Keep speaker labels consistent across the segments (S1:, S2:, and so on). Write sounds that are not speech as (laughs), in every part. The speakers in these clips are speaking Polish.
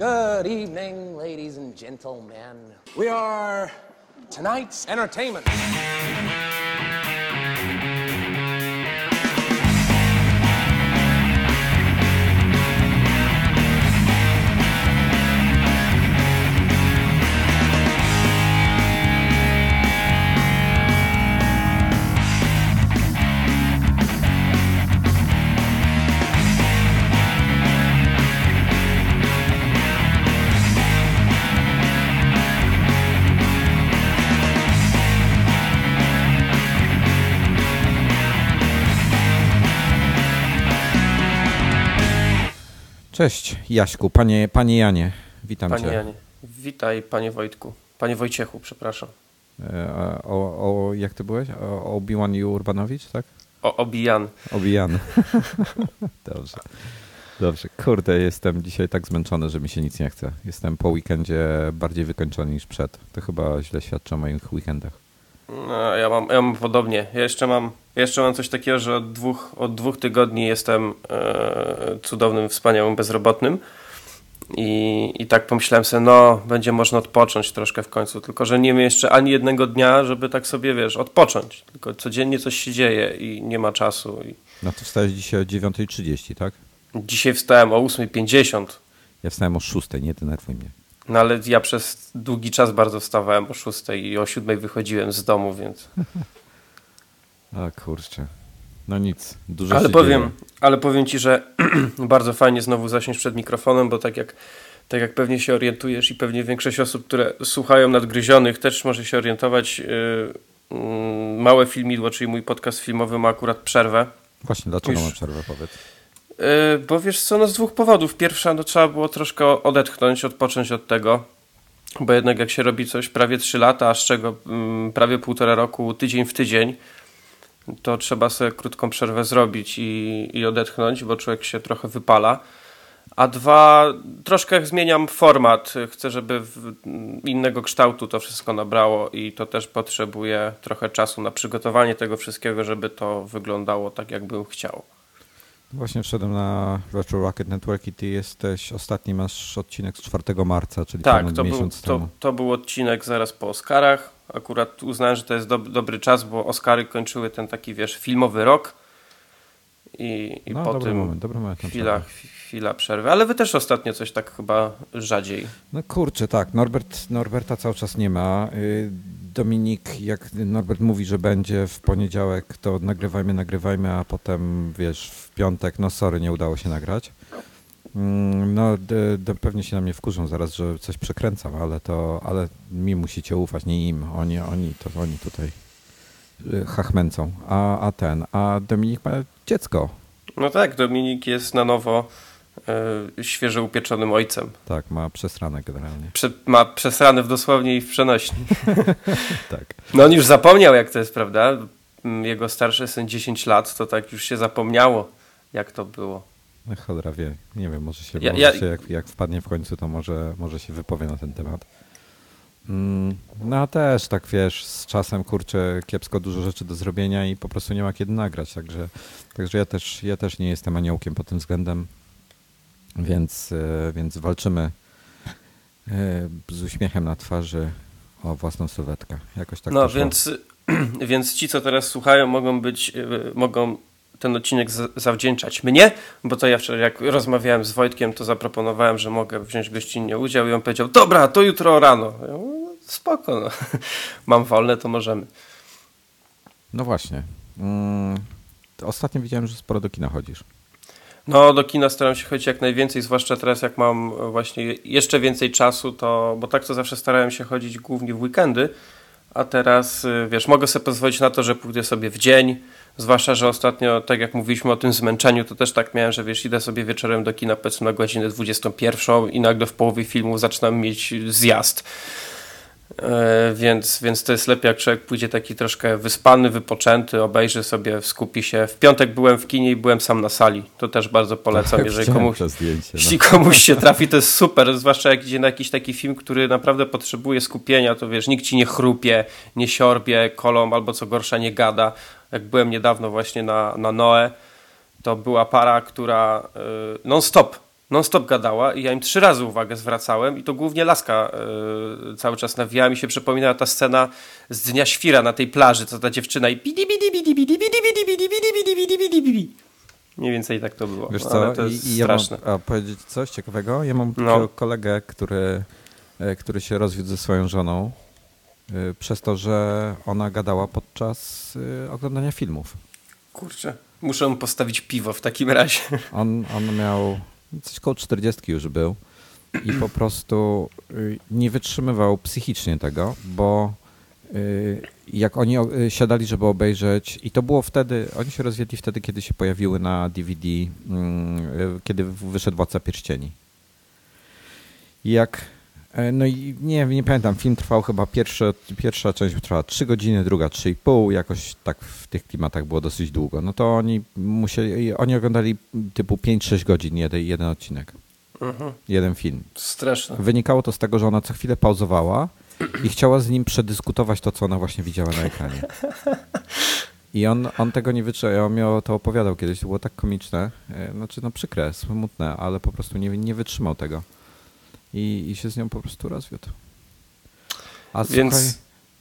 S1: Good evening, ladies and gentlemen. We are tonight's entertainment.
S2: Cześć Jaśku, panie, panie Janie, witam
S3: Panie
S2: cię.
S3: Janie, witaj panie Wojtku, panie Wojciechu, przepraszam.
S2: E, O, o, jak ty byłeś? O Obi-Wan i Urbanowicz, tak?
S3: O, Obijan.
S2: Obijan. (laughs) (laughs) Dobrze. Dobrze. Kurde, jestem dzisiaj tak zmęczony, że mi się nic nie chce. Jestem po weekendzie bardziej wykończony niż przed. To chyba źle świadczy o moich weekendach.
S3: No, ja, mam, ja mam podobnie. Ja jeszcze mam, jeszcze mam coś takiego, że od dwóch, od dwóch tygodni jestem e, cudownym, wspaniałym bezrobotnym. I, I tak pomyślałem sobie, no, będzie można odpocząć troszkę w końcu. Tylko, że nie wiem jeszcze ani jednego dnia, żeby tak sobie, wiesz, odpocząć. Tylko codziennie coś się dzieje i nie ma czasu. I
S2: No to wstałeś dzisiaj o 9.30, tak?
S3: dzisiaj wstałem o 8.50.
S2: Ja wstałem o 6, nie denerwuj mnie.
S3: No ale ja przez długi czas bardzo wstawałem o 6 i o 7 wychodziłem z domu, więc. (laughs)
S2: A kurczę. No nic, dużo
S3: Ale
S2: się
S3: powiem,
S2: dzieje.
S3: ale powiem ci, że (clears throat) bardzo fajnie znowu zasiąść przed mikrofonem, bo tak jak, tak jak pewnie się orientujesz i pewnie większość osób, które słuchają nadgryzionych, też może się orientować. Yy, yy, małe filmidło, czyli mój podcast filmowy ma akurat przerwę.
S2: Właśnie, dlaczego
S3: już-
S2: mam przerwę, powiedz?
S3: Yy, bo wiesz co, no z dwóch powodów. Pierwsza, no trzeba było troszkę odetchnąć, odpocząć od tego, bo jednak jak się robi coś prawie 3 lata, a z czego mm, prawie półtora roku, tydzień w tydzień, to trzeba sobie krótką przerwę zrobić i, i odetchnąć, bo człowiek się trochę wypala. A dwa, troszkę zmieniam format. Chcę, żeby w innego kształtu to wszystko nabrało i to też potrzebuje trochę czasu na przygotowanie tego wszystkiego, żeby to wyglądało tak, jakbym chciał.
S2: Właśnie wszedłem na Retro Rocket Network i ty jesteś, ostatni masz odcinek z 4 marca, czyli
S3: Tak, to był,
S2: miesiąc
S3: to,
S2: temu.
S3: to był odcinek zaraz po Oscarach. Akurat uznałem, że to jest dob- dobry czas, bo Oscary kończyły ten taki, wiesz, filmowy rok i, i
S2: No,
S3: po
S2: dobry
S3: tym
S2: moment, dobry moment
S3: chwila, chwila przerwy. Ale wy też ostatnio coś tak chyba rzadziej.
S2: No kurczę, tak, Norbert, Norberta cały czas nie ma. Dominik, jak Norbert mówi, że będzie w poniedziałek, to nagrywajmy, nagrywajmy, a potem wiesz, w piątek, no sorry, nie udało się nagrać. Mm, No, pewnie się na mnie wkurzą zaraz, że coś przekręcam, ale to, ale mi musicie ufać, nie im. Oni, oni, to oni tutaj y, chachmęcą. A, a ten, a Dominik ma dziecko.
S3: No tak, Dominik jest na nowo świeżo upieczonym ojcem.
S2: Tak, ma przesrane generalnie.
S3: Prze- ma przesrane w dosłownie i w przenośni. (laughs)
S2: Tak.
S3: No on już zapomniał, jak to jest, prawda? Mm, Jego starszy syn 10 lat, to tak już się zapomniało, jak to było.
S2: No cholera wie, nie wiem, może się,
S3: Ja-
S2: może
S3: ja-
S2: się jak, jak wpadnie w końcu, to może, może się wypowie na ten temat. Mm, No a też tak wiesz, z czasem kurczę kiepsko dużo rzeczy do zrobienia i po prostu nie ma kiedy nagrać, także, także ja, też, ja też nie jestem aniołkiem pod tym względem, więc, e, więc walczymy e, z uśmiechem na twarzy o własną sylwetkę. Jakoś tak
S3: no więc, (clears throat) więc ci, co teraz słuchają, mogą być, y, mogą ten odcinek za- zawdzięczać mnie, bo to ja wczoraj, jak rozmawiałem z Wojtkiem, to zaproponowałem, że mogę wziąć gościnnie udział i on powiedział, dobra, to jutro rano. Ja mówię, no, spoko, no. (laughs) mam wolne, to możemy.
S2: No właśnie. Mm, Ostatnio widziałem, że sporo do kina chodzisz.
S3: No, do kina staram się chodzić jak najwięcej, zwłaszcza teraz, jak mam właśnie jeszcze więcej czasu, to, bo tak to zawsze starałem się chodzić głównie w weekendy, a teraz, y, wiesz, mogę sobie pozwolić na to, że pójdę sobie w dzień, zwłaszcza, że ostatnio, tak jak mówiliśmy o tym zmęczeniu, to też tak miałem, że wiesz, idę sobie wieczorem do kina, powiedzmy na godzinę 21 i nagle w połowie filmu zaczynam mieć zjazd. E, Więc, więc to jest lepiej, jak człowiek pójdzie taki troszkę wyspany, wypoczęty, obejrzy sobie, skupi się. W piątek byłem w kinie i byłem sam na sali. To też bardzo polecam, jeżeli
S2: Widziałem
S3: komuś,
S2: zdjęcie. No.
S3: jeśli komuś się trafi, to jest super. Zwłaszcza jak idzie na jakiś taki film, który naprawdę potrzebuje skupienia, to wiesz, nikt ci nie chrupie, nie siorbie kolą albo co gorsza nie gada. Jak byłem niedawno właśnie na, na Noe, to była para, która y, non-stop non-stop gadała i ja im trzy razy uwagę zwracałem i to głównie Laska y, cały czas nawijała. Mi się przypominała ta scena z Dnia Świra na tej plaży, co ta dziewczyna i bidi bidi bidi bidi bidi bidi bidi bidi bidi bidi bidi bidi Mniej więcej tak to było.
S2: Wiesz
S3: No,
S2: co,
S3: ale to jest
S2: I, i ja
S3: straszne.
S2: mam, a powiedzieć coś ciekawego? Ja mam
S3: No.
S2: no. kolegę, który, e, który się rozwiódł ze swoją żoną e, przez to, że ona gadała podczas e, oglądania filmów.
S3: Kurczę, muszę mu postawić piwo w takim razie.
S2: On, on miał coś koło 40 już był i po prostu y, nie wytrzymywał psychicznie tego, bo y, jak oni y, siadali, żeby obejrzeć i to było wtedy, oni się rozwiedli wtedy, kiedy się pojawiły na DVD, mm, kiedy wyszedł Władca Pierścieni. Jak no i nie, nie pamiętam, film trwał chyba, pierwsze, pierwsza część trwała 3 godziny, druga 3,5, jakoś tak w tych klimatach było dosyć długo. No to oni musieli, oni oglądali typu 5-6 godzin jeden, jeden odcinek,
S3: Mhm.
S2: jeden film.
S3: Straszne.
S2: Wynikało to z tego, że ona co chwilę pauzowała i chciała z nim przedyskutować to, co ona właśnie widziała na ekranie. (laughs) I on, on tego nie wytrzymał, on mi to opowiadał kiedyś, to było tak komiczne, e, znaczy no przykre, smutne, ale po prostu nie, nie wytrzymał tego. I, I się z nią po prostu rozwiódł. A
S3: Więc,
S2: słuchaj,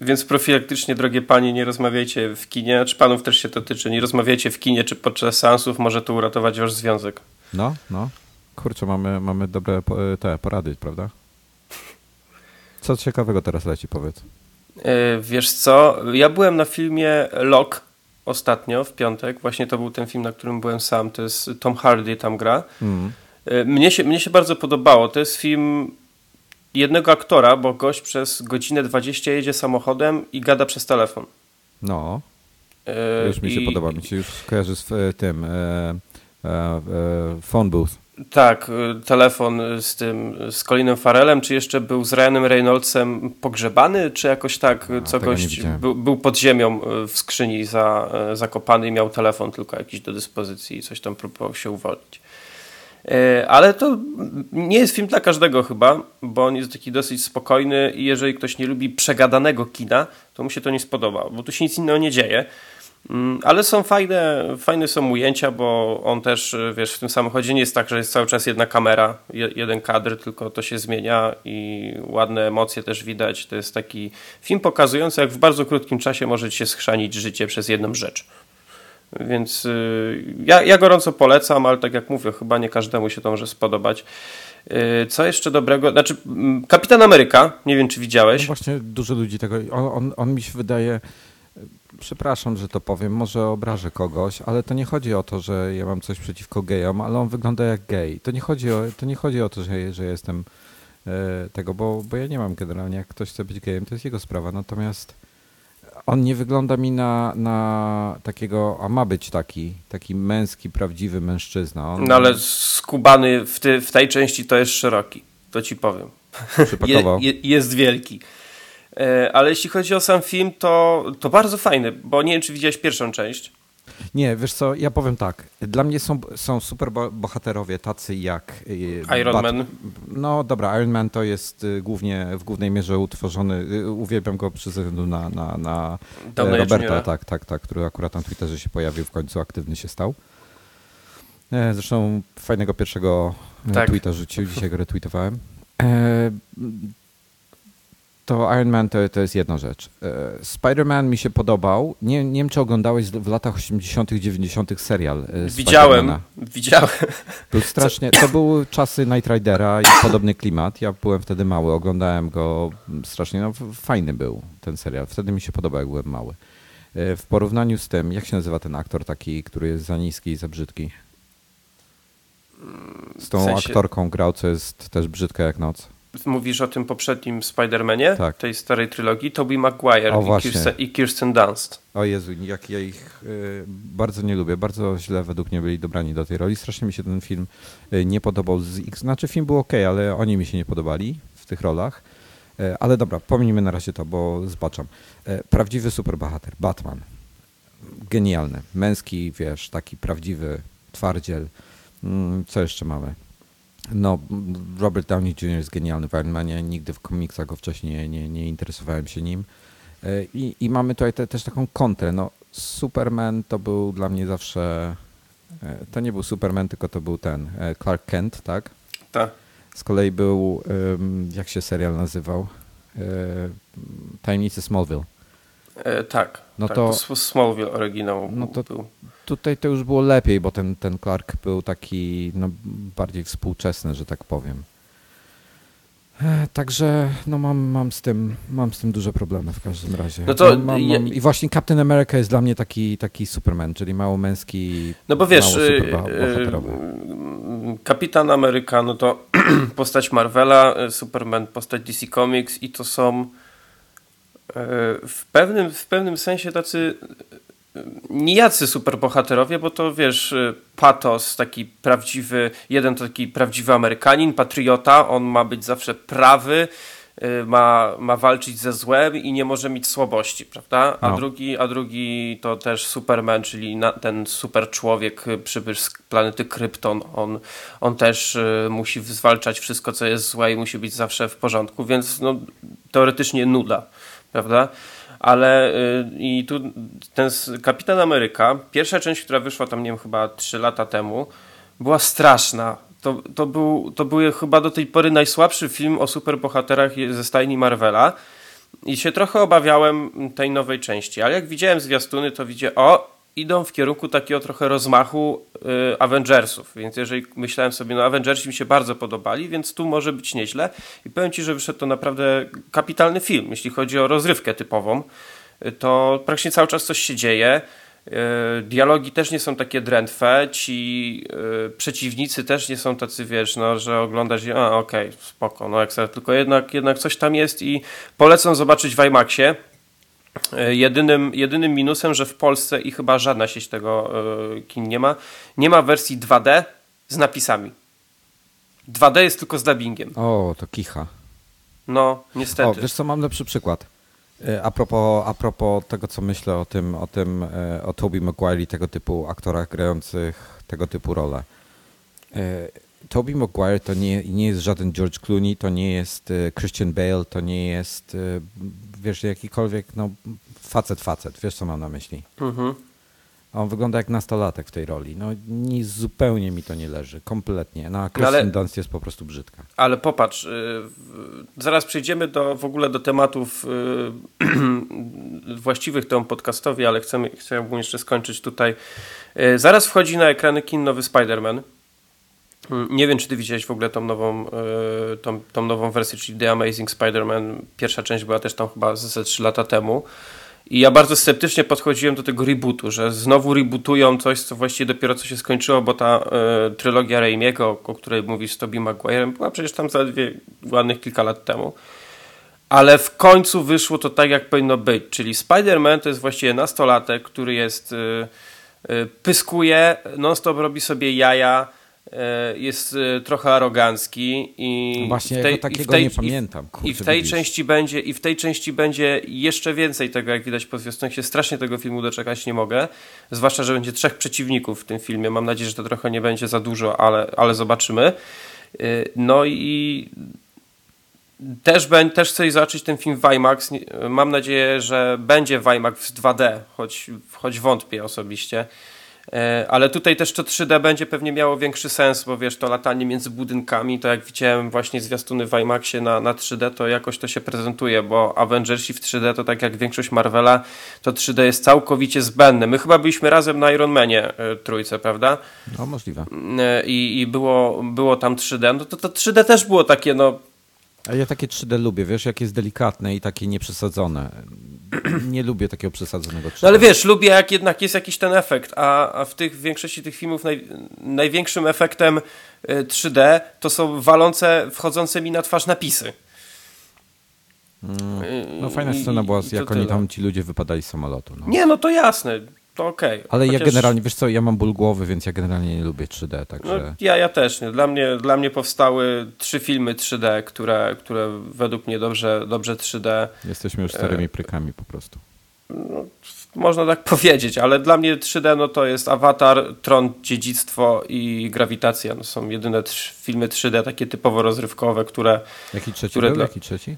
S3: więc profilaktycznie, drogie panie, nie rozmawiajcie w kinie, czy panów też się to tyczy, nie rozmawiajcie w kinie czy podczas seansów, może to uratować wasz związek.
S2: no, no, kurczę, mamy, mamy dobre po- te porady, prawda? Co ciekawego teraz leci, powiedz.
S3: E, Wiesz co, ja byłem na filmie Lock ostatnio, w piątek, właśnie to był ten film, na którym byłem sam, to jest Tom Hardy tam gra.
S2: Mm.
S3: E, Mnie się, mnie się bardzo podobało, to jest film jednego aktora, bo gość przez godzinę 20 jedzie samochodem i gada przez telefon.
S2: No,
S3: E,
S2: już mi się
S3: i-
S2: podoba, mi się już kojarzy z e, tym e, phone booth.
S3: Tak, telefon z tym, z Colinem Farelem, czy jeszcze był z Ryanem Reynoldsem pogrzebany, czy jakoś tak, y, co
S2: tego nie
S3: gość był, był pod ziemią w skrzyni za, zakopany i miał telefon tylko jakiś do dyspozycji i coś tam próbował się uwolnić. Y, Ale to nie jest film dla każdego chyba, bo on jest taki dosyć spokojny i jeżeli ktoś nie lubi przegadanego kina, to mu się to nie spodoba, bo tu się nic innego nie dzieje. Mm, Ale są fajne, fajne są ujęcia, bo on też, y, wiesz, w tym samochodzie nie jest tak, że jest cały czas jedna kamera, je- jeden kadr, tylko to się zmienia i ładne emocje też widać. To jest taki film pokazujący, jak w bardzo krótkim czasie może ci się schrzanić życie przez jedną rzecz. Więc y, ja, ja gorąco polecam, ale tak jak mówię, chyba nie każdemu się to może spodobać. Y, Co jeszcze dobrego? Znaczy, mm, Kapitan Ameryka, nie wiem czy
S2: No
S3: widziałeś.
S2: właśnie dużo ludzi tego, on, on, on mi się wydaje, przepraszam, że to powiem, może obrażę kogoś, ale to nie chodzi o to, że ja mam coś przeciwko gejom, ale on wygląda jak gej. To nie chodzi o to, nie chodzi o to że, że jestem e, tego, bo, bo ja nie mam generalnie, jak ktoś chce być gejem, to jest jego sprawa, natomiast on nie wygląda mi na, na takiego, a ma być taki, taki męski, prawdziwy mężczyzna. On
S3: No ale skubany w, ty, w tej części to jest szeroki, to ci powiem.
S2: przypakował. (laughs)
S3: Je, je, jest wielki. E, ale jeśli chodzi o sam film, to, to bardzo fajny, bo nie wiem, czy widziałeś pierwszą część.
S2: Nie, wiesz co, ja powiem tak. Dla mnie są, są super bo- bohaterowie tacy jak... y,
S3: Iron
S2: Bat-
S3: Man.
S2: No dobra, Iron Man to jest y, głównie, w głównej mierze utworzony, y, uwielbiam go przez względu na, na, na e, Roberta,
S3: Juniora.
S2: tak, tak, tak, który akurat na Twitterze się pojawił, w końcu aktywny się stał. E, Zresztą fajnego pierwszego e,
S3: Tak.
S2: tweeta rzucił, dzisiaj go retweetowałem. To Iron Man to, to jest jedna rzecz. E, Spider-Man mi się podobał. Nie, nie wiem, czy oglądałeś w latach 80., 90. serial. e,
S3: Widziałem, widziałem.
S2: Był strasznie. To były czasy Night Ridera i podobny klimat. Ja byłem wtedy mały, oglądałem go strasznie. No, fajny był ten serial. Wtedy mi się podobał, jak byłem mały. E, W porównaniu z tym, jak się nazywa ten aktor taki, który jest za niski i za brzydki? Z tą
S3: W sensie-
S2: aktorką grał, co jest też brzydka jak noc.
S3: Mówisz o tym poprzednim Spider-Manie,
S2: Tak.
S3: tej starej trylogii, Tobey Maguire
S2: O,
S3: i. Kirsten, i Kirsten Dunst.
S2: O Jezu, jak ja ich y, bardzo nie lubię. Bardzo źle według mnie byli dobrani do tej roli. Strasznie mi się ten film y, nie podobał. Z ich, znaczy film był ok, ale oni mi się nie podobali w tych rolach. Y, ale dobra, pomijmy na razie to, bo zbaczam. Y, prawdziwy superbohater, Batman. Genialny. Męski, wiesz, taki prawdziwy twardziel. Mm, co jeszcze mamy? No, Robert Downey Jr. jest genialny w Iron Manie. Nigdy w komiksach go wcześniej nie, nie, interesowałem się nim. E, I, i mamy tutaj te, też taką kontrę. No, Superman to był dla mnie zawsze. e, To nie był Superman, tylko to był ten e, Clark Kent, tak?
S3: Tak.
S2: Z kolei był, jak się serial nazywał? Tajemnice Smallville.
S3: E, tak.
S2: No
S3: tak,
S2: to-
S3: to Smallville oryginał
S2: No to-
S3: był.
S2: Tutaj to już było lepiej, bo ten, ten Clark był taki no, bardziej współczesny, że tak powiem. E, Także no mam, mam, z tym, mam z tym duże problemy w każdym razie.
S3: No to
S2: mam, mam, mam, I właśnie Captain America jest dla mnie taki, taki Superman, czyli mało męski,
S3: No bo wiesz, y, y, Kapitan Ameryka, no to (clears throat) postać Marvela, y, Superman, postać DC Comics i to są w pewnym, w pewnym sensie tacy y, nijacy superbohaterowie, bo to wiesz, y, patos, taki prawdziwy, jeden to taki prawdziwy Amerykanin, patriota, on ma być zawsze prawy, ma, ma walczyć ze złem i nie może mieć słabości, prawda? A,
S2: No.
S3: drugi, a drugi to też Superman, czyli na, ten super człowiek przybysz z planety Krypton. On, on też y, musi zwalczać wszystko, co jest złe i musi być zawsze w porządku, więc no, teoretycznie nuda, prawda? Ale y, i tu ten Kapitan Ameryka, pierwsza część, która wyszła tam, nie wiem, chyba 3 lata temu, była straszna. To, to, był, to był chyba do tej pory najsłabszy film o superbohaterach ze stajni Marvela. I się trochę obawiałem tej nowej części, ale jak widziałem zwiastuny, to widzę, o, idą w kierunku takiego trochę rozmachu y, Avengersów. Więc jeżeli myślałem sobie, no Avengersi mi się bardzo podobali, więc tu może być nieźle. I powiem Ci, że wyszedł to naprawdę kapitalny film, jeśli chodzi o rozrywkę typową. Y, to praktycznie cały czas coś się dzieje. Y, Dialogi też nie są takie drętwe, ci y, przeciwnicy też nie są tacy, wiesz, no, że oglądasz i a okej, spoko, no sobie, tylko jednak, jednak coś tam jest i polecam zobaczyć w IMAXie. Jedynym, jedynym minusem, że w Polsce i chyba żadna sieć tego y, kin nie ma, nie ma wersji 2D z napisami. 2D jest tylko z dubbingiem.
S2: O, to kicha.
S3: No,
S2: O,
S3: niestety.
S2: wiesz co, mam lepszy przykład. E, A propos, a propos tego, co myślę o tym, o tym, e, o Tobey Maguire i tego typu aktorach grających tego typu role. Tobey Maguire to nie, nie jest żaden George Clooney, to nie jest e, Christian Bale, to nie jest, e, wiesz, jakikolwiek, no, facet, facet, wiesz, co mam na myśli.
S3: Mhm.
S2: On wygląda jak nastolatek w tej roli. No, nie, zupełnie mi to nie leży, kompletnie. No, a
S3: No,
S2: Kristen
S3: ale-
S2: Dunst jest po prostu brzydka.
S3: Ale popatrz, y, w- zaraz przejdziemy do, w ogóle do tematów y, (clears throat) właściwych temu podcastowi, ale chcemy, chciałbym jeszcze skończyć tutaj. Y, Zaraz wchodzi na ekrany kin nowy Spider-Man. Nie wiem, czy ty widziałeś w ogóle tą nową, y, tą, tą nową wersję, czyli The Amazing Spider-Man. Pierwsza część była też tam chyba ze ze 3 lata temu. I ja bardzo sceptycznie podchodziłem do tego rebootu, że znowu rebootują coś, co właściwie dopiero co się skończyło, bo ta e, trylogia Raimiego, o, której mówisz z Tobey Maguire'em, była przecież tam zaledwie ładnych kilka lat temu. Ale w końcu wyszło to tak, jak powinno być. Czyli Spider-Man to jest właściwie nastolatek, który jest. e, e, pyskuje, non-stop robi sobie jaja, e, jest e, trochę arogancki i.
S2: Właśnie
S3: w tej-
S2: jako
S3: i
S2: takiego
S3: tej-
S2: nie
S3: i
S2: pamiętam.
S3: I
S2: Kurczę,
S3: w tej
S2: widzisz.
S3: części będzie i w tej części będzie jeszcze więcej tego, jak widać po zwiastunach. Się strasznie tego filmu doczekać nie mogę. Zwłaszcza, że będzie trzech przeciwników w tym filmie. Mam nadzieję, że to trochę nie będzie za dużo, ale, ale zobaczymy. Yy, No i też, bę- też chcę zobaczyć ten film w IMAX. Mam nadzieję, że będzie w IMAX w 2D, choć, choć wątpię osobiście. E, Ale tutaj też to 3D będzie pewnie miało większy sens, bo wiesz, to latanie między budynkami, to jak widziałem właśnie zwiastuny w IMAXie na, na 3D, to jakoś to się prezentuje, bo Avengersi w 3D to tak jak większość Marvela, to 3D jest całkowicie zbędne. My chyba byliśmy razem na Iron Manie e, trójce, prawda?
S2: No możliwe.
S3: E, I, i było, było tam 3D. No to, to 3D też było takie, no
S2: A ja takie 3D lubię, wiesz, jak jest delikatne i takie nieprzesadzone. (clears throat) Nie lubię takiego przesadzonego 3D.
S3: No ale wiesz, lubię jak jednak jest jakiś ten efekt, a, a w tych w większości tych filmów naj, największym efektem y, 3D to są walące, wchodzące mi na twarz napisy. Y,
S2: No fajna
S3: i-
S2: scena była,
S3: i
S2: jak oni
S3: tyle.
S2: tam, ci ludzie wypadali z samolotu. No.
S3: Nie, no to jasne, to okej.
S2: Ale ja
S3: Chociaż-
S2: generalnie, wiesz co, ja mam ból głowy, więc ja generalnie nie lubię 3D,
S3: No,
S2: także...
S3: ja, ja też nie. Dla mnie, dla mnie powstały trzy filmy 3D, które, które według mnie dobrze, dobrze 3D
S2: Jesteśmy już starymi prykami po prostu.
S3: Można tak (laughs) powiedzieć, ale dla mnie 3D no to jest Avatar, Tron, Dziedzictwo i Grawitacja. No są jedyne trz- filmy 3D takie typowo rozrywkowe, które...
S2: Jaki trzeci
S3: Które
S2: był?
S3: dla-
S2: Jaki trzeci?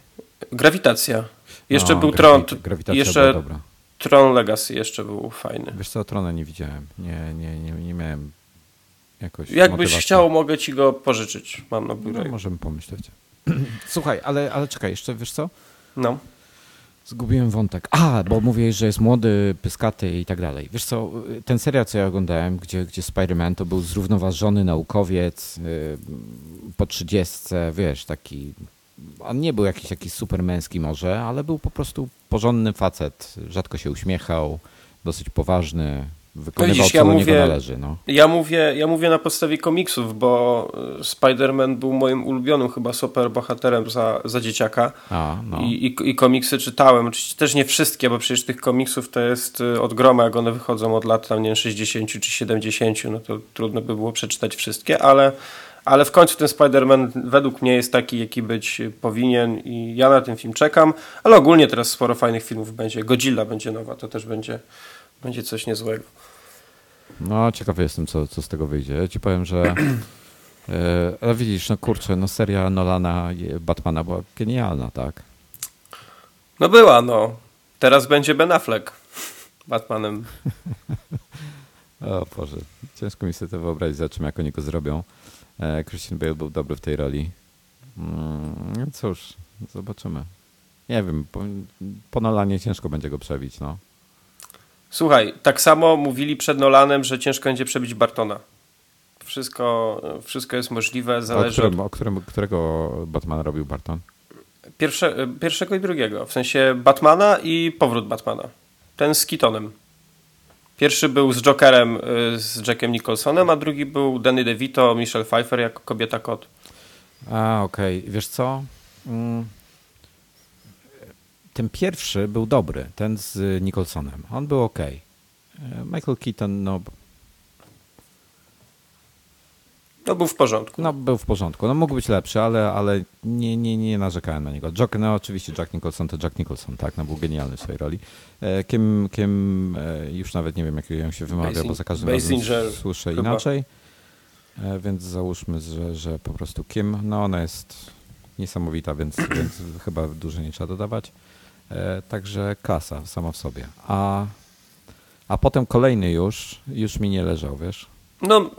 S3: Grawitacja. Jeszcze
S2: O,
S3: był Tron,
S2: Grawitacja
S3: jeszcze
S2: była dobra.
S3: Tron Legacy jeszcze był fajny.
S2: Wiesz co, Trona nie widziałem. Nie, nie, nie, nie miałem jakoś
S3: Jakbyś
S2: motywację.
S3: chciał, mogę ci go pożyczyć. Mam na
S2: No,
S3: biurze.
S2: możemy pomyśleć. (clears throat) Słuchaj, ale, ale czekaj, jeszcze wiesz co?
S3: No.
S2: Zgubiłem wątek. A, bo mówię, że jest młody, pyskaty i tak dalej. Wiesz co, ten serial, co ja oglądałem, gdzie, gdzie Spider-Man to był zrównoważony naukowiec yy, po trzydziestce, wiesz, taki... On nie był jakiś taki supermęski może, ale był po prostu porządny facet. Rzadko się uśmiechał, dosyć poważny, wykonywał
S3: widzisz,
S2: co
S3: ja mówię-
S2: należy. No.
S3: Ja mówię, ja mówię na podstawie komiksów, bo y, Spider-Man był moim ulubionym chyba superbohaterem za, za dzieciaka.
S2: A, no.
S3: I, i, I komiksy czytałem. Oczywiście też nie wszystkie, bo przecież tych komiksów to jest y, od groma, jak one wychodzą od lat tam, nie wiem, 60 czy 70, no to trudno by było przeczytać wszystkie, ale, ale w końcu ten Spider-Man według mnie jest taki, jaki być powinien i ja na ten film czekam, ale ogólnie teraz sporo fajnych filmów będzie. Godzilla będzie nowa, to też będzie, będzie coś niezłego.
S2: No, ciekawy jestem, co, co z tego wyjdzie. Ja ci powiem, że. (clears throat) e, Ale widzisz, no kurczę, no seria Nolana Batmana była genialna, tak?
S3: No była, no. Teraz będzie Ben Affleck Batmanem. (laughs)
S2: O Boże, ciężko mi sobie to wyobrazić, za czym jak oni go zrobią. E, Christian Bale był dobry w tej roli. Mm, no cóż, zobaczymy. Nie wiem, po, po Nolanie ciężko będzie go przebić, no.
S3: Słuchaj, tak samo mówili przed Nolanem, że ciężko będzie przebić Bartona. Wszystko, wszystko jest możliwe,
S2: A o,
S3: zależy od
S2: którym, o którym, którego Batmana robił Barton?
S3: pierwsze, pierwszego i drugiego. W sensie Batmana i powrót Batmana. Ten z Keatonem. Pierwszy był z Jokerem, y, z Jackiem Nicholsonem, a drugi był Danny DeVito, Michelle Pfeiffer jako kobieta kot.
S2: A, okej. Wiesz co? Mm. Ten pierwszy był dobry, ten z Nicholsonem. On był ok. Michael Keaton, no,
S3: No był w porządku.
S2: no był w porządku. No mógł być lepszy, ale, ale nie, nie, nie narzekałem na niego. Jack, no oczywiście Jack Nicholson to Jack Nicholson, tak, no był genialny w swojej roli. E, Kim, kim e, już nawet nie wiem, jak ją się wymawia,
S3: Basin-
S2: bo za każdym razem
S3: Basinger
S2: słyszę
S3: chyba.
S2: inaczej. E, więc załóżmy, że, że po prostu Kim, no ona jest niesamowita, więc, (clears throat) więc chyba dużo nie trzeba dodawać. Także klasa sama w sobie. A, a potem kolejny już, już mi nie leżał, wiesz?
S3: No,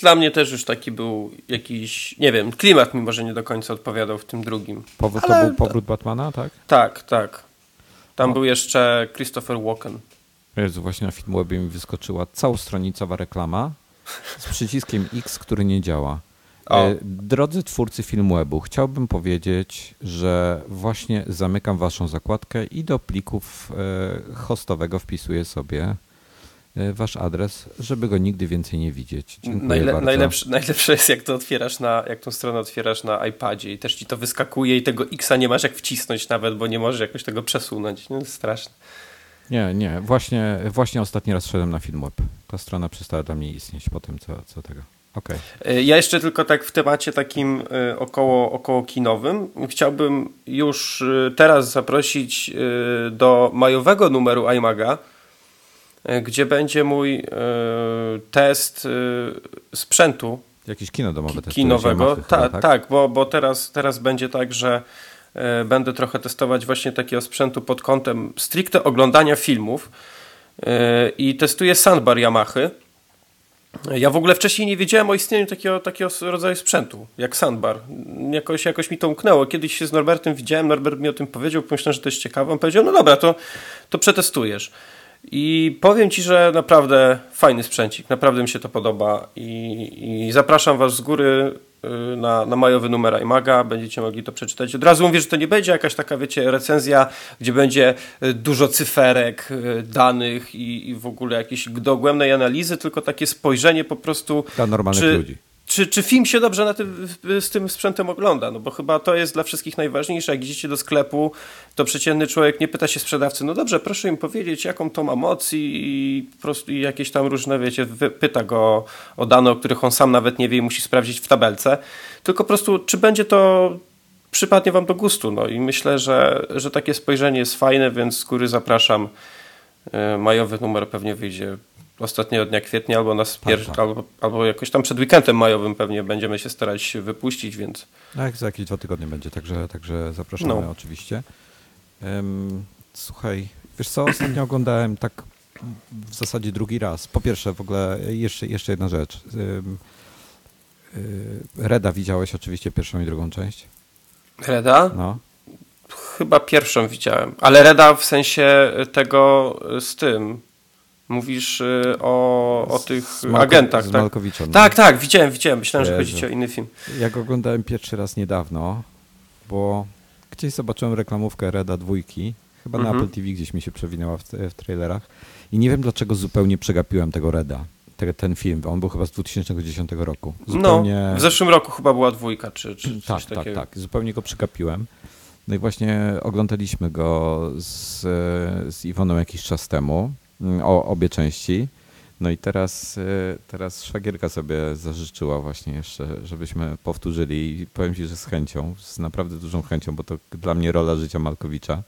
S3: dla mnie też już taki był jakiś, nie wiem, klimat mi może nie do końca odpowiadał w tym drugim.
S2: Powrót,
S3: Ale-
S2: To był powrót Batmana, tak?
S3: Tak, tak. Tam
S2: O.
S3: był jeszcze Christopher Walken.
S2: Jezu, właśnie na Filmwebie mi wyskoczyła całostronicowa reklama z przyciskiem X, który nie działa.
S3: O.
S2: E, Drodzy twórcy Filmwebu, chciałbym powiedzieć, że właśnie zamykam waszą zakładkę i do plików e, hostowego wpisuję sobie wasz adres, żeby go nigdy więcej nie widzieć. Dziękuję
S3: Najle,
S2: bardzo.
S3: najlepsze, najlepsze jest, jak to otwierasz na, jak tą stronę otwierasz na iPadzie i też ci to wyskakuje i tego Xa nie masz jak wcisnąć nawet, bo nie możesz jakoś tego przesunąć. No, straszne.
S2: Nie, nie, właśnie, właśnie ostatni raz szedłem na Filmweb. Ta strona przestała dla mnie istnieć po tym, co, co tego. Okej.
S3: Y, Ja jeszcze tylko tak w temacie takim y, około, około kinowym chciałbym już teraz zaprosić do majowego numeru iMaga, gdzie będzie mój y, test y, sprzętu
S2: Jakieś kino domowe testujesz,
S3: kinowego.
S2: Yamaha
S3: Ta, tak,
S2: tak?
S3: bo, bo teraz, teraz będzie tak, że e, będę trochę testować właśnie takiego sprzętu pod kątem stricte oglądania filmów e, i testuję sandbar Yamahy. Ja w ogóle wcześniej nie wiedziałem o istnieniu takiego, takiego rodzaju sprzętu, jak sandbar. Jakoś, jakoś mi to umknęło. Kiedyś się z Norbertem widziałem, Norbert mi o tym powiedział, pomyślałem, że to jest ciekawe. On powiedział, no dobra, to, to przetestujesz. I powiem Ci, że naprawdę fajny sprzęcik, naprawdę mi się to podoba i, i zapraszam Was z góry y, na, na majowy numer iMaga, będziecie mogli to przeczytać. Od razu mówię, że to nie będzie jakaś taka, wiecie, recenzja, gdzie będzie y, dużo cyferek, y, danych i, i w ogóle jakiejś dogłębnej analizy, tylko takie spojrzenie po prostu...
S2: Dla normalnych
S3: czy,
S2: ludzi.
S3: Czy, czy film się dobrze na tym, z tym sprzętem ogląda? No bo chyba to jest dla wszystkich najważniejsze. Jak idziecie do sklepu, to przeciętny człowiek nie pyta się sprzedawcy, no dobrze, proszę im powiedzieć, jaką to ma moc i, i i jakieś tam różne, wiecie, pyta go o dane, o których on sam nawet nie wie i musi sprawdzić w tabelce. Tylko po prostu, czy będzie to przypadnie wam do gustu. No i myślę, że, że takie spojrzenie jest fajne, więc z góry zapraszam. E, Majowy numer pewnie wyjdzie ostatniego dnia kwietnia albo, na spier-
S2: tak.
S3: albo, albo jakoś tam przed weekendem majowym pewnie będziemy się starać wypuścić, więc
S2: jak za jakieś dwa tygodnie będzie, także, także zapraszamy
S3: No.
S2: oczywiście. Em, słuchaj, wiesz co, ostatnio oglądałem tak w zasadzie drugi raz. Po pierwsze, w ogóle jeszcze, jeszcze jedna rzecz. Em, Reda widziałeś oczywiście pierwszą i drugą część?
S3: Reda?
S2: No.
S3: Chyba pierwszą widziałem, ale Reda w sensie tego z tym. Mówisz y, o, o tych
S2: Malko-
S3: agentach,
S2: z
S3: tak?
S2: Malkowiczem, no.
S3: Tak, tak, widziałem, widziałem. Myślałem, że
S2: Jezu.
S3: chodzi ci o inny film.
S2: Ja go oglądałem pierwszy raz niedawno, bo gdzieś zobaczyłem reklamówkę Reda dwójki. Chyba na
S3: Mhm.
S2: Apple TV gdzieś mi się przewinęła w, w trailerach. I nie wiem dlaczego zupełnie przegapiłem tego Reda. Te, ten film. On był chyba z 2010 roku. Zupełnie...
S3: No, w zeszłym roku chyba była dwójka, czy, czy coś
S2: Tak, tak,
S3: takiego.
S2: tak. Zupełnie go przegapiłem. No i właśnie oglądaliśmy go z, z Iwoną jakiś czas temu, o obie części. No i teraz, e, teraz szwagierka sobie zażyczyła właśnie jeszcze, żebyśmy powtórzyli i powiem Ci, że z chęcią, z naprawdę dużą chęcią, bo to dla mnie rola życia Malkowicza.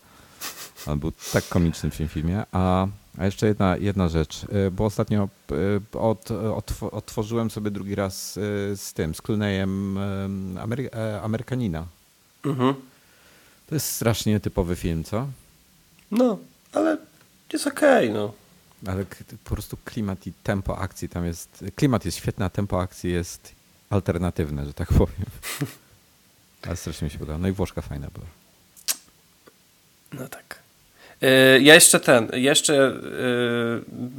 S2: On był tak komiczny w tym filmie. A, a jeszcze jedna, jedna rzecz, e, bo ostatnio e, od, otw- otworzyłem sobie drugi raz z tym, z Clooneyem Amery- Amerykanina.
S3: Mhm.
S2: To jest strasznie typowy film, co?
S3: No, ale jest okej, no.
S2: Ale po prostu klimat i tempo akcji tam jest. Klimat jest świetny, a tempo akcji jest alternatywne, że tak powiem. (laughs) Ale strasznie mi się podoba. No i Włoszka fajna była.
S3: No tak. Y, Ja jeszcze ten, jeszcze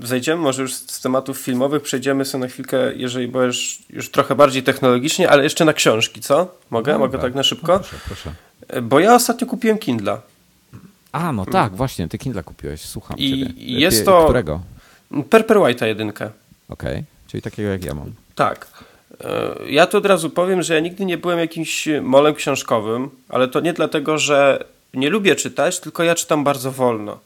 S3: y, zejdziemy może już z tematów filmowych, przejdziemy sobie na chwilkę, jeżeli będziesz już trochę bardziej technologicznie, ale jeszcze na książki, co? Mogę?
S2: No
S3: Mogę
S2: dobra.
S3: tak na
S2: No
S3: szybko?
S2: proszę, proszę.
S3: Y, Bo ja ostatnio kupiłem Kindla.
S2: A, no tak, właśnie, ty Kindle kupiłeś, słucham
S3: I
S2: ciebie.
S3: jest
S2: Ty-
S3: to-
S2: Którego?
S3: Perper White'a jedynkę.
S2: Okej, czyli takiego jak ja mam.
S3: Tak. E, Ja tu od razu powiem, że ja nigdy nie byłem jakimś molem książkowym, ale to nie dlatego, że nie lubię czytać, tylko ja czytam bardzo wolno.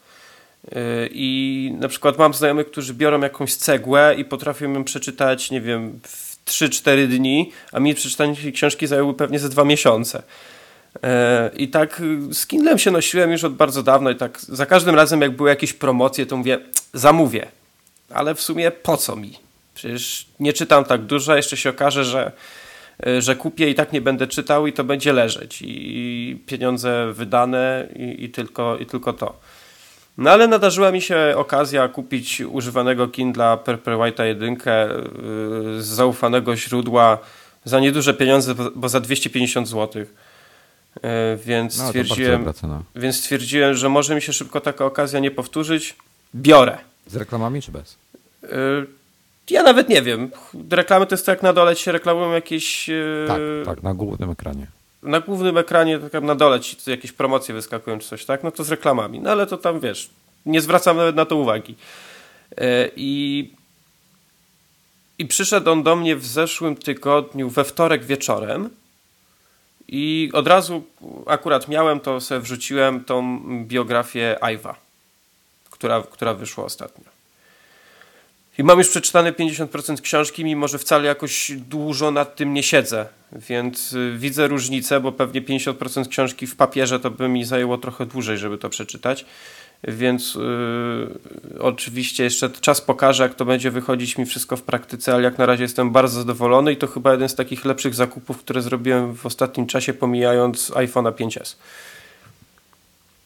S3: E, I na przykład mam znajomych, którzy biorą jakąś cegłę i potrafią ją przeczytać, nie wiem, w 3-4 dni, a mi przeczytanie książki zajęło pewnie ze dwa miesiące. E, I tak y, z Kindlem się nosiłem już od bardzo dawno i tak za każdym razem jak były jakieś promocje, to mówię, zamówię. Ale w sumie po co mi? Przecież nie czytam tak dużo, jeszcze się okaże, że, y, że kupię i tak nie będę czytał i to będzie leżeć. I pieniądze wydane i, i, tylko, i tylko to. No ale nadarzyła mi się okazja kupić używanego Kindla Perper White'a 1 y, z zaufanego źródła za nieduże pieniądze, bo- za 250 zł. Więc
S2: No,
S3: stwierdziłem,
S2: cena.
S3: więc stwierdziłem, że może mi się szybko taka okazja nie powtórzyć. Biorę.
S2: Z reklamami czy bez?
S3: Y, Ja nawet nie wiem. Reklamy to jest tak jak na dole ci się reklamują jakieś. y,
S2: Tak, tak, na głównym ekranie.
S3: Na głównym ekranie, tak jak na dole ci jakieś promocje wyskakują czy coś, tak? No to z reklamami. No ale to tam wiesz, nie zwracam nawet na to uwagi. I, I przyszedł on do mnie w zeszłym tygodniu, we wtorek wieczorem. I od razu akurat miałem to, sobie wrzuciłem tą biografię Iwa, która, która wyszła ostatnio. I mam już przeczytane 50% książki, mimo że wcale jakoś dużo nad tym nie siedzę. Więc y, widzę różnicę, bo pewnie 50% książki w papierze to by mi zajęło trochę dłużej, żeby to przeczytać. Więc yy, oczywiście jeszcze czas pokaże, jak to będzie wychodzić mi wszystko w praktyce, ale jak na razie jestem bardzo zadowolony i to chyba jeden z takich lepszych zakupów, które zrobiłem w ostatnim czasie, pomijając iPhone'a 5S.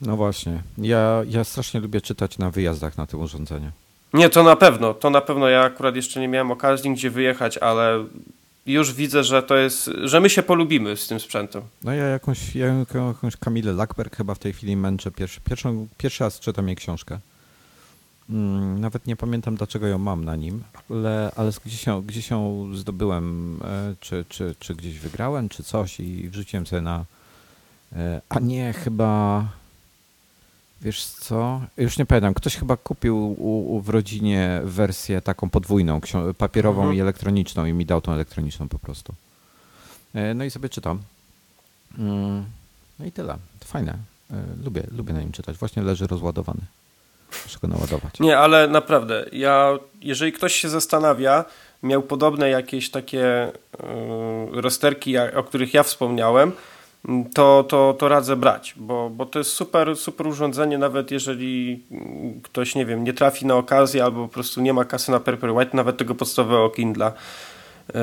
S2: No właśnie. Ja, ja strasznie lubię czytać na wyjazdach na tym urządzeniu.
S3: Nie, to na pewno. To na pewno ja akurat jeszcze nie miałem okazji gdzie wyjechać, ale już widzę, że to jest, że my się polubimy z tym sprzętem.
S2: No ja jakąś, ja jakąś Kamilę Lackberg chyba w tej chwili męczę. Pierwszy, pierwszą, pierwszy raz czytam jej książkę. Mm, nawet nie pamiętam dlaczego ją mam na nim, ale, ale gdzieś, ją, gdzieś ją zdobyłem, e, czy, czy, czy gdzieś wygrałem, czy coś i wrzuciłem sobie na... E, a nie, chyba... Wiesz co? Już nie pamiętam. Ktoś chyba kupił u, u w rodzinie wersję taką podwójną, papierową
S3: Mhm.
S2: i elektroniczną i mi dał tą elektroniczną po prostu. E, No i sobie czytam. Mm, No i tyle. To fajne. E, Lubię, lubię na nim czytać. Właśnie leży rozładowany. Muszę go naładować.
S3: Nie, ale naprawdę, ja, jeżeli ktoś się zastanawia, miał podobne jakieś takie yy, rozterki, o których ja wspomniałem, to, to, to radzę brać, bo, bo to jest super, super urządzenie, nawet jeżeli ktoś, nie wiem, nie trafi na okazję albo po prostu nie ma kasy na Perper White, nawet tego podstawowego Kindla. Yy,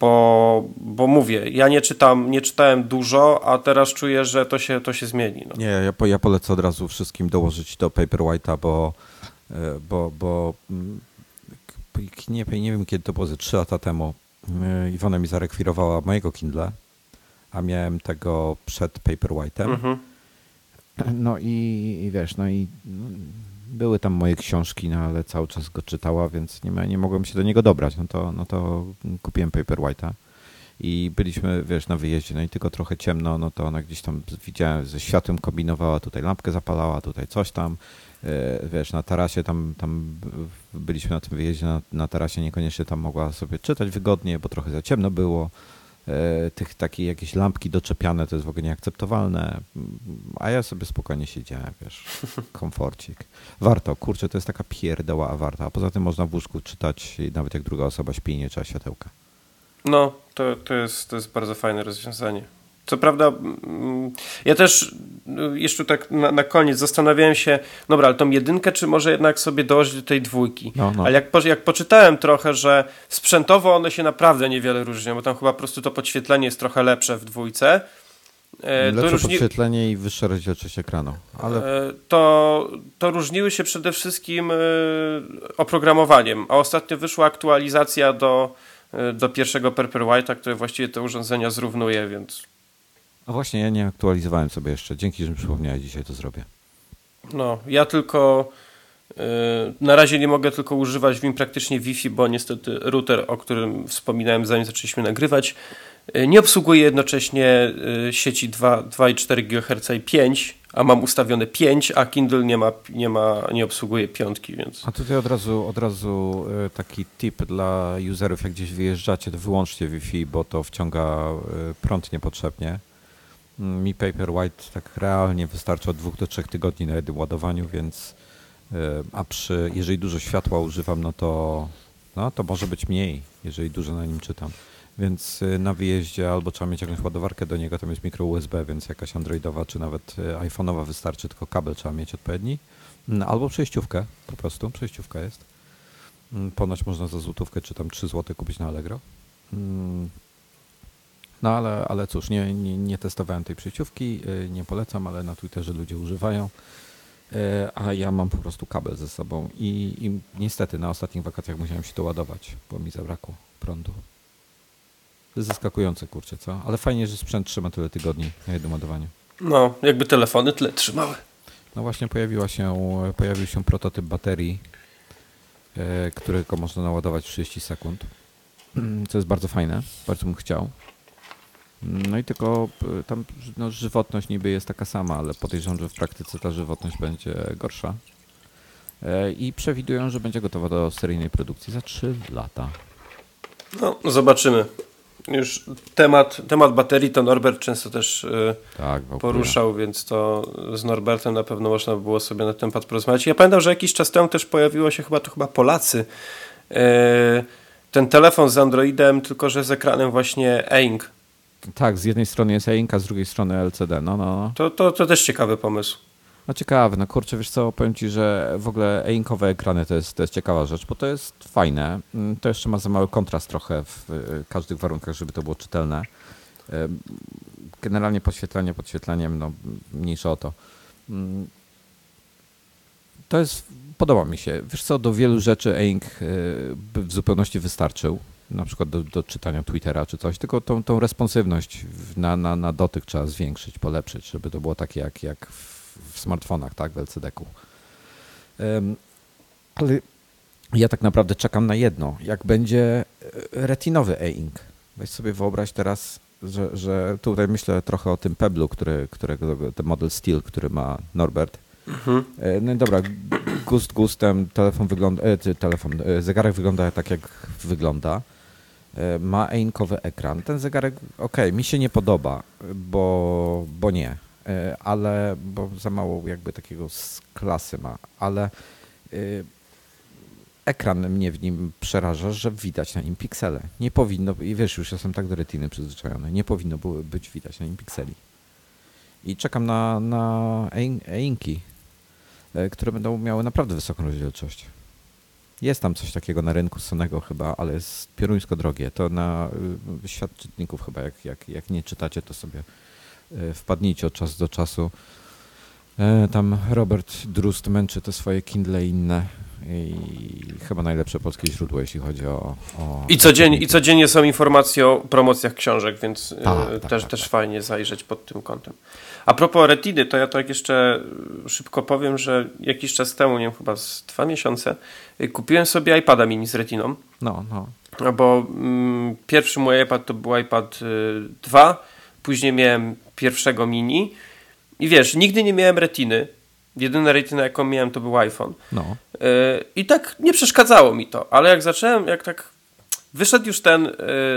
S3: Bo, bo mówię, ja nie czytam, nie czytałem dużo, a teraz czuję, że to się, to się zmieni. No.
S2: Nie, ja, po, ja polecę od razu wszystkim dołożyć do Paperwhite'a, bo, e, bo, bo mm, nie, nie wiem kiedy to było, ze 3 lata temu y, Iwona mi zarekwirowała mojego Kindle, a miałem tego przed Paperwhite'em.
S3: Mhm.
S2: No i, i wiesz, no i no, były tam moje książki, no ale cały czas go czytała, więc nie, ma- nie mogłem się do niego dobrać. No to, no to kupiłem Paperwhite'a i byliśmy, wiesz, na wyjeździe, no i tylko trochę ciemno, no to ona gdzieś tam widziałem, ze światłem kombinowała, tutaj lampkę zapalała, tutaj coś tam, e, wiesz, na tarasie tam, tam byliśmy na tym wyjeździe, na, na tarasie niekoniecznie tam mogła sobie czytać wygodnie, bo trochę za ciemno było, tych takie jakieś lampki doczepiane to jest w ogóle nieakceptowalne, a ja sobie spokojnie siedziałem, wiesz, (laughs) komforcik. Warto, kurczę, to jest taka pierdoła, a warta, a poza tym można w łóżku czytać, nawet jak druga osoba śpi, nie trzeba światełka.
S3: No, to, to, jest, to jest bardzo fajne rozwiązanie. Co prawda, mm, ja też y, jeszcze tak na, na koniec zastanawiałem się, dobra, ale tą jedynkę, czy może jednak sobie dołożyć do tej dwójki?
S2: No, no.
S3: Ale jak, jak poczytałem trochę, że sprzętowo one się naprawdę niewiele różnią, bo tam chyba po prostu to podświetlenie jest trochę lepsze w dwójce. E,
S2: Lepsze
S3: różni-
S2: podświetlenie i wyższa rozdzielczość ekranu. Ale
S3: E, to, to różniły się przede wszystkim e, oprogramowaniem, a ostatnio wyszła aktualizacja do, do pierwszego Paperwhite'a, który właściwie te urządzenia zrównuje, więc
S2: no właśnie, ja nie aktualizowałem sobie jeszcze. Dzięki, że mi przypomniałeś, dzisiaj to zrobię.
S3: no, ja tylko e, na razie nie mogę tylko używać w nim praktycznie Wi-Fi, bo niestety router, o którym wspominałem zanim zaczęliśmy nagrywać, e, nie obsługuje jednocześnie e, sieci 2 2,4 GHz i 5, a mam ustawione 5, a Kindle nie ma, nie ma nie obsługuje piątki, więc
S2: A tutaj od razu, od razu e, taki tip dla userów, jak gdzieś wyjeżdżacie, to wyłączcie Wi-Fi, bo to wciąga e, prąd niepotrzebnie. Mm, Mi Paperwhite tak realnie wystarczy od dwóch do trzech tygodni na jednym ładowaniu, więc e, a przy, jeżeli dużo światła używam, no to, no to może być mniej, jeżeli dużo na nim czytam. Więc e, na wyjeździe albo trzeba mieć jakąś ładowarkę do niego, tam jest mikro USB, więc jakaś androidowa czy nawet e, iPhone'owa wystarczy, tylko kabel trzeba mieć odpowiedni. No, albo przejściówkę, po prostu, przejściówka jest. Mm, Ponoć można za złotówkę czy tam 3 zł kupić na Allegro. No ale, ale cóż, nie, nie, nie testowałem tej przejściówki, y, nie polecam, ale na Twitterze ludzie używają. Y, A ja mam po prostu kabel ze sobą i, i niestety na ostatnich wakacjach musiałem się to ładować, bo mi zabrakło prądu. To jest zaskakujące, kurczę, co? Ale fajnie, że sprzęt trzyma tyle tygodni na jednym ładowaniu.
S3: no, jakby telefony tyle trzymały.
S2: No właśnie pojawiła się, pojawił się prototyp baterii, e, którego można naładować w 30 sekund, co jest bardzo fajne, bardzo bym chciał. No i tylko e, tam no, żywotność niby jest taka sama, ale podejrzewam, że w praktyce ta żywotność będzie gorsza. E, I przewidują, że będzie gotowa do seryjnej produkcji za 3 lata.
S3: No, zobaczymy. Już temat, temat baterii to Norbert często też y,
S2: Tak,
S3: poruszał, więc to z Norbertem na pewno można by było sobie na ten temat porozmawiać. Ja pamiętam, że jakiś czas temu też pojawiło się chyba to chyba Polacy. ten telefon z Androidem, tylko że z ekranem właśnie e-ink.
S2: Tak, z jednej strony jest e z drugiej strony LCD. No, no, no.
S3: To, to, to też ciekawy pomysł.
S2: No ciekawe, no kurczę, wiesz co, powiem Ci, że w ogóle e-inkowe ekrany to jest, to jest ciekawa rzecz, bo to jest fajne. Mm, To jeszcze ma za mały kontrast trochę w każdych warunkach, żeby to było czytelne. Generalnie podświetlenie podświetleniem, no mniejsza o to. Mm, To jest, podoba mi się. Wiesz co, do wielu rzeczy e-ink by w zupełności wystarczył. Na przykład do, do czytania Twittera czy coś, tylko tą, tą responsywność na, na, na dotyk trzeba zwiększyć, polepszyć, żeby to było takie jak, jak w, w smartfonach, tak, w LCD-ku. Em, ale ja tak naprawdę czekam na jedno. Jak będzie e, retinowy e-ink. Weź sobie wyobraź teraz, że, że tutaj myślę trochę o tym Peblu, który, którego, ten model Steel, który ma Norbert.
S3: Mhm.
S2: E, No i dobra, gust gustem, telefon wygląda, e, telefon, zegarek wygląda tak jak wygląda. E, Ma e-inkowy ekran. Ten zegarek, okej, mi się nie podoba, bo, bo nie, E, ale, bo za mało jakby takiego z klasy ma, ale e, ekran mnie w nim przeraża, że widać na nim piksele. Nie powinno, i wiesz, już jestem tak do retiny przyzwyczajony, nie powinno było być widać na nim pikseli. I czekam na, na e-inki, które będą miały naprawdę wysoką rozdzielczość. Jest tam coś takiego na rynku Sonego chyba, ale jest pioruńsko drogie. To na y, świat czytników chyba, jak, jak, jak nie czytacie, to sobie y, wpadnijcie od czasu do czasu. E, tam Robert Drust męczy te swoje Kindle i inne i chyba najlepsze polskie źródło, jeśli chodzi o... o
S3: I, codziennie, I codziennie są informacje o promocjach książek, więc
S2: tak,
S3: e,
S2: tak,
S3: też,
S2: tak,
S3: też
S2: tak.
S3: fajnie zajrzeć pod tym kątem. A propos Retiny, to ja tak jeszcze szybko powiem, że jakiś czas temu, nie wiem, chyba z dwa miesiące, y, kupiłem sobie iPada mini z Retiną.
S2: No, no.
S3: No bo mm, pierwszy mój iPad to był iPad y, 2, później miałem pierwszego mini i wiesz, nigdy nie miałem retiny. Jedyna retina, jaką miałem, to był iPhone.
S2: no.
S3: Y, I tak nie przeszkadzało mi to, ale jak zacząłem, jak tak wyszedł już ten y,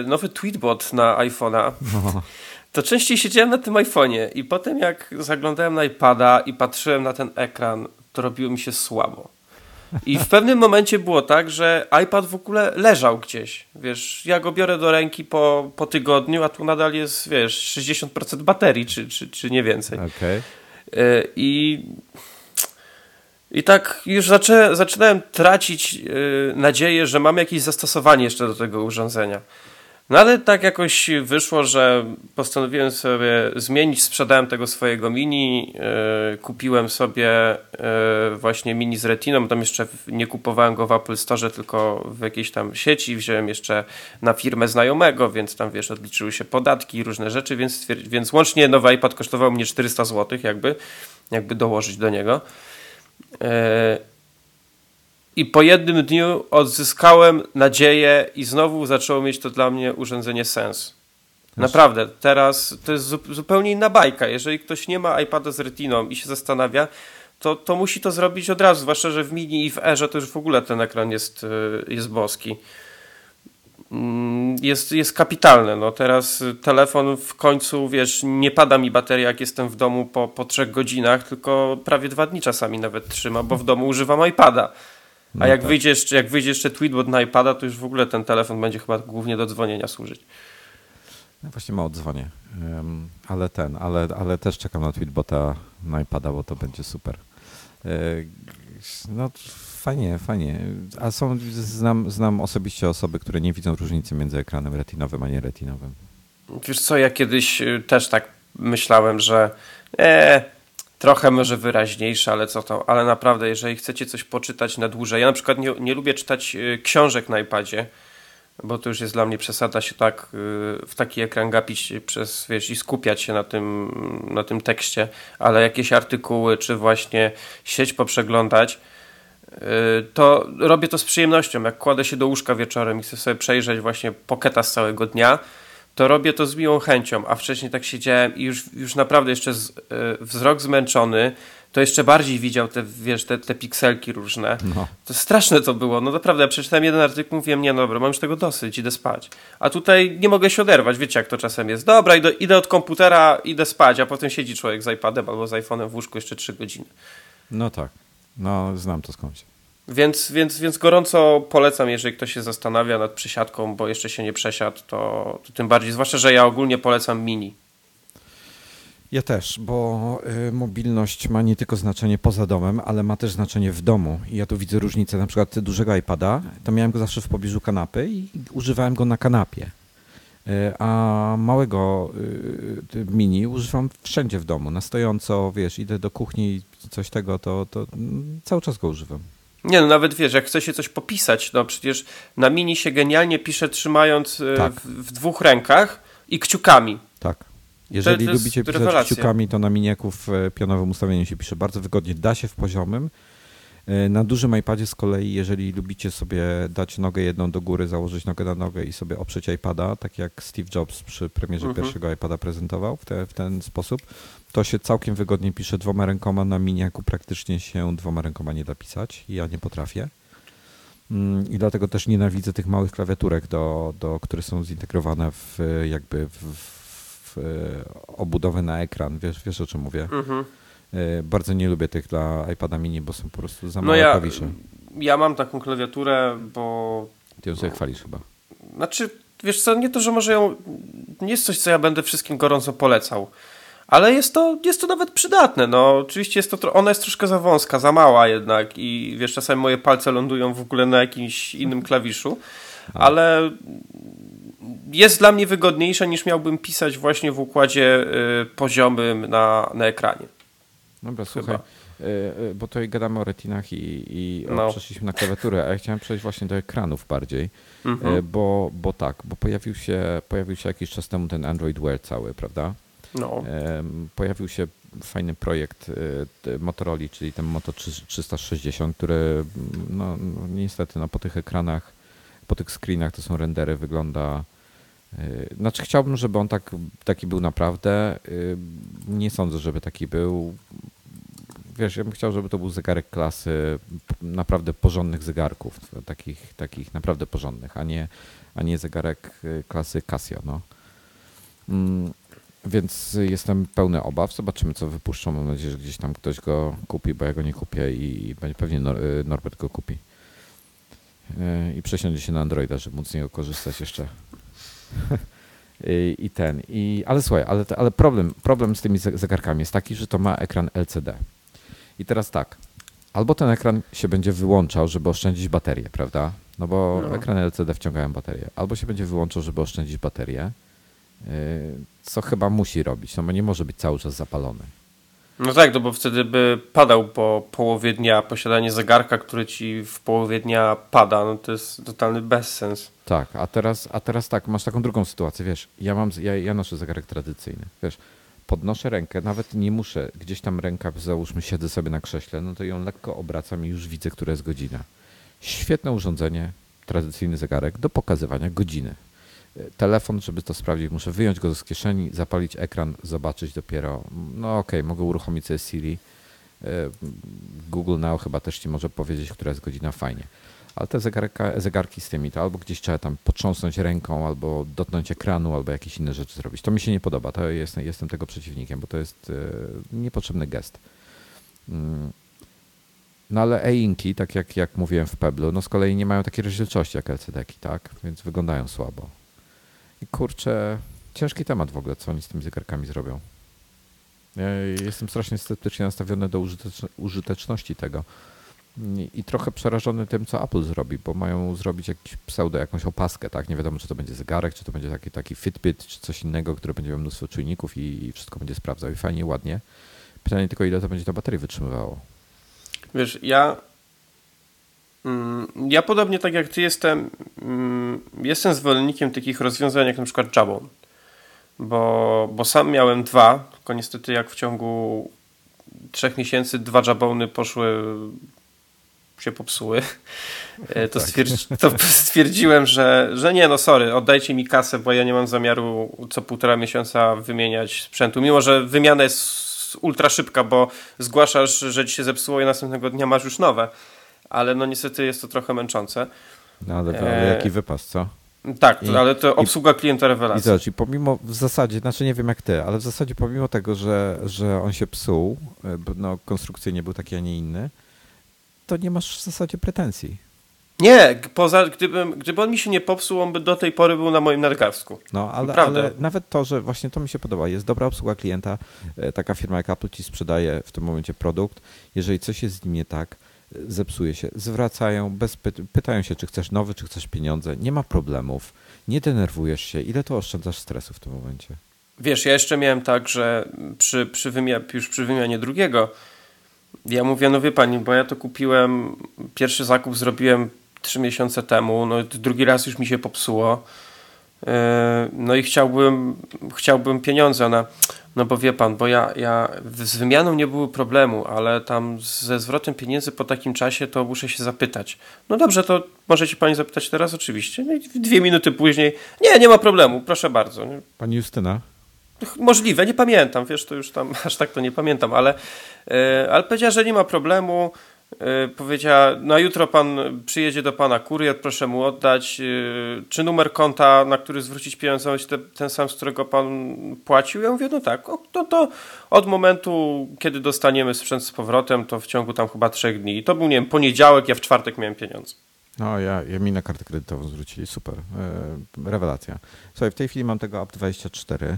S3: nowy tweetbot na iPhone'a,
S2: no.
S3: To częściej siedziałem na tym iPhone'ie i potem jak zaglądałem na iPada i patrzyłem na ten ekran, to robiło mi się słabo. I w pewnym momencie było tak, że iPad w ogóle leżał gdzieś. Wiesz, ja go biorę do ręki po, po tygodniu, a tu nadal jest, wiesz, 60% baterii, czy, czy, czy nie więcej.
S2: Okej.
S3: Y, I, I tak już zaczę, zaczynałem tracić y, nadzieję, że mam jakieś zastosowanie jeszcze do tego urządzenia. No ale tak jakoś wyszło, że postanowiłem sobie zmienić, sprzedałem tego swojego mini, y, kupiłem sobie y, właśnie mini z retiną, tam jeszcze nie kupowałem go w Apple Store, tylko w jakiejś tam sieci, wziąłem jeszcze na firmę znajomego, więc tam wiesz, odliczyły się podatki i różne rzeczy, więc, więc łącznie nowy iPad kosztował mnie 400 zł jakby, jakby dołożyć do niego. E, I po jednym dniu odzyskałem nadzieję i znowu zaczęło mieć to dla mnie urządzenie sens. Naprawdę, teraz to jest zu- zupełnie inna bajka. Jeżeli ktoś nie ma iPada z retiną i się zastanawia, to, to musi to zrobić od razu, zwłaszcza, że w mini i w erze to już w ogóle ten ekran jest, y, jest boski. Mm, Jest, jest kapitalne. No teraz telefon w końcu, wiesz, nie pada mi bateria, jak jestem w domu po, po trzech godzinach, tylko prawie dwa dni czasami nawet trzyma, bo w domu używam iPada. A
S2: No
S3: jak,
S2: tak.
S3: wyjdzie jeszcze, jak wyjdzie jeszcze Tweetbot na iPada, to już w ogóle ten telefon będzie chyba głównie do dzwonienia służyć.
S2: Ja właśnie mało dzwonię, Em, ale ten, ale, ale też czekam na Tweetbota na iPada, bo to będzie super. E, No fajnie, fajnie. A są, znam, znam osobiście osoby, które nie widzą różnicy między ekranem retinowym a nie retinowym.
S3: Wiesz co, ja kiedyś y, też tak myślałem, że e, trochę może wyraźniejsze, ale co to, ale naprawdę, jeżeli chcecie coś poczytać na dłużej, ja na przykład nie, nie lubię czytać y, książek na iPadzie, bo to już jest dla mnie przesada się tak y, w taki ekran gapić przez, wiesz, i skupiać się na tym, na tym tekście, ale jakieś artykuły, czy właśnie sieć poprzeglądać, y, to robię to z przyjemnością. Jak kładę się do łóżka wieczorem i chcę sobie przejrzeć właśnie poketa z całego dnia, to robię to z miłą chęcią, a wcześniej tak siedziałem i już, już naprawdę jeszcze z, y, wzrok zmęczony, to jeszcze bardziej widział te, wiesz, te, te pikselki różne.
S2: No.
S3: To straszne to było. No naprawdę, ja przeczytałem jeden artykuł, mówiłem, nie no dobra, mam już tego dosyć, idę spać. A tutaj nie mogę się oderwać, wiecie jak to czasem jest. Dobra, idę, idę od komputera, idę spać, a potem siedzi człowiek z iPadem albo z iPhone'em w łóżku jeszcze 3 godziny.
S2: No tak, no znam to skądś.
S3: Więc, więc, więc gorąco polecam, jeżeli ktoś się zastanawia nad przysiadką, bo jeszcze się nie przesiadł, to, to tym bardziej. Zwłaszcza, że ja ogólnie polecam mini.
S2: Ja też, bo y, mobilność ma nie tylko znaczenie poza domem, ale ma też znaczenie w domu. I ja tu widzę różnicę. Na przykład dużego iPada, to miałem go zawsze w pobliżu kanapy i używałem go na kanapie. Y, a małego y, mini używam wszędzie w domu, na stojąco, wiesz, idę do kuchni coś tego, to, to mm, cały czas go używam.
S3: Nie no, nawet wiesz, jak chce się coś popisać, no przecież na mini się genialnie pisze trzymając y,
S2: Tak.
S3: w, w dwóch rękach i kciukami.
S2: Tak. Jeżeli
S3: to jest
S2: lubicie pisać
S3: rewelacja.
S2: kciukami, to na miniaku w e, pionowym ustawieniu się pisze bardzo wygodnie. Da się w poziomym. E, Na dużym iPadzie z kolei, jeżeli lubicie sobie dać nogę jedną do góry, założyć nogę na nogę i sobie oprzeć iPada, tak jak Steve Jobs przy premierze
S3: Mhm.
S2: pierwszego iPada prezentował w, te, w ten sposób, to się całkiem wygodnie pisze dwoma rękoma. Na miniaku praktycznie się dwoma rękoma nie da pisać. Ja nie potrafię. Mm, I dlatego też nienawidzę tych małych klawiaturek, do, do, które są zintegrowane w jakby w, w, w e, obudowę na ekran. Wiesz, wiesz o czym mówię?
S3: Mhm.
S2: E, Bardzo nie lubię tych dla iPada mini, bo są po prostu za
S3: No
S2: małe
S3: ja,
S2: klawisze.
S3: ja mam taką klawiaturę, bo
S2: Ty ją sobie chwalisz chyba.
S3: Znaczy, wiesz co, nie to, że może ją. Nie jest coś, co ja będę wszystkim gorąco polecał. Ale jest to, jest to nawet przydatne. No, oczywiście jest to, ona jest troszkę za wąska, za mała jednak i wiesz, czasami moje palce lądują w ogóle na jakimś innym klawiszu, ale jest dla mnie wygodniejsza niż miałbym pisać właśnie w układzie y, poziomym na, na ekranie.
S2: Dobra, słuchaj, y, y, bo tutaj gadamy o retinach i, i no. przeszliśmy na klawiaturę, a ja chciałem przejść właśnie do ekranów bardziej, mhm. bo, bo tak, bo pojawił się, pojawił się jakiś czas temu ten Android Wear cały, prawda? No. Pojawił się fajny projekt Motorola, czyli ten Moto 360, który no, no, niestety no, po tych ekranach, po tych screenach to są rendery, wygląda znaczy chciałbym, żeby on tak, taki był naprawdę. Y, nie sądzę, żeby taki był. Wiesz, ja bym chciał, żeby to był zegarek klasy naprawdę porządnych zegarków, takich, takich naprawdę porządnych, a nie, a nie zegarek y, klasy Casio. No. Mm, więc jestem pełny obaw. Zobaczymy, co wypuszczą. Mam nadzieję, że gdzieś tam ktoś go kupi, bo ja go nie kupię i pewnie Norbert go kupi. I przesiądzie się na Androida, żeby móc z niego korzystać jeszcze. (laughs) I, ten. I, ale słuchaj, ale, ale problem, problem z tymi zegarkami jest taki, że to ma ekran LCD. I teraz tak, albo ten ekran się będzie wyłączał, żeby oszczędzić baterię, prawda? No bo no. ekrany LCD wciągają baterię. Albo się będzie wyłączał, żeby oszczędzić baterię, y, co chyba musi robić, no bo nie może być cały czas zapalony.
S3: No tak, no bo wtedy by padał po połowie dnia posiadanie zegarka, który ci w połowie dnia pada. No to jest totalny bezsens.
S2: Tak, a teraz, a teraz tak, masz taką drugą sytuację, wiesz, ja mam, ja, ja noszę zegarek tradycyjny, wiesz, podnoszę rękę, nawet nie muszę, gdzieś tam ręka, załóżmy, siedzę sobie na krześle, no to ją lekko obracam i już widzę, która jest godzina. Świetne urządzenie, tradycyjny zegarek do pokazywania godziny telefon, żeby to sprawdzić, muszę wyjąć go z kieszeni, zapalić ekran, zobaczyć dopiero. No okej, okay, mogę uruchomić sobie Siri. E, Google Now chyba też ci może powiedzieć, która jest godzina fajnie. Ale te zegarka, zegarki z tymi, to albo gdzieś trzeba tam potrząsnąć ręką, albo dotknąć ekranu, albo jakieś inne rzeczy zrobić. To mi się nie podoba. To jestem, jestem tego przeciwnikiem, bo to jest e, niepotrzebny gest. Mm. No ale e-inki, tak jak, jak mówiłem w Peblu, no z kolei nie mają takiej rozdzielczości jak LCD-ki, tak? Więc wyglądają słabo. Kurczę, ciężki temat w ogóle, co oni z tymi zegarkami zrobią. Ja jestem strasznie sceptycznie nastawiony do użyteczności tego. I trochę przerażony tym, co Apple zrobi, bo mają zrobić jakiś pseudo, jakąś opaskę, tak? Nie wiadomo, czy to będzie zegarek, czy to będzie taki, taki Fitbit, czy coś innego, który będzie miał mnóstwo czujników i, i wszystko będzie sprawdzał i fajnie, ładnie. Pytanie tylko, ile to będzie ta baterii wytrzymywało.
S3: Wiesz, ja ja podobnie tak jak ty jestem, mm, jestem zwolennikiem takich rozwiązań jak na przykład Jabon. Bo, bo sam miałem dwa, tylko niestety jak w ciągu trzech miesięcy dwa Jabony poszły, się popsuły, e, to, tak. stwierdzi, to stwierdziłem, że, że nie, no sorry, oddajcie mi kasę, bo ja nie mam zamiaru co półtora miesiąca wymieniać sprzętu. Mimo, że wymiana jest ultra szybka, bo zgłaszasz, że ci się zepsuło i następnego dnia masz już nowe ale no niestety jest to trochę męczące.
S2: No ale, ale jaki wypas, co?
S3: Tak, I, ale to obsługa i, klienta rewelacja.
S2: I zobacz, i pomimo w zasadzie, znaczy nie wiem jak ty, ale w zasadzie pomimo tego, że, że on się psuł, e, no konstrukcyjnie był taki, a nie inny, to nie masz w zasadzie pretensji.
S3: Nie, poza, gdybym, gdyby on mi się nie popsuł, on by do tej pory był na moim nadgarstku.
S2: No, ale, ale, nawet to, że właśnie to mi się podoba, jest dobra obsługa klienta, e, taka firma jak Apple ci sprzedaje w tym momencie produkt, jeżeli coś jest z nim nie tak, zepsuje się, zwracają, bez py pytają się, czy chcesz nowy, czy chcesz pieniądze. Nie ma problemów, nie denerwujesz się. Ile to oszczędzasz stresu w tym momencie?
S3: Wiesz, ja jeszcze miałem tak, że przy, przy już przy wymianie drugiego, ja mówię, no wie pani, bo ja to kupiłem, pierwszy zakup zrobiłem trzy miesiące temu, no drugi raz już mi się popsuło. E, no i chciałbym, chciałbym pieniądze na. No bo wie pan, bo ja, ja z wymianą nie było problemu, ale tam ze zwrotem pieniędzy po takim czasie to muszę się zapytać. No dobrze, to możecie pani zapytać teraz oczywiście. No i dwie minuty później. Nie, nie ma problemu, proszę bardzo.
S2: Pani Justyna?
S3: Możliwe, nie pamiętam, wiesz, to już tam (laughs) aż tak to nie pamiętam, ale, yy, ale powiedziała, że nie ma problemu. E, powiedziała, no jutro pan przyjedzie do pana kurier, proszę mu oddać, e, czy numer konta, na który zwrócić pieniądze, te, ten sam, z którego pan płacił? Ja mówię, no tak, o, to, to od momentu, kiedy dostaniemy sprzęt z powrotem, to w ciągu tam chyba trzech dni. I to był, nie wiem, poniedziałek, ja w czwartek miałem pieniądze.
S2: No, ja, ja mi na kartę kredytową zwrócili, super, e, rewelacja. Słuchaj, w tej chwili mam tego App24,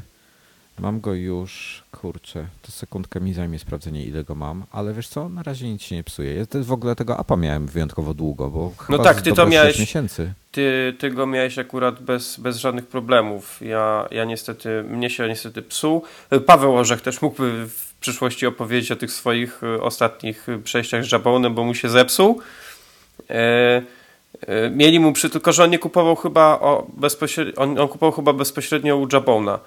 S2: Mam go już, kurczę, to sekundkę mi zajmie sprawdzenie ile go mam, ale wiesz co, na razie nic się nie psuje. Ja w ogóle tego apa miałem wyjątkowo długo, bo
S3: No tak, ty to miałeś, miesięcy. Ty, ty go miałeś akurat bez, bez żadnych problemów. Ja, ja niestety, mnie się niestety psuł. Paweł Orzech też mógłby przyszłości opowiedzieć o tych swoich ostatnich przejściach z Jabonem, bo mu się zepsuł. Mieli mu przy, tylko że on nie kupował chyba o bezpośrednio, on, on kupował chyba bezpośrednio u Jabona.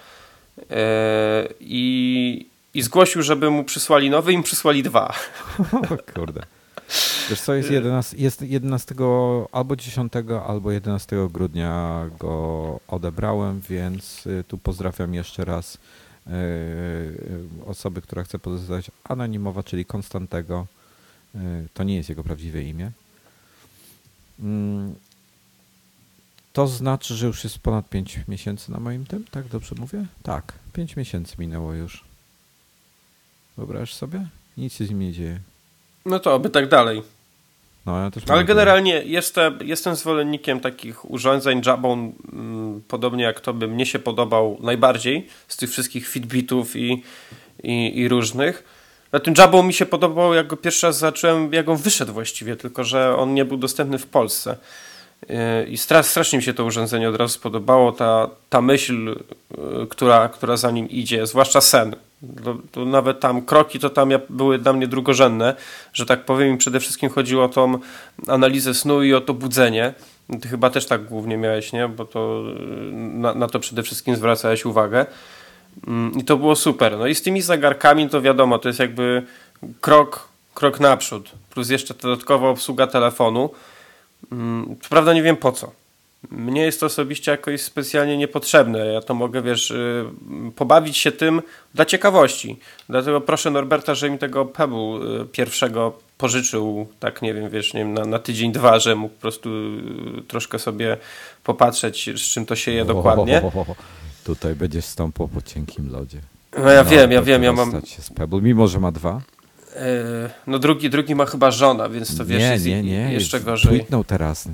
S3: I, I zgłosił, żeby mu przysłali nowy i mu przysłali dwa. (laughs)
S2: Kurde. Wiesz co, jest 11, jest 11 albo 10 albo 11 grudnia go odebrałem, więc y, tu pozdrawiam jeszcze raz yy, osoby, która chce pozostać anonimowa, czyli Konstantego. To nie jest jego prawdziwe imię. Yy, to znaczy, że już jest ponad 5 miesięcy na moim tym, tak dobrze mówię? Tak, 5 miesięcy minęło już. Wyobraź sobie? Nic się z nim nie dzieje.
S3: No to oby tak dalej.
S2: No, ja
S3: Ale generalnie jestem, jestem zwolennikiem takich urządzeń. Jabon, mm, podobnie jak to by mnie się podobał najbardziej z tych wszystkich Fitbitów i, i, i różnych. Na tym Jabon mi się podobał, jak go pierwszy raz zacząłem, jak on wyszedł właściwie, tylko że on nie był dostępny w Polsce. I strasznie mi się to urządzenie od razu spodobało, ta, ta myśl, yy, która, która za nim idzie, zwłaszcza sen. To, to nawet tam kroki to tam były dla mnie drugorzędne, że tak powiem i przede wszystkim chodziło o tą analizę snu i o to budzenie. Ty chyba też tak głównie miałeś, nie? Bo to na, na to przede wszystkim zwracałeś uwagę. Mm, I to było super. No i z tymi zegarkami to wiadomo, to jest jakby krok, krok naprzód. Plus jeszcze dodatkowa obsługa telefonu. Mm, co prawda nie wiem po co. Mnie jest to osobiście jakoś specjalnie niepotrzebne. Ja to mogę, wiesz, y, pobawić się tym dla ciekawości. Dlatego proszę Norberta, że mi tego Pebble y, pierwszego pożyczył, tak nie wiem, wiesz, nie wiem, na, na tydzień, dwa, że mógł po prostu y, troszkę sobie popatrzeć, z czym to się je dokładnie.
S2: O, o, o, Tutaj będziesz stąpał po cienkim lodzie.
S3: No ja no, wiem, ja wiem, ja mam...
S2: Się z Pebble, mimo że ma dwa.
S3: E, no drugi, drugi ma chyba żona, więc to wiesz,
S2: nie,
S3: jest
S2: nie, nie.
S3: jeszcze gorzej.
S2: Tweetnął teraz.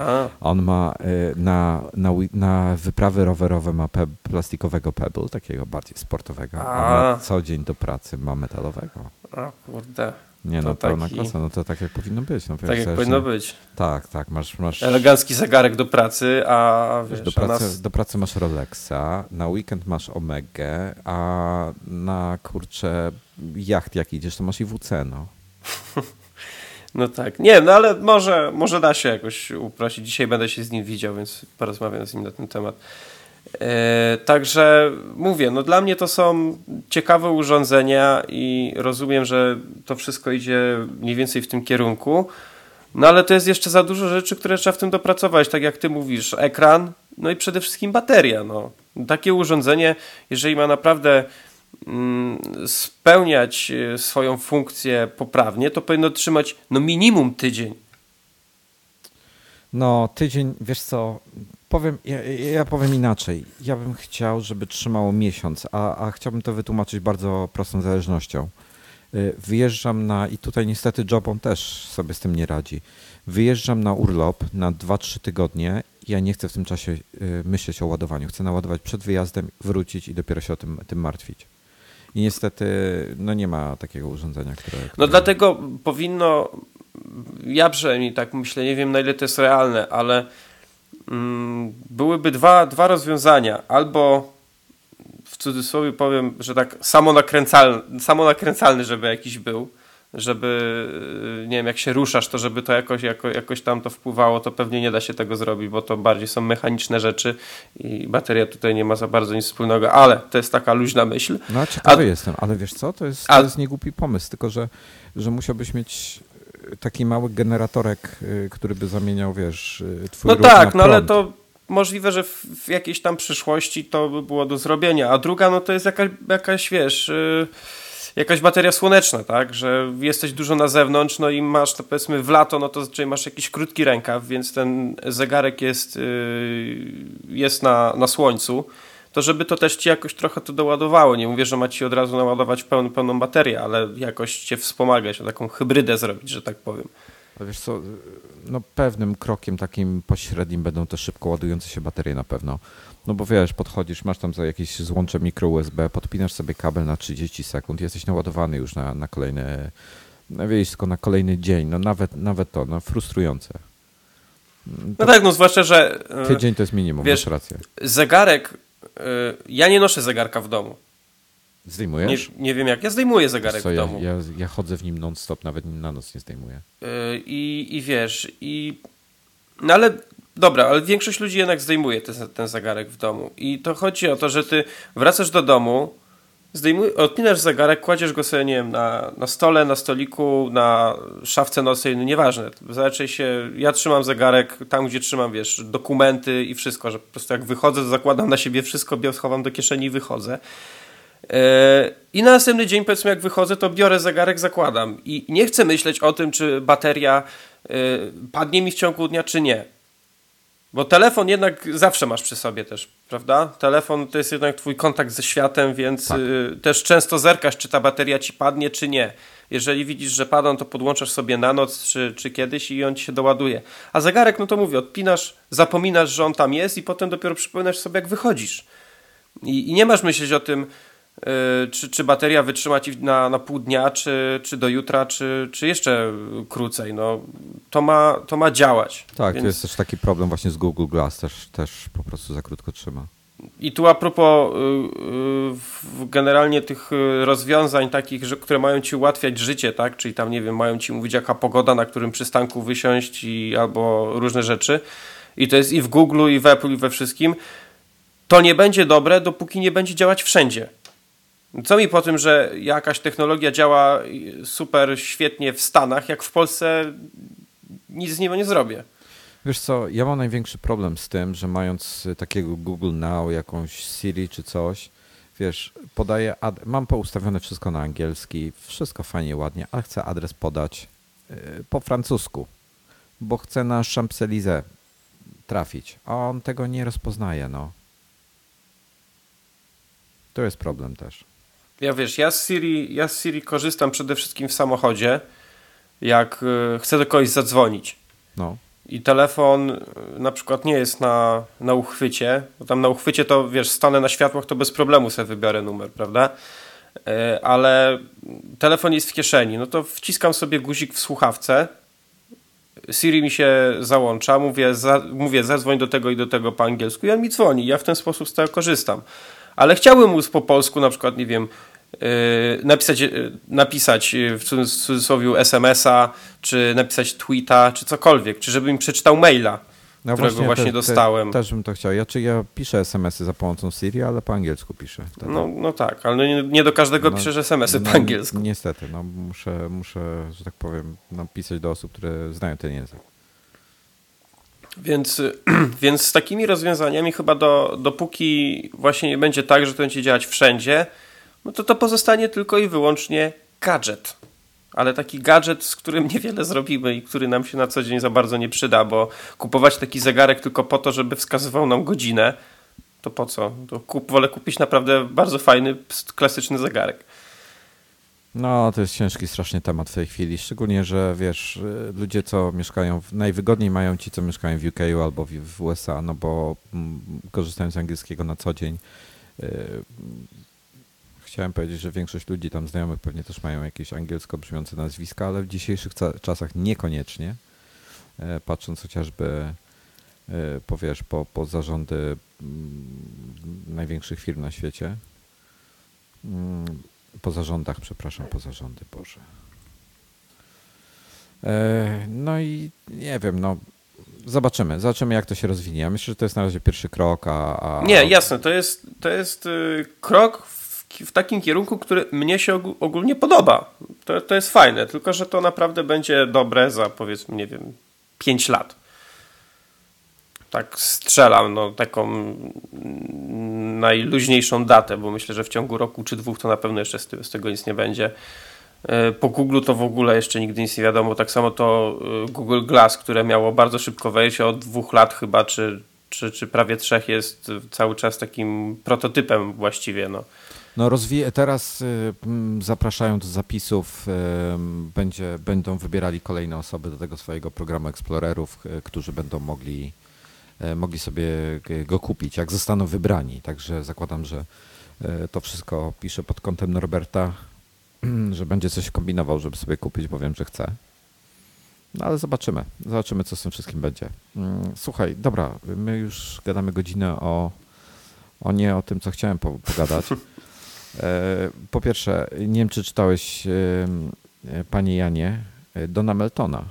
S2: A. On ma e, na, na, na wyprawy rowerowe ma pe plastikowego pebble, takiego bardziej sportowego, a, a na co dzień do pracy ma metalowego.
S3: A kurde.
S2: Nie no, to pełna taki... klasa, no to tak jak powinno być. No,
S3: tak wiesz, jak powinno być.
S2: Tak, tak, masz, masz...
S3: Elegancki zegarek do pracy, a wiesz,
S2: do, pracy, nas... do pracy masz Rolexa, na weekend masz Omegę, a na kurcze jacht jak idziesz, to masz IWC, no. (laughs)
S3: No tak. Nie, no ale może, może da się jakoś uprosić. Dzisiaj będę się z nim widział, więc porozmawiam z nim na ten temat. E, także mówię, no dla mnie to są ciekawe urządzenia i rozumiem, że to wszystko idzie mniej więcej w tym kierunku. No ale to jest jeszcze za dużo rzeczy, które trzeba w tym dopracować. Tak jak ty mówisz, ekran, no i przede wszystkim bateria. No. Takie urządzenie, jeżeli ma naprawdę mm, spełniać e, swoją funkcję poprawnie, to powinno trzymać no minimum tydzień.
S2: No, tydzień, wiesz co, powiem, ja, ja, powiem inaczej. Ja bym chciał, żeby trzymało miesiąc, a, a chciałbym to wytłumaczyć bardzo prostą zależnością. Y, wyjeżdżam na, i tutaj niestety Jobon też sobie z tym nie radzi. Wyjeżdżam na urlop na 2-3 tygodnie. Ja nie chcę w tym czasie y, myśleć o ładowaniu. Chcę naładować przed wyjazdem, wrócić i dopiero się o tym, tym martwić. I niestety no nie ma takiego urządzenia, które. które...
S3: No dlatego powinno, ja przynajmniej tak myślę, nie wiem na ile to jest realne, ale byłyby dwa, dwa rozwiązania. Albo w cudzysłowie powiem, że tak samonakręcalny, samonakręcalny żeby jakiś był, żeby, y, nie wiem, jak się ruszasz, to żeby to jakoś, jako, jakoś tam to wpływało, to pewnie nie da się tego zrobić, bo to bardziej są mechaniczne rzeczy i bateria tutaj nie ma za bardzo nic wspólnego, ale to jest taka luźna myśl.
S2: No ciekawy A, jestem, ale wiesz co, to jest, to jest niegłupi pomysł, tylko że, że musiałbyś mieć taki mały generatorek, y, który by zamieniał, wiesz, y, twój
S3: No tak, no ale to możliwe, że w, w, jakiejś tam przyszłości to by było do zrobienia. A druga, no to jest jakaś, jakaś wiesz, yy, jakaś bateria słoneczna, tak? Że jesteś dużo na zewnątrz, no i masz to powiedzmy w lato, no to zazwyczaj masz jakiś krótki rękaw, więc ten zegarek jest, yy, jest na, na słońcu to żeby to też ci jakoś trochę to doładowało. Nie mówię, że ma ci od razu naładować pełną, pełną baterię, ale jakoś cię wspomagać, taką hybrydę zrobić, że tak powiem.
S2: Wiesz co, no pewnym krokiem takim pośrednim będą te szybko ładujące się baterie na pewno. No bo wiesz, podchodzisz, masz tam za jakieś złącze mikro USB, podpinasz sobie kabel na 30 sekund, jesteś naładowany już na, na kolejny, na tylko na kolejny dzień, no nawet, nawet to, no frustrujące.
S3: No tak, no zwłaszcza, że...
S2: E, Tydzień to jest minimum, wiesz, masz rację.
S3: Zegarek ja nie noszę zegarka w domu.
S2: Zdejmujesz?
S3: Nie, nie wiem jak. Ja zdejmuję zegarek
S2: Co,
S3: w
S2: ja,
S3: domu.
S2: ja, ja chodzę w nim non-stop, nawet na noc nie zdejmuję.
S3: Yy, I, I wiesz, i. No ale dobra, ale większość ludzi jednak zdejmuje ten, ten zegarek w domu. I to chodzi o to, że ty wracasz do domu, zdejmuj, odpinasz zegarek, kładziesz go sobie, nie wiem, na, na stole, na stoliku, na szafce nocnej, no nieważne. Raczej się, ja trzymam zegarek tam, gdzie trzymam, wiesz, dokumenty i wszystko, że po prostu jak wychodzę, to zakładam na siebie wszystko, biorę, schowam do kieszeni i wychodzę. Yy, I na następny dzień, powiedzmy, jak wychodzę, to biorę zegarek, zakładam. I nie chcę myśleć o tym, czy bateria yy, padnie mi w ciągu dnia, czy nie. Bo telefon jednak zawsze masz przy sobie też, prawda? Telefon to jest jednak twój kontakt ze światem, więc
S2: Tak.
S3: yy, też często zerkasz, czy ta bateria ci padnie, czy nie. Jeżeli widzisz, że pada, to podłączasz sobie na noc, czy, czy kiedyś i on ci się doładuje. A zegarek, no to mówię, odpinasz, zapominasz, że on tam jest i potem dopiero przypominasz sobie, jak wychodzisz. I, i nie masz myśleć o tym, czy, czy bateria wytrzyma ci na, na pół dnia, czy, czy do jutra, czy, czy jeszcze krócej. No, to, ma, to ma działać.
S2: Tak,
S3: Więc-
S2: to jest też taki problem właśnie z Google Glass, też, też po prostu za krótko trzyma.
S3: I tu a propos y, y, generalnie tych y, rozwiązań takich, że, które mają ci ułatwiać życie, tak? Czyli tam, nie wiem, mają ci mówić jaka pogoda, na którym przystanku wysiąść i albo różne rzeczy. I to jest i w Google, i w Apple, i we wszystkim. To nie będzie dobre, dopóki nie będzie działać wszędzie. Co mi po tym, że jakaś technologia działa super świetnie w Stanach, jak w Polsce nic z niego nie zrobię.
S2: Wiesz co, ja mam największy problem z tym, że mając y, takiego Google Now, jakąś Siri czy coś, wiesz, podaję, ad- mam poustawione wszystko na angielski, wszystko fajnie, ładnie, ale chcę adres podać y, po francusku, bo chcę na Champs-Élysées trafić, a on tego nie rozpoznaje, no. To jest problem też.
S3: Ja wiesz, ja z Siri, ja z Siri korzystam przede wszystkim w samochodzie, jak y, chcę do kogoś zadzwonić.
S2: No,
S3: I telefon y, na przykład nie jest na, na uchwycie, bo tam na uchwycie to wiesz, stanę na światłach, to bez problemu sobie wybiorę numer, prawda? Y, Ale telefon jest w kieszeni, no to wciskam sobie guzik w słuchawce. Siri mi się załącza, mówię, za, mówię zadzwoń do tego i do tego po angielsku i on mi dzwoni. Ja w ten sposób z tego korzystam. Ale chciałbym móc po polsku na przykład, nie wiem, yy, napisać, yy, napisać yy, w cudz- cudzysłowie SMS-a, czy napisać tweeta, czy cokolwiek, czy żebym przeczytał maila,
S2: no
S3: którego właśnie,
S2: te- te-
S3: dostałem.
S2: też bym to chciał. Ja, czy ja piszę SMS-y za pomocą Siri, ale po angielsku piszę. Wtedy.
S3: No, no tak, ale nie, nie do każdego
S2: No,
S3: piszesz SMS-y
S2: no,
S3: po angielsku.
S2: Niestety, no muszę, muszę, że tak powiem, no, pisać do osób, które znają ten język.
S3: Więc, (clears throat) więc z takimi rozwiązaniami chyba do, dopóki właśnie nie będzie tak, że to będzie działać wszędzie, no to to pozostanie tylko i wyłącznie gadżet. Ale taki gadżet, z którym niewiele zrobimy i który nam się na co dzień za bardzo nie przyda, bo kupować taki zegarek tylko po to, żeby wskazywał nam godzinę, to po co? To kup, wolę kupić naprawdę bardzo fajny, klasyczny zegarek.
S2: No, to jest ciężki strasznie temat w tej chwili, szczególnie, że wiesz, y, ludzie, co mieszkają, w, najwygodniej mają ci, co mieszkają w UK albo w, w USA, no bo mm, korzystają z angielskiego na co dzień. Y, chciałem powiedzieć, że większość ludzi tam znajomych pewnie też mają jakieś angielsko brzmiące nazwiska, ale w dzisiejszych czasach niekoniecznie, e, patrząc chociażby e, po, wiesz, po, po zarządy mm, największych firm na świecie. Po zarządach, przepraszam, po zarządy, Boże. E, No i nie wiem, no zobaczymy, zobaczymy jak to się rozwinie. Ja myślę, że to jest na razie pierwszy krok, a... a
S3: Nie, jasne, to jest, to jest y, krok w, w takim kierunku, który mnie się ogó- ogólnie podoba. To, to jest fajne, tylko że to naprawdę będzie dobre za powiedzmy, nie wiem, 5 lat. Tak strzelam, no taką najluźniejszą datę, bo myślę, że w ciągu roku czy dwóch to na pewno jeszcze z, tego nic nie będzie. Y, Po Google to w ogóle jeszcze nigdy nic nie wiadomo. Tak samo to y, Google Glass, które miało bardzo szybko wejść od dwóch lat chyba, czy, czy, czy prawie trzech jest cały czas takim prototypem właściwie. No.
S2: No teraz y, zapraszają do zapisów, będzie, będą wybierali kolejne osoby do tego swojego programu Explorerów, y, którzy będą mogli, mogli sobie y, go kupić, jak zostaną wybrani. Także zakładam, że y, to wszystko piszę pod kątem Norberta, (clears throat) że będzie coś kombinował, żeby sobie kupić, bo wiem, że chce. No ale zobaczymy, zobaczymy, co z tym wszystkim będzie. Mm, Słuchaj, dobra, my już gadamy godzinę o, o nie o tym, co chciałem po, pogadać. (laughs) Po pierwsze, nie wiem, czy czytałeś, panie Janie, Dona Meltona.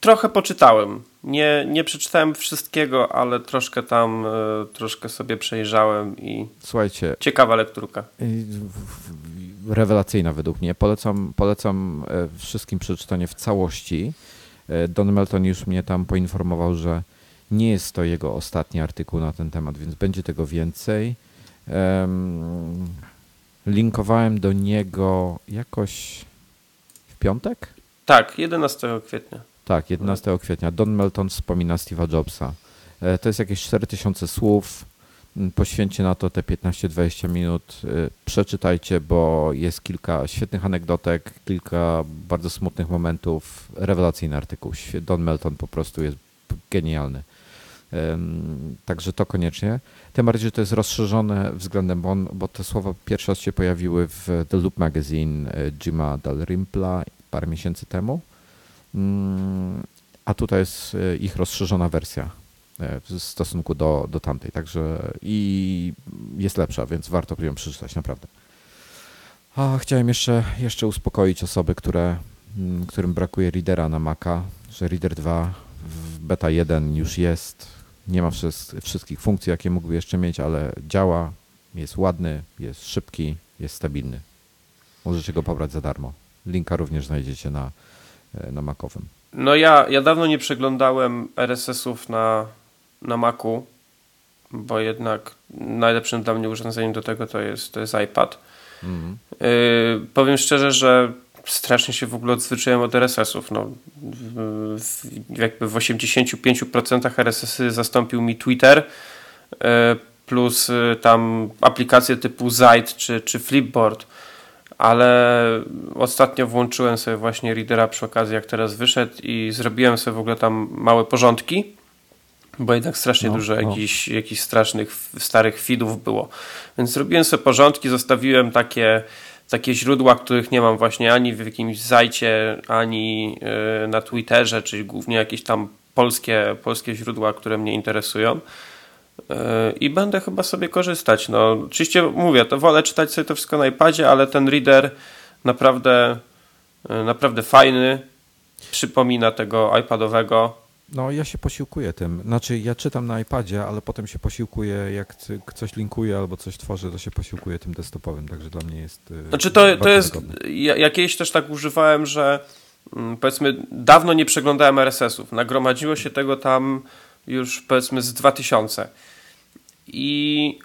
S3: Trochę poczytałem. Nie, nie przeczytałem wszystkiego, ale troszkę tam, troszkę sobie przejrzałem i.
S2: Słuchajcie.
S3: Ciekawa lekturka.
S2: Rewelacyjna według mnie. Polecam, polecam wszystkim przeczytanie w całości. Don Melton już mnie tam poinformował, że nie jest to jego ostatni artykuł na ten temat, więc będzie tego więcej. Linkowałem do niego jakoś w piątek?
S3: Tak, 11 kwietnia.
S2: Tak, 11 kwietnia. Don Melton wspomina Steve'a Jobsa. E, to jest jakieś 4000 słów. Mm, poświęćcie na to te 15-20 minut. E, przeczytajcie, bo jest kilka świetnych anegdotek, kilka bardzo smutnych momentów. Rewelacyjny artykuł. Don Melton po prostu jest genialny. Także to koniecznie. Tym bardziej, że to jest rozszerzone względem, bo, on, bo te słowa pierwszy raz się pojawiły w The Loop Magazine e, Jima Dalrympla parę miesięcy temu. Mm, a tutaj jest e, ich rozszerzona wersja e, w stosunku do, do tamtej. Także i jest lepsza, więc warto ją przeczytać, naprawdę. A chciałem jeszcze, jeszcze uspokoić osoby, które, mm, którym brakuje readera na Maca, że Reader 2 w beta 1 już jest, nie ma wszystkich funkcji, jakie mógłby jeszcze mieć, ale działa, jest ładny, jest szybki, jest stabilny. Możecie go pobrać za darmo. Linka również znajdziecie na, na Macowym.
S3: No ja, ja dawno nie przeglądałem RSS-ów na, na Macu, bo jednak najlepszym dla mnie urządzeniem do tego to jest, to jest iPad. Mm. Yy, powiem szczerze, że strasznie się w ogóle odzwyczaiłem od RSS-ów. No, w, jakby w 85% RSS-y zastąpił mi Twitter e, plus e, tam aplikacje typu Zite czy, czy Flipboard ale ostatnio włączyłem sobie właśnie Readera przy okazji jak teraz wyszedł i zrobiłem sobie w ogóle tam małe porządki bo jednak strasznie no, dużo no. jakichś, jakichś strasznych starych feedów było. Więc zrobiłem sobie porządki, zostawiłem takie takie źródła, których nie mam właśnie ani w jakimś zajcie, ani e, na Twitterze, czyli głównie jakieś tam polskie, polskie źródła, które mnie interesują. E, I będę chyba sobie korzystać. No, oczywiście mówię, to wolę czytać sobie to wszystko na iPadzie, ale ten reader naprawdę, e, naprawdę fajny. Przypomina tego iPadowego.
S2: No ja się posiłkuję tym. Znaczy ja czytam na iPadzie, ale potem się posiłkuję, jak coś linkuję albo coś tworzę, to się posiłkuję tym desktopowym, także dla mnie jest y,
S3: Znaczy to, to jest, ja, ja kiedyś też tak używałem, że mm, powiedzmy dawno nie przeglądałem RSS-ów. Nagromadziło się tego tam już powiedzmy z 2000 i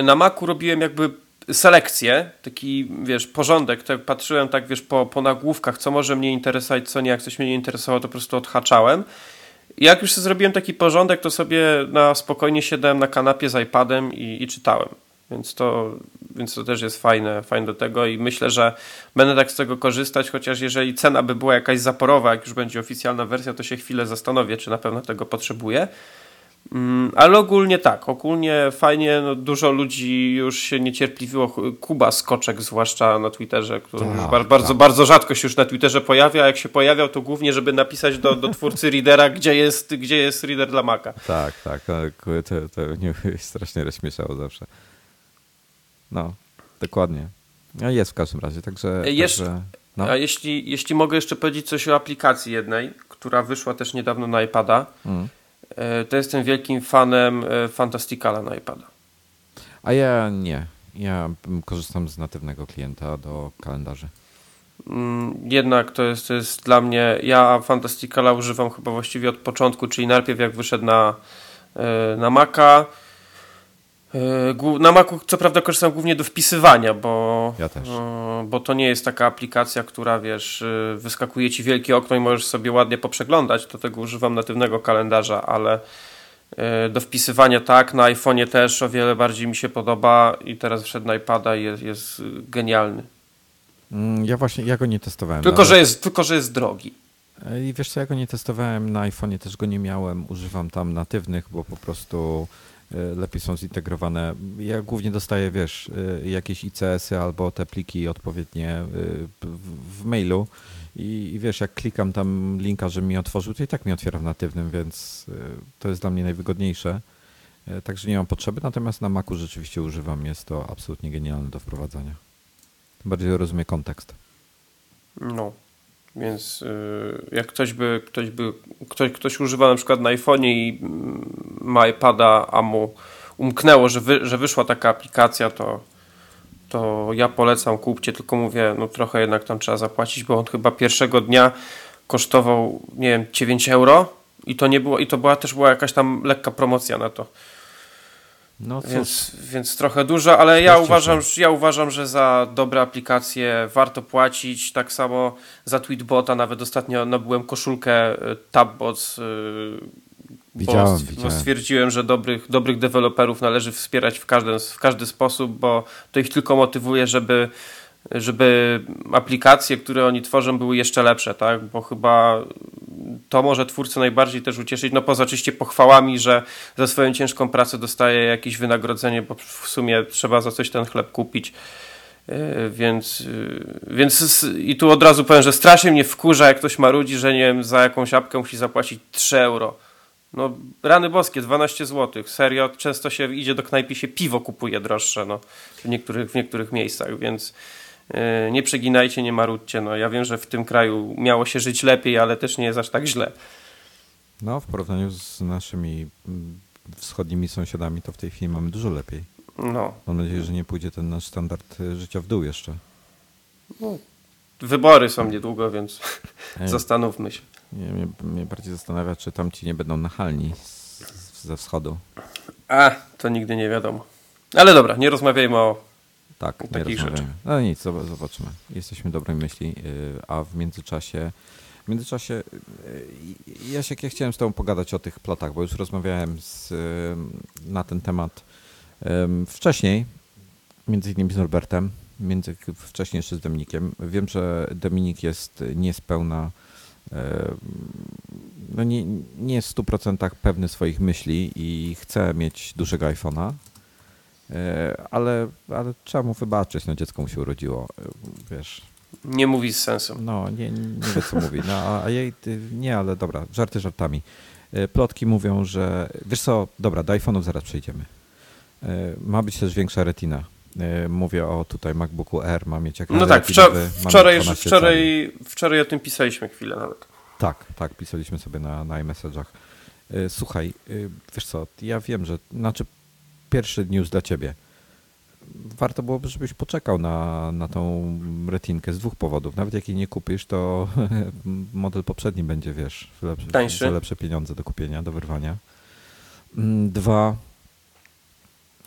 S3: y, na Macu robiłem jakby selekcję, taki, wiesz, porządek, tak patrzyłem tak, wiesz, po, po nagłówkach, co może mnie interesować, co nie, jak coś mnie nie interesowało, to po prostu odhaczałem. I jak już zrobiłem taki porządek, to sobie na spokojnie siadałem na kanapie z iPadem i, i czytałem. Więc to, więc to też jest fajne, fajne do tego i myślę, że będę tak z tego korzystać, chociaż jeżeli cena by była jakaś zaporowa, jak już będzie oficjalna wersja, to się chwilę zastanowię, czy na pewno tego potrzebuję. Mm, ale ogólnie tak, ogólnie fajnie, no dużo ludzi już się niecierpliwiło. Kuba Skoczek, zwłaszcza na Twitterze, który tak, bardzo, bardzo, bardzo rzadko się już na Twitterze pojawia, a jak się pojawiał, to głównie, żeby napisać do, do twórcy readera, gdzie jest, gdzie jest reader dla Maca.
S2: Tak, tak, to, to mnie (laughs) strasznie rozśmieszało zawsze. No, dokładnie. No jest w każdym razie, także...
S3: Jeszcze, także, no. A jeśli, jeśli mogę jeszcze powiedzieć coś o aplikacji jednej, która wyszła też niedawno na iPada, mm E, to jestem wielkim fanem e, Fantasticala na iPada.
S2: A ja nie. Ja korzystam z natywnego klienta do kalendarzy.
S3: Mm, jednak to jest, to jest dla mnie. Ja Fantasticala używam chyba właściwie od początku, czyli najpierw jak wyszedł na, e, na Maca na Macu co prawda korzystam głównie do wpisywania, bo,
S2: ja.
S3: E, bo to nie jest taka aplikacja, która wiesz, e, wyskakuje ci wielkie okno i możesz sobie ładnie poprzeglądać. Do tego używam natywnego kalendarza, ale do wpisywania tak, na iPhone'ie też o wiele bardziej mi się podoba i teraz wszedł na iPada i jest, jest genialny.
S2: Mm, ja właśnie, ja go nie testowałem.
S3: Tylko, że jest, tylko, że jest drogi.
S2: I wiesz co, ja go nie testowałem, na iPhone'ie też go nie miałem, używam tam natywnych, bo po prostu E, lepiej są zintegrowane. Ja głównie dostaję, wiesz, e, jakieś ICS-y albo te pliki odpowiednie e, w mailu i, wiesz, jak klikam tam linka, że mi otworzył, to i tak mi otwiera w natywnym, więc to jest dla mnie najwygodniejsze. E, także nie mam potrzeby, natomiast na Macu rzeczywiście używam. Jest to absolutnie genialne do wprowadzania. Bardziej rozumiem kontekst.
S3: No, więc yy, jak ktoś by, ktoś by, ktoś, ktoś używa na przykład na iPhone'ie i mm, ma iPada, a mu umknęło, że, wy, że wyszła taka aplikacja, to, to ja polecam, kupcie, tylko mówię, no trochę jednak tam trzeba zapłacić, bo on chyba pierwszego dnia kosztował, nie wiem, 9 euro i to nie było, i to była też była jakaś tam lekka promocja na to. No więc, więc trochę dużo, ale ja uważam, ja uważam, że za dobre aplikacje warto płacić. Tak samo za Tweetbota, nawet ostatnio nabyłem koszulkę y, Tabbots.
S2: Widziałem,
S3: bo,
S2: widziałem.
S3: bo stwierdziłem, że dobrych, dobrych deweloperów należy wspierać w każdy, w każdy sposób, bo to ich tylko motywuje, żeby żeby aplikacje, które oni tworzą, były jeszcze lepsze, tak? Bo chyba to może twórcę najbardziej też ucieszyć, no poza oczywiście pochwałami, że za swoją ciężką pracę dostaje jakieś wynagrodzenie, bo w sumie trzeba za coś ten chleb kupić. E, więc, e, więc i tu od razu powiem, że strasznie mnie wkurza, jak ktoś marudzi, że nie wiem, za jakąś apkę musi zapłacić 3 euro. No, rany boskie, 12 zł. Serio, często się idzie do knajpy się piwo kupuje droższe, no, w niektórych, w niektórych miejscach, więc nie przeginajcie, nie marudźcie. No, ja wiem, że w tym kraju miało się żyć lepiej, ale też nie jest aż tak źle.
S2: No, w porównaniu z naszymi mm, wschodnimi sąsiadami, to w tej chwili mamy dużo lepiej. No. Mam nadzieję, że nie pójdzie ten nasz standard e, życia w dół jeszcze.
S3: No, wybory są niedługo, więc (laughs) Ej. zastanówmy się.
S2: Nie, mnie, mnie, bardziej zastanawia, czy tamci nie będą nachalni z, ze wschodu.
S3: A, to nigdy nie wiadomo. Ale dobra, nie rozmawiajmy o
S2: tak, takich rzeczy. No nic, zobaczymy. Jesteśmy dobrej myśli, y, a w międzyczasie w międzyczasie y, Jasiek, ja chciałem z tobą pogadać o tych plotach, bo już rozmawiałem z, y, na ten temat wcześniej, między innymi z Norbertem, między, wcześniej jeszcze z Dominikiem. Wiem, że Dominik jest niespełna no nie, nie jest w 100% pewny swoich myśli i chce mieć dużego iPhone'a, ale, ale trzeba mu wybaczyć, no dziecko mu się urodziło, e, wiesz.
S3: Nie mówi z sensem.
S2: No, nie, nie wie co mówi. No, a jej, nie, ale dobra, żarty żartami. E, plotki mówią, że, wiesz co, dobra, do iPhone'ów zaraz przejdziemy. Ma być też większa retina. Mówię o tutaj MacBooku Air, ma mieć ekran
S3: No tak, wczoraj, wczoraj, wczoraj, wczoraj o tym pisaliśmy chwilę nawet.
S2: Tak, tak, pisaliśmy sobie na, na iMessage'ach. Słuchaj, wiesz co, ja wiem, że, znaczy pierwszy news dla ciebie. Warto byłoby, żebyś poczekał na, na tą retinkę z dwóch powodów. Nawet jak jej nie kupisz, to (laughs) model poprzedni będzie, wiesz, lepszy, Tańszy. za lepsze pieniądze do kupienia, do wyrwania. Mm, dwa,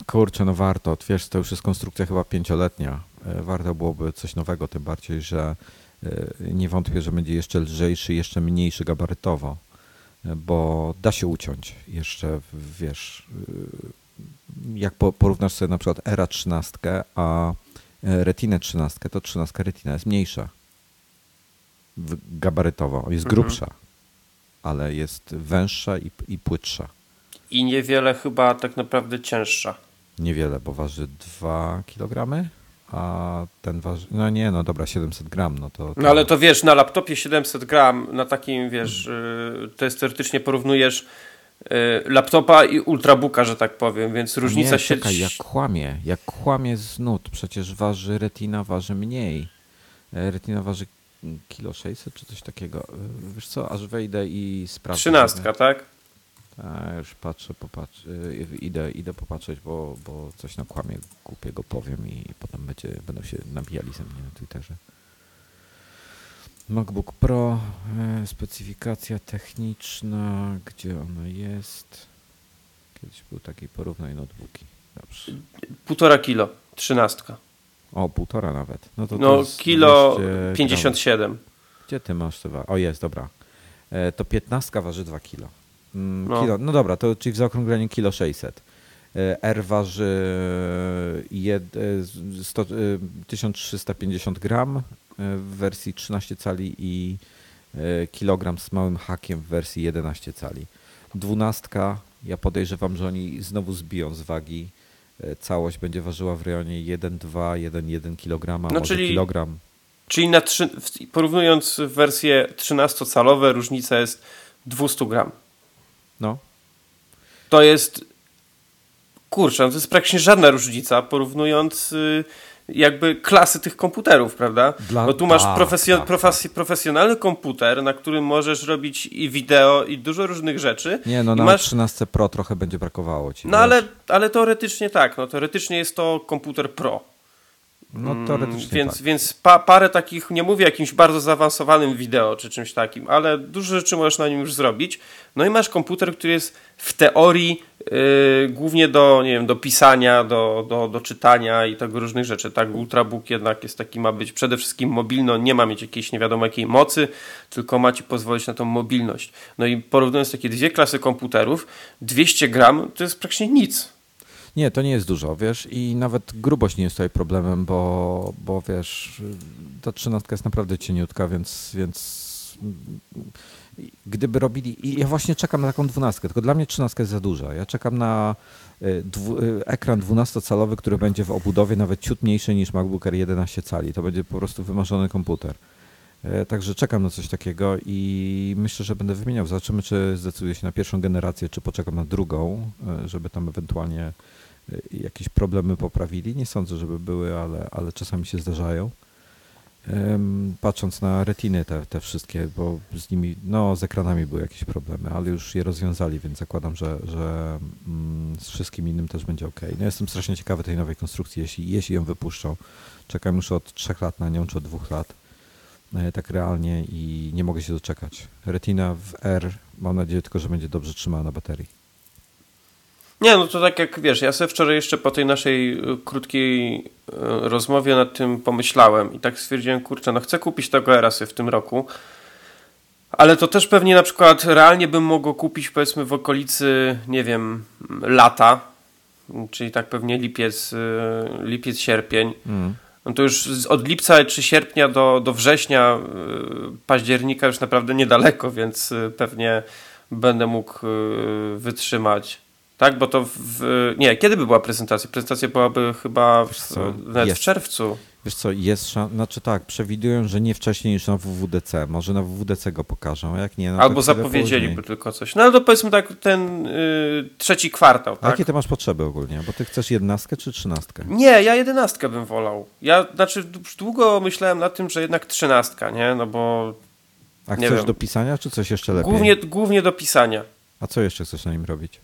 S2: kurczę, no warto. Wiesz, to już jest konstrukcja chyba pięcioletnia. E, warto byłoby coś nowego, tym bardziej, że e, nie wątpię, że będzie jeszcze lżejszy, jeszcze mniejszy gabarytowo, e, bo da się uciąć jeszcze, wiesz, jak porównasz sobie na przykład Era 13, a e, Retinę 13, to 13 Retina jest mniejsza gabarytowo, jest mhm. grubsza, mhm. ale jest węższa i, i płytsza.
S3: I niewiele chyba tak naprawdę cięższa.
S2: Niewiele, bo waży 2 kg, a ten waży, no nie, no dobra, 700 gram, no to, to...
S3: No ale to wiesz, na laptopie 700 gram, na takim, wiesz, hmm. to jest teoretycznie porównujesz laptopa i ultrabooka, że tak powiem, więc różnica nie,
S2: się... Czekaj, jak kłamie, jak kłamie z nut, przecież waży retina waży mniej. E, retina waży kilo 600 czy coś takiego. E, wiesz co, aż wejdę i sprawdzę.
S3: Trzynastka, tak?
S2: A, już patrzę, popatrz, e, idę, idę popatrzeć, bo, bo coś na kłamie głupiego powiem i potem będzie, będą się nabijali ze mnie na Twitterze. MacBook Pro, e, specyfikacja techniczna, gdzie ona jest? Kiedyś był taki porównaj notebooki. Dobrze.
S3: Półtora kilo, trzynastka.
S2: O, półtora nawet.
S3: No, to no to kilo 57.
S2: Gdzie ty masz te O, jest, dobra. E, to piętnastka waży 2 kilo. Mm, no. kilo. No dobra, to czyli w zaokrągleniu kilo 600. E, R waży jed, 100, 1350 gram, w wersji 13 cali i e, kilogram z małym hakiem w wersji 11 cali. Dwunastka, ja podejrzewam, że oni znowu zbiją z wagi. E, całość będzie ważyła w rejonie 1,2, 1,1 kg, no, może czyli, kilogram.
S3: Czyli na trzy, porównując wersje 13-calowe, różnica jest 200 gram.
S2: No.
S3: To jest kurczę, no to jest praktycznie żadna różnica, porównując y, jakby klasy tych komputerów, prawda?
S2: Dla-
S3: Bo tu masz
S2: tak,
S3: profesjo-
S2: tak,
S3: profes- profesjonalny komputer, na którym możesz robić i wideo, i dużo różnych rzeczy.
S2: Nie, no na
S3: masz
S2: 13 Pro trochę będzie brakowało ci.
S3: no
S2: wiesz?
S3: ale, ale teoretycznie tak, no teoretycznie jest to komputer pro.
S2: No teoretycznie
S3: Więc,
S2: tak.
S3: więc pa, parę takich, nie mówię jakimś bardzo zaawansowanym wideo czy czymś takim, ale dużo rzeczy możesz na nim już zrobić. No i masz komputer, który jest w teorii yy, głównie do, nie wiem, do pisania, do, do, do czytania i tego różnych rzeczy. Tak, Ultrabook jednak jest taki, ma być przede wszystkim mobilny, on nie ma mieć jakiejś nie wiadomo jakiej mocy, tylko ma ci pozwolić na tą mobilność. No i porównując takie dwie klasy komputerów, 200 gram to jest praktycznie nic.
S2: Nie, to nie jest dużo, wiesz, i nawet grubość nie jest tutaj problemem, bo, bo wiesz, ta trzynastka jest naprawdę cieniutka, więc, więc gdyby robili, i ja właśnie czekam na taką dwunastkę, tylko dla mnie trzynastka jest za duża. Ja czekam na y, dwu, y, ekran 12-calowy, który będzie w obudowie nawet ciut mniejszy niż MacBook Air 11 cali. To będzie po prostu wymarzony komputer. E, Także czekam na coś takiego i myślę, że będę wymieniał. Zobaczymy, czy zdecyduję się na pierwszą generację, czy poczekam na drugą, e, żeby tam ewentualnie e, jakieś problemy poprawili. Nie sądzę, żeby były, ale, ale czasami się zdarzają. Patrząc na retiny te, te wszystkie, bo z nimi, no z ekranami były jakieś problemy, ale już je rozwiązali, więc zakładam, że, że mm, z wszystkim innym też będzie ok. No jestem strasznie ciekawy tej nowej konstrukcji, jeśli, jeśli ją wypuszczą. Czekam już od trzech lat na nią, czy od dwóch lat e, tak realnie i nie mogę się doczekać. Retina w R, mam nadzieję tylko, że będzie dobrze trzymała na baterii.
S3: Nie, no to tak jak wiesz, ja sobie wczoraj jeszcze po tej naszej y, krótkiej y, rozmowie nad tym pomyślałem i tak stwierdziłem, kurczę, no chcę kupić tego Erasy w tym roku, ale to też pewnie na przykład realnie bym mógł kupić powiedzmy w okolicy, nie wiem, lata, czyli tak pewnie lipiec, y, lipiec sierpień.
S2: Mm.
S3: No to już od lipca czy sierpnia do, do września, października już naprawdę niedaleko, więc pewnie będę mógł wytrzymać. Tak, bo to w. Nie, kiedy by była prezentacja? Prezentacja byłaby chyba w,
S2: co,
S3: nawet
S2: jest.
S3: w czerwcu.
S2: Wiesz co, jest znaczy tak, przewidują, że nie wcześniej niż na WWDC. Może na WWDC go pokażą, jak nie, no
S3: Albo zapowiedzieliby tylko coś. No ale to powiedzmy tak, ten y, trzeci kwartał, tak?
S2: jakie ty masz potrzeby ogólnie? Bo ty chcesz jednastkę czy trzynastkę?
S3: Nie, ja jedenastkę bym wolał. Ja znaczy długo myślałem nad tym, że jednak trzynastka, nie? No bo
S2: A chcesz do pisania czy coś jeszcze lepiej?
S3: głównie, głównie do pisania.
S2: A co jeszcze chcesz na nim robić?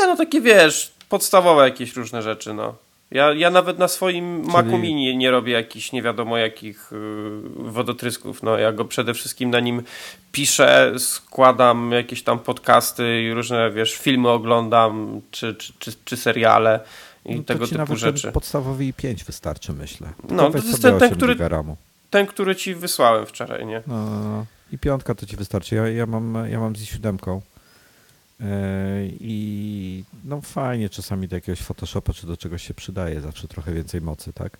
S3: Nie, no takie wiesz, podstawowe jakieś różne rzeczy, no. Ja, ja nawet na swoim Macu Mini nie robię jakichś nie wiadomo jakich yy, wodotrysków. No, ja go przede wszystkim na nim piszę, składam jakieś tam podcasty i różne, wiesz, filmy oglądam, czy, czy, czy, czy seriale i
S2: No
S3: tego
S2: to
S3: typu rzeczy.
S2: podstawowy i5 wystarczy, myślę.
S3: No,
S2: Tylko
S3: to
S2: weź
S3: jest ten- ten,
S2: 8
S3: który-. Ten, który ci wysłałem wczoraj, nie?
S2: No, no, no. I piątka to ci wystarczy. Ja, ja, mam, ja mam z siódemką. Yy, I no fajnie czasami do jakiegoś Photoshopa czy do czegoś się przydaje, zawsze trochę więcej mocy, tak?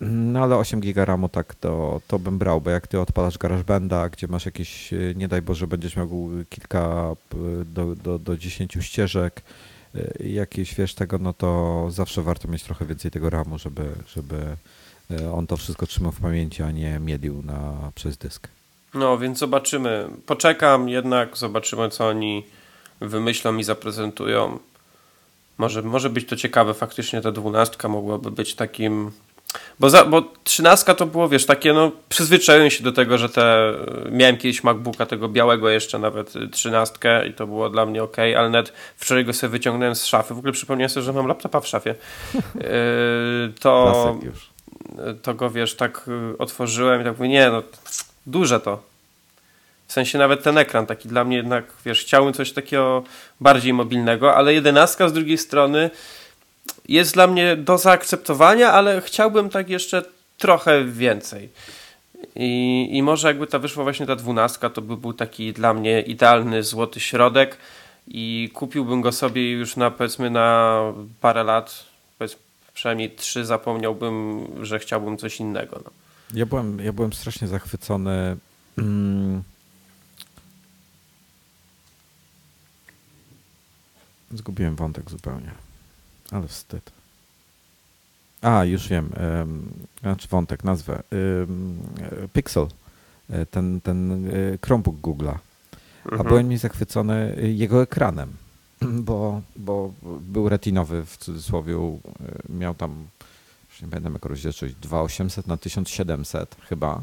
S2: No ale 8 giga RAMu tak to, to bym brał, bo jak ty odpalasz GarageBanda, gdzie masz jakieś, yy, nie daj Boże, będziesz miał kilka yy, do, do, do 10 ścieżek, jakieś wiesz tego, no to zawsze warto mieć trochę więcej tego RAMu, żeby, żeby on to wszystko trzymał w pamięci, a nie mielił na, przez dysk.
S3: No, więc zobaczymy. Poczekam jednak, zobaczymy, co oni wymyślą i zaprezentują. Może, może być to ciekawe, faktycznie ta dwunastka mogłaby być takim. Bo, za, bo trzynastka to było, wiesz, takie, no, przyzwyczaiłem się do tego, że te. Miałem kiedyś MacBooka, tego białego jeszcze, nawet y, trzynastkę, i to było dla mnie ok, ale nawet wczoraj go sobie wyciągnąłem z szafy. W ogóle przypomniałem sobie, że mam laptopa w szafie. Yy, (laughs) to to go wiesz, tak otworzyłem i tak mówię, nie no, duże to. W sensie nawet ten ekran taki dla mnie jednak, wiesz, chciałbym coś takiego bardziej mobilnego, ale jedenastka z drugiej strony jest dla mnie do zaakceptowania, ale chciałbym tak jeszcze trochę więcej. I, I może jakby ta wyszła właśnie ta dwunastka, to by był taki dla mnie idealny złoty środek i kupiłbym go sobie już na powiedzmy na parę lat, przynajmniej trzy zapomniałbym, że chciałbym coś innego. No.
S2: Ja byłem, ja byłem strasznie zachwycony. Zgubiłem wątek zupełnie, ale wstyd. A, już wiem. Znaczy wątek, nazwę. Um, Pixel, e, ten, ten e, Chromebook Google'a. A
S3: Mhm.
S2: byłem mi zachwycony e, jego ekranem. (clears throat) bo, bo był retinowy w cudzysłowie, miał tam, już nie pamiętam jak rozdzielczość, 2800 na 1700 chyba,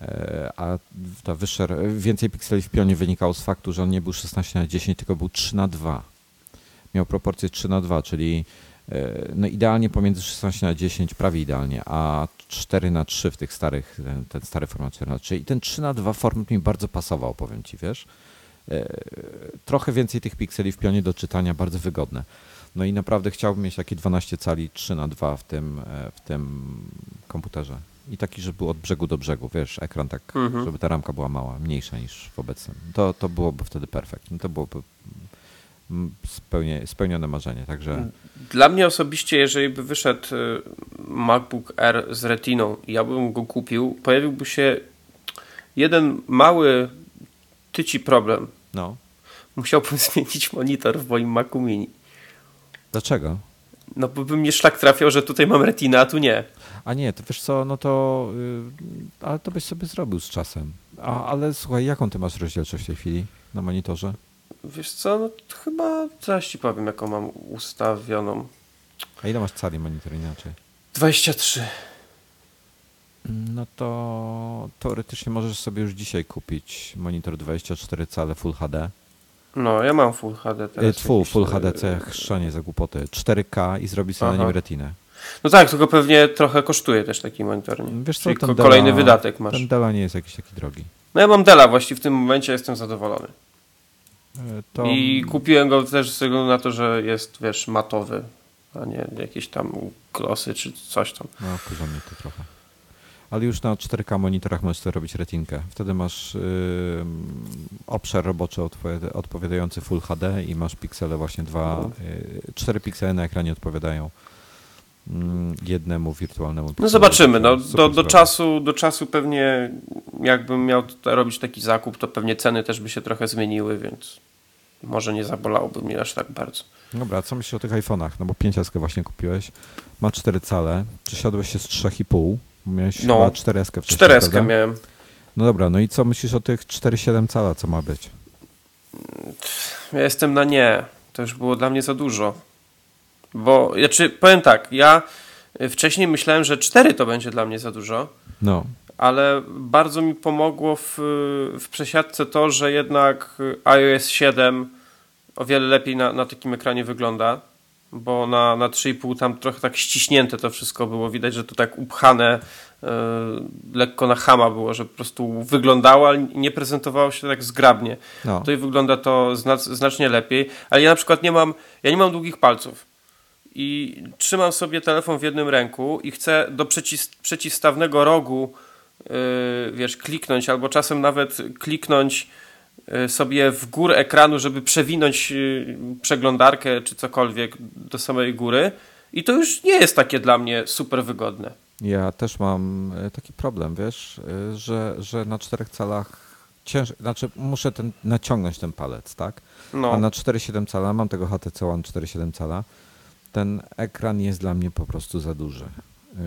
S2: e, a ta wyższa, więcej pikseli w pionie wynikało z faktu, że on nie był 16 na 10, tylko był 3 na 2. Miał proporcję 3 na 2, czyli e, no idealnie pomiędzy 16 na 10, prawie idealnie, a 4 na 3 w tych starych, ten, ten stary format 4 na 3 i ten 3 na 2 format mi bardzo pasował, powiem Ci, wiesz. E, trochę więcej tych pikseli w pionie do czytania, bardzo wygodne. No i naprawdę chciałbym mieć takie 12 cali 3 na 2 w tym, e, w tym komputerze. I taki, żeby był od brzegu do brzegu, wiesz, ekran tak,
S3: Mhm.
S2: żeby ta ramka była mała, mniejsza niż w obecnym. To, to byłoby wtedy perfekt. No To byłoby spełnie, spełnione marzenie, także
S3: Dla mnie osobiście, jeżeli by wyszedł y, MacBook Air z Retiną i ja bym go kupił, pojawiłby się jeden mały tyci problem.
S2: no.
S3: Musiałbym (laughs) zmienić monitor w moim Macu Mini.
S2: Dlaczego?
S3: No bo by mnie szlak trafiał, że tutaj mam Retina, a tu nie.
S2: A nie, to wiesz co, no to, y, ale to byś sobie zrobił z czasem. A, ale słuchaj, jaką ty masz rozdzielczość w tej chwili na monitorze?
S3: Wiesz co, no chyba zaś ci powiem, jaką mam ustawioną.
S2: A ile masz cali monitor inaczej?
S3: 23.
S2: No to teoretycznie możesz sobie już dzisiaj kupić monitor 24 cale Full HD.
S3: No, ja mam Full HD teraz.
S2: Tfu,
S3: jakiś,
S2: Full
S3: y,
S2: HD, co ja chrzanie za głupoty. 4K i zrobi sobie na
S3: Aha.
S2: nim retinę.
S3: No tak, tylko pewnie trochę kosztuje też taki monitor. Nie?
S2: Wiesz co,
S3: Czyli
S2: ten Dela-
S3: kolejny wydatek masz.
S2: Ten Dela nie jest jakiś taki drogi.
S3: No ja mam Dela właśnie w tym momencie jestem zadowolony.
S2: E, To...
S3: I kupiłem go też ze względu na to, że jest, wiesz, matowy, a nie jakieś tam klosy czy coś tam.
S2: No, kurza mnie to trochę. Ale już na 4K monitorach możesz robić retinkę. Wtedy masz yy, obszar roboczy odpowiada- odpowiadający Full HD i masz piksele właśnie dwa,
S3: No.
S2: yy, cztery piksele na ekranie odpowiadają jednemu wirtualnemu
S3: No zobaczymy. No, do, do, czasu, do czasu pewnie jakbym miał robić taki zakup, to pewnie ceny też by się trochę zmieniły, więc może nie zabolałoby mnie aż tak bardzo.
S2: Dobra, a co myślisz o tych iPhone'ach? No bo 5 właśnie kupiłeś, ma 4 cale, przesiadłeś się z 3,5, miałeś
S3: No.
S2: chyba 4 wcześniej,
S3: Cztereskę
S2: prawda?
S3: miałem.
S2: No dobra, no i co myślisz o tych 4,7 cala, co ma być?
S3: Ja jestem na nie. To już było dla mnie za dużo. Bo, znaczy, powiem tak, ja y, wcześniej myślałem, że 4 to będzie dla mnie za dużo,
S2: No,
S3: ale bardzo mi pomogło w, w przesiadce to, że jednak iOS 7 o wiele lepiej na, na takim ekranie wygląda, bo na, na 3,5 tam trochę tak ściśnięte to wszystko było. Widać, że to tak upchane e, lekko na chama było, że po prostu wyglądało, ale nie prezentowało się tak zgrabnie.
S2: no.
S3: Tutaj wygląda to znac- znacznie lepiej, ale ja na przykład nie mam, ja nie mam długich palców i trzymam sobie telefon w jednym ręku i chcę do przeciw, przeciwstawnego rogu yy, wiesz, kliknąć albo czasem nawet kliknąć yy, sobie w górę ekranu, żeby przewinąć yy, przeglądarkę czy cokolwiek do samej góry i to już nie jest takie dla mnie super wygodne.
S2: Ja też mam e, taki problem, wiesz, e, że, że na czterech calach cięż... znaczy muszę ten, naciągnąć ten palec, tak?
S3: No.
S2: A na 4,7 cala, mam tego HTC One 4,7 cala, ten ekran jest dla mnie po prostu za duży. Yy,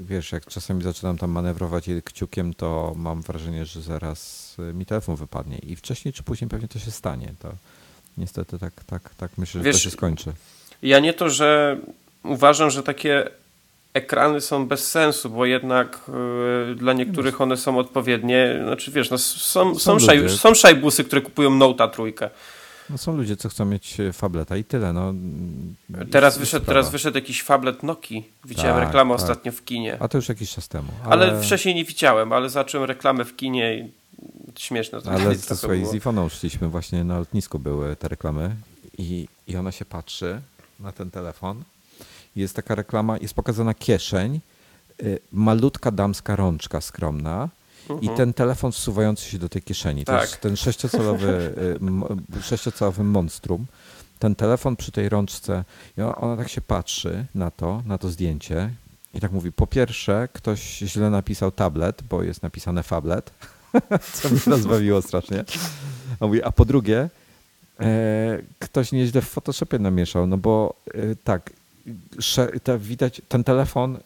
S2: Wiesz, jak czasami zaczynam tam manewrować kciukiem, to mam wrażenie, że zaraz y, mi telefon wypadnie i wcześniej czy później pewnie to się stanie. To niestety tak, tak, tak myślę, że
S3: Wiesz,
S2: to się skończy.
S3: Ja nie to, że uważam, że takie ekrany są bez sensu, bo jednak y, dla niektórych one są odpowiednie. Znaczy wiesz, no, są, są,
S2: Są
S3: szaj, są szajbusy, które kupują Note'a trójkę.
S2: No są ludzie, co chcą mieć e, fableta i tyle. No, I
S3: Teraz wyszedł,
S2: sprawa.
S3: teraz wyszedł jakiś fablet Nokii. Widziałem
S2: Tak,
S3: reklamę
S2: tak.
S3: ostatnio w kinie.
S2: A to już jakiś czas temu.
S3: Ale... wcześniej nie widziałem, ale zacząłem reklamę w kinie i śmieszne to
S2: Ale (laughs) to słuchaj, z Ifoną szliśmy właśnie na lotnisku były te reklamy i, i ona się patrzy na ten telefon. Jest taka reklama, jest pokazana kieszeń, y, malutka damska rączka skromna i ten telefon wsuwający się do tej kieszeni. To
S3: Mhm. Tak.
S2: jest ten sześciocalowy, (laughs) y, sześciocalowy monstrum. Ten telefon przy tej rączce, ona, tak się patrzy na to, na to zdjęcie i tak mówi, po pierwsze ktoś źle napisał tablet, bo jest napisane fablet, (laughs) co mnie rozbawiło strasznie. A, mówi, a po drugie, e, ktoś nieźle w Photoshopie namieszał, no bo e, tak, ta, widać ten telefon,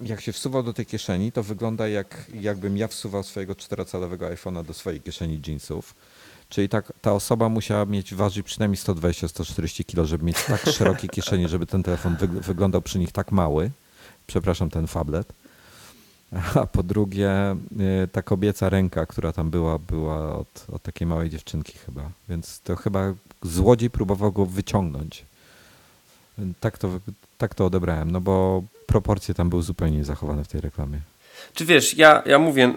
S2: jak się wsuwał do tej kieszeni, to wygląda jak jakbym ja wsuwał swojego czterocalowego iPhone'a do swojej kieszeni jeansów. Czyli tak, ta osoba musiała mieć ważyć przynajmniej 120-140 kg, żeby mieć tak szerokie kieszenie, żeby ten telefon wyglądał przy nich tak mały. Przepraszam, ten fablet. A po drugie, y, ta kobieca ręka, która tam była, była od, od takiej małej dziewczynki chyba. Więc to chyba złodziej próbował go wyciągnąć. Tak to, tak to odebrałem, no bo proporcje tam były zupełnie zachowane w tej reklamie.
S3: Czy wiesz, ja, ja mówię,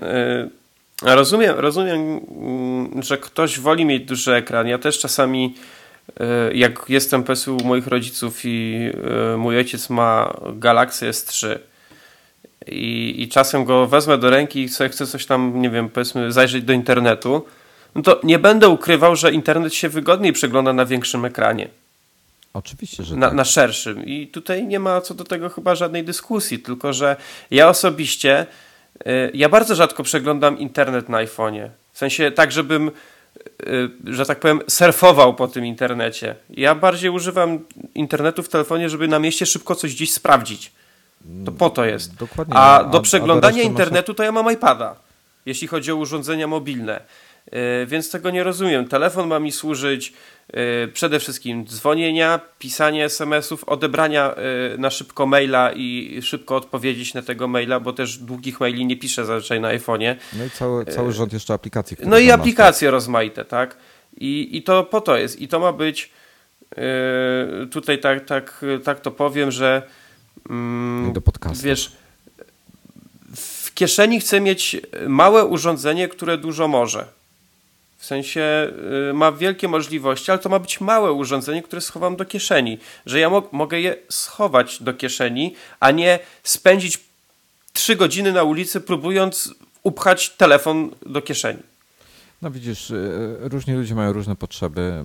S3: yy, rozumiem, rozumiem, yy, że ktoś woli mieć duży ekran. Ja też czasami, yy, jak jestem PES-u moich rodziców i y, mój ojciec ma Galaxy S3 i, i czasem go wezmę do ręki i sobie chcę coś tam, nie wiem, powiedzmy, zajrzeć do internetu, no to nie będę ukrywał, że internet się wygodniej przegląda na większym ekranie.
S2: Oczywiście, że
S3: na,
S2: tak.
S3: na szerszym. I tutaj nie ma co do tego chyba żadnej dyskusji, tylko że ja osobiście, y, ja bardzo rzadko przeglądam internet na iPhone'ie. W sensie tak, żebym, y, że tak powiem, surfował po tym internecie. Ja bardziej używam internetu w telefonie, żeby na mieście szybko coś gdzieś sprawdzić. To po to jest.
S2: Dokładnie.
S3: A do przeglądania
S2: a do
S3: internetu to ja mam iPada, jeśli chodzi o urządzenia mobilne. Y, więc tego nie rozumiem. Telefon ma mi służyć Y, przede wszystkim dzwonienia, pisanie SMS-ów, odebrania y, na szybko maila i szybko odpowiedzieć na tego maila, bo też długich maili nie piszę zazwyczaj na iPhone'ie.
S2: No i cały, cały rząd jeszcze aplikacji.
S3: No i aplikacje masz. rozmaite, tak? I, I to po to jest. I to ma być tutaj tak, tak, tak to powiem, że
S2: yy, do podcastu.
S3: wiesz w kieszeni chcę mieć małe urządzenie, które dużo może. W sensie y, ma wielkie możliwości, ale to ma być małe urządzenie, które schowam do kieszeni. Że ja mo mogę je schować do kieszeni, a nie spędzić trzy godziny na ulicy, próbując upchać telefon do kieszeni.
S2: No widzisz, y, różni ludzie mają różne potrzeby.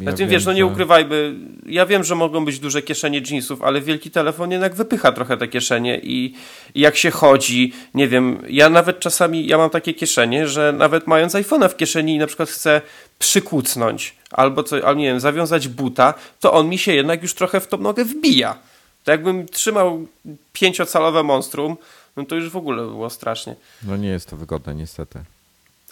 S3: Ja tym wiesz, no nie ukrywajmy, ja wiem, że mogą być duże kieszenie jeansów, ale wielki telefon jednak wypycha trochę te kieszenie i, i jak się chodzi, nie wiem, ja nawet czasami, ja mam takie kieszenie, że nawet mając iPhone'a w kieszeni i na przykład chcę przykucnąć albo, co, albo nie wiem, zawiązać buta, to on mi się jednak już trochę w tą nogę wbija. To jakbym trzymał pięciocalowe monstrum, no to już w ogóle było strasznie.
S2: No nie jest to wygodne niestety.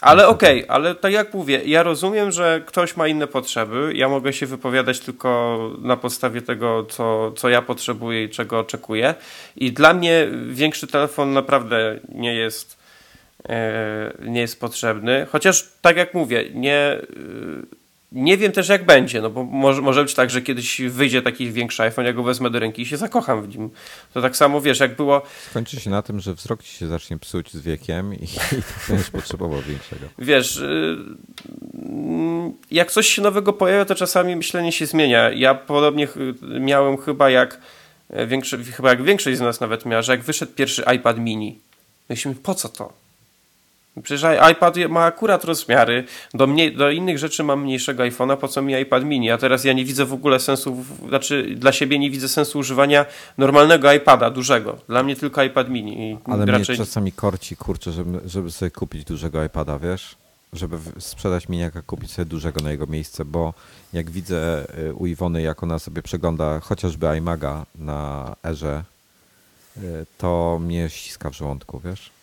S3: Ale okej, okay, ale tak jak mówię, ja rozumiem, że ktoś ma inne potrzeby. Ja mogę się wypowiadać tylko na podstawie tego, co, co ja potrzebuję i czego oczekuję. I dla mnie większy telefon naprawdę nie jest, e, nie jest potrzebny. Chociaż tak jak mówię, nie nie wiem też jak będzie, no bo może, może być tak, że kiedyś wyjdzie taki większy iPhone, ja go wezmę do ręki i się zakocham w nim. To tak samo, wiesz, jak było...
S2: Skończy się na tym, że wzrok ci się zacznie psuć z wiekiem i, i (laughs) będziesz potrzebował większego.
S3: Wiesz, y, jak coś się nowego pojawia, to czasami myślenie się zmienia. Ja podobnie miałem chyba jak, e, większy, chyba jak większość z nas nawet miała, że jak wyszedł pierwszy iPad mini, myślimy, po co to? Przecież iPad ma akurat rozmiary. Do, mnie, do innych rzeczy mam mniejszego iPhone'a, po co mi iPad mini? A teraz ja nie widzę w ogóle sensu, znaczy dla siebie nie widzę sensu używania normalnego iPada, dużego. Dla mnie tylko iPad mini. I
S2: Ale raczej... mnie czasami korci, kurczę, żeby, żeby sobie kupić dużego iPada, wiesz? Żeby sprzedać miniaka, kupić sobie dużego na jego miejsce, bo jak widzę y, u Iwony, jak ona sobie przegląda chociażby iMaga na Erze, y, to mnie ściska w żołądku, wiesz?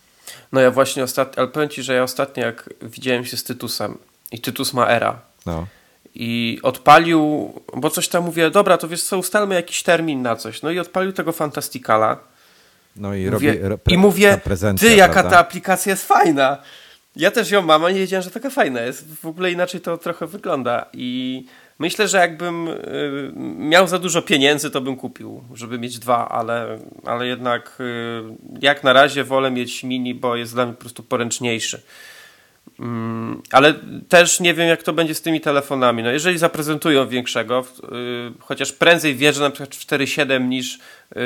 S3: No ja właśnie ostatnio, ale powiem Ci, że ja ostatnio jak widziałem się z Tytusem i Tytus ma era. No. I odpalił, bo coś tam mówię, dobra, to wiesz co, ustalmy jakiś termin na coś. No i odpalił tego Fantasticala.
S2: No i
S3: mówię,
S2: robi
S3: I mówię, ty, jaka prawda? ta aplikacja jest fajna. Ja też ją mam, a nie wiedziałem, że taka fajna jest. W ogóle inaczej to trochę wygląda. I Myślę, że jakbym y, miał za dużo pieniędzy, to bym kupił, żeby mieć dwa, ale, ale jednak y, jak na razie wolę mieć mini, bo jest dla mnie po prostu poręczniejszy. Mm, ale też nie wiem, jak to będzie z tymi telefonami. No jeżeli zaprezentują większego, y, chociaż prędzej wierzę na przykład w 4.7 niż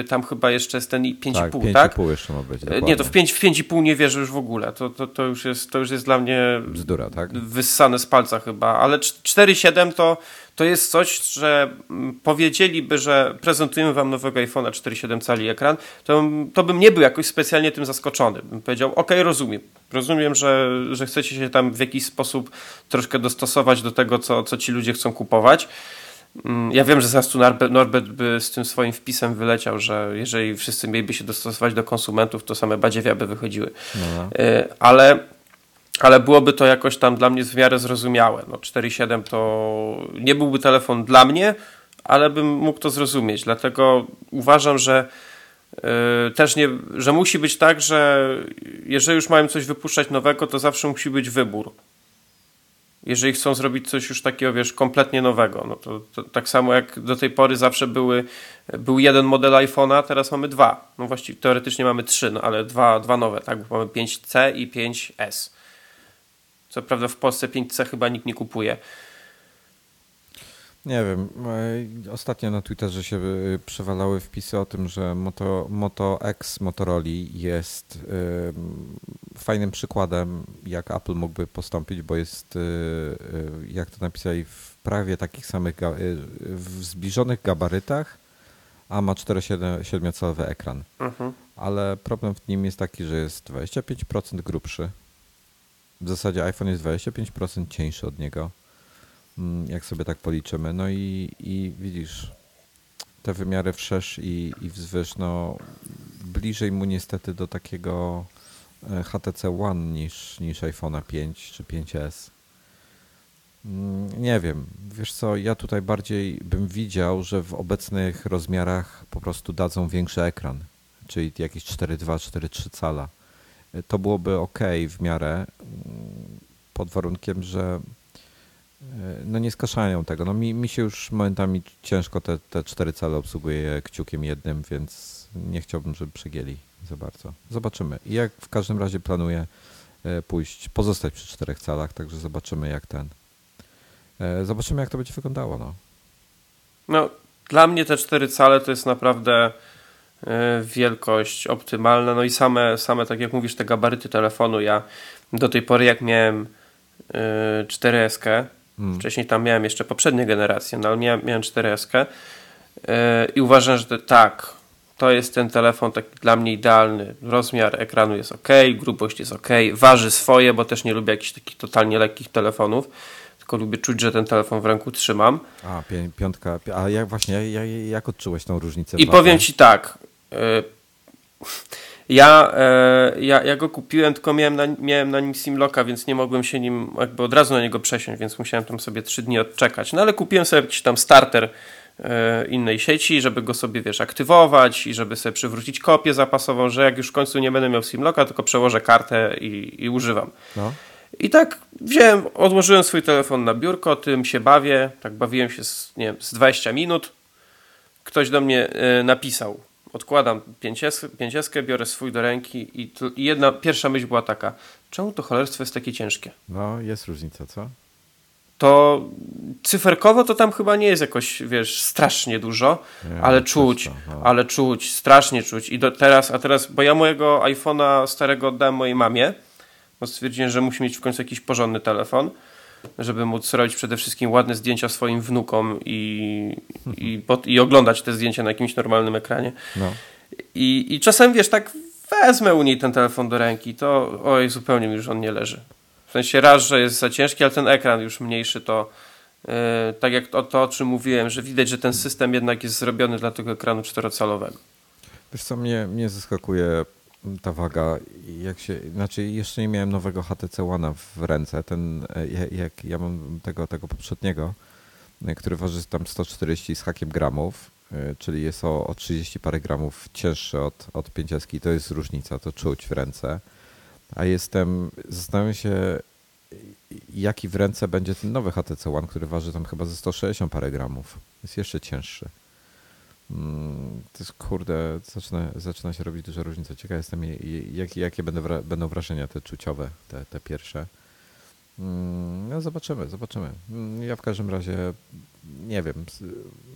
S3: tam chyba jeszcze jest ten 5,5, tak? 5,5
S2: tak? jeszcze ma być.
S3: Dokładnie. Nie, to w 5, w 5,5 nie wierzę już w ogóle. To, to, to, już jest, to już jest dla mnie
S2: Bzdura, tak?
S3: wyssane z palca chyba, ale 4.7 to to jest coś, że mm, powiedzieliby, że prezentujemy wam nowego iPhone'a 4,7 cali ekran, to, to bym nie był jakoś specjalnie tym zaskoczony. Bym powiedział, ok, rozumiem. Rozumiem, że, że chcecie się tam w jakiś sposób troszkę dostosować do tego, co, co ci ludzie chcą kupować. Mm, ja wiem, że zaraz tu Norbert by z tym swoim wpisem wyleciał, że jeżeli wszyscy mieliby się dostosować do konsumentów, to same badziewia by wychodziły. No. E, ale ale byłoby to jakoś tam dla mnie w miarę zrozumiałe. No 4.7 to nie byłby telefon dla mnie, ale bym mógł to zrozumieć. Dlatego uważam, że yy, też nie, że musi być tak, że jeżeli już mają coś wypuszczać nowego, to zawsze musi być wybór. Jeżeli chcą zrobić coś już takiego, wiesz, kompletnie nowego, no to, to tak samo jak do tej pory zawsze były, był jeden model iPhone'a, teraz mamy dwa. No właściwie teoretycznie mamy trzy, no ale dwa, dwa nowe, tak? Bo mamy 5C i 5S. Co prawda w Polsce 5C chyba nikt nie kupuje.
S2: Nie wiem. e, Ostatnio na Twitterze się e, przewalały wpisy o tym, że Moto, Moto X Motorola jest e, fajnym przykładem, jak Apple mógłby postąpić, bo jest, jak to napisali, w prawie takich samych, w zbliżonych gabarytach, a ma 4,7-calowy ekran.
S3: Mhm.
S2: Ale problem w nim jest taki, że jest 25% grubszy. W zasadzie iPhone jest 25% cieńszy od niego, mm, jak sobie tak policzymy. No i, i widzisz, te wymiary wszerz i, i wzwyż, no bliżej mu niestety do takiego e, HTC One niż, niż iPhone'a 5 czy 5S. Mm, Nie wiem, wiesz co, ja tutaj bardziej bym widział, że w obecnych rozmiarach po prostu dadzą większy ekran, czyli jakieś 4,2, 4,3 cala. To byłoby ok w miarę, mm, pod warunkiem, że y, no nie skaszają tego. No mi, mi się już momentami ciężko te, te 4 cale obsługuje kciukiem jednym, więc nie chciałbym, żeby przegięli za bardzo. Zobaczymy. I jak w każdym razie planuję y, pójść, pozostać przy 4 calach, także zobaczymy jak ten. E, Zobaczymy, jak to będzie wyglądało. No.
S3: No, dla mnie te cztery cale to jest naprawdę e, wielkość optymalna. No i same, same, tak jak mówisz, te gabaryty telefonu. Ja do tej pory, jak miałem e, 4S,
S2: Mm.
S3: wcześniej tam miałem jeszcze poprzednie generacje, no ale miałem, miałem 4S e, i uważam, że to, tak, to jest ten telefon taki dla mnie idealny. Rozmiar ekranu jest ok, grubość jest ok, waży swoje, bo też nie lubię jakichś takich totalnie lekkich telefonów, tylko lubię czuć, że ten telefon w ręku trzymam.
S2: A, piątka. pi- A jak właśnie, jak, jak odczułeś tą różnicę?
S3: I powiem ci tak. Y, Ja, e, ja, ja go kupiłem, tylko miałem na, miałem na nim Simlocka, więc nie mogłem się nim jakby od razu na niego przesiąść, więc musiałem tam sobie trzy dni odczekać. No ale kupiłem sobie jakiś tam starter e, innej sieci, żeby go sobie, wiesz, aktywować i żeby sobie przywrócić kopię zapasową, że jak już w końcu nie będę miał Simlocka, tylko przełożę kartę i, i używam.
S2: No.
S3: I tak wziąłem, odłożyłem swój telefon na biurko, tym się bawię, tak bawiłem się z, nie wiem, z 20 minut. Ktoś do mnie e, napisał, odkładam pięcieskę, biorę swój do ręki i, tu- i jedna, pierwsza myśl była taka, czemu to cholerstwo jest takie ciężkie?
S2: no, jest różnica, co?
S3: To cyferkowo to tam chyba nie jest jakoś, wiesz, strasznie dużo,
S2: Nie,
S3: ale czuć,
S2: tam, no.
S3: ale czuć, strasznie czuć. I do, teraz, a teraz, bo ja mojego iPhone'a starego oddałem mojej mamie, bo stwierdziłem, że musi mieć w końcu jakiś porządny telefon, żeby móc robić przede wszystkim ładne zdjęcia swoim wnukom i, i, i oglądać te zdjęcia na jakimś normalnym ekranie.
S2: No.
S3: I, I czasem, wiesz, tak wezmę u niej ten telefon do ręki, to oj, zupełnie mi już on nie leży. W sensie raz, że jest za ciężki, ale ten ekran już mniejszy, to yy, tak jak to, to, o czym mówiłem, że widać, że ten system jednak jest zrobiony dla tego ekranu czterocalowego.
S2: Wiesz co, mnie, mnie zaskakuje ta waga. Jak się, znaczy jeszcze nie miałem nowego HTC One w ręce. Ten, e, jak- ja mam tego, tego poprzedniego, e, który waży tam 140 z hakiem gramów, e, czyli jest o, o 30 parę gramów cięższy od, od 50. To jest różnica, to czuć w ręce. A jestem, zastanawiam się, jaki w ręce będzie ten nowy HTC One, który waży tam chyba ze 160 parę gramów. Jest jeszcze cięższy. Mm, To jest kurde, zaczyna, zaczyna się robić duża różnica. Ciekaw jestem, je- je- jakie, będą, będą wrażenia te czuciowe, te, te pierwsze. Mm, No zobaczymy, zobaczymy. Mm, Ja w każdym razie nie wiem.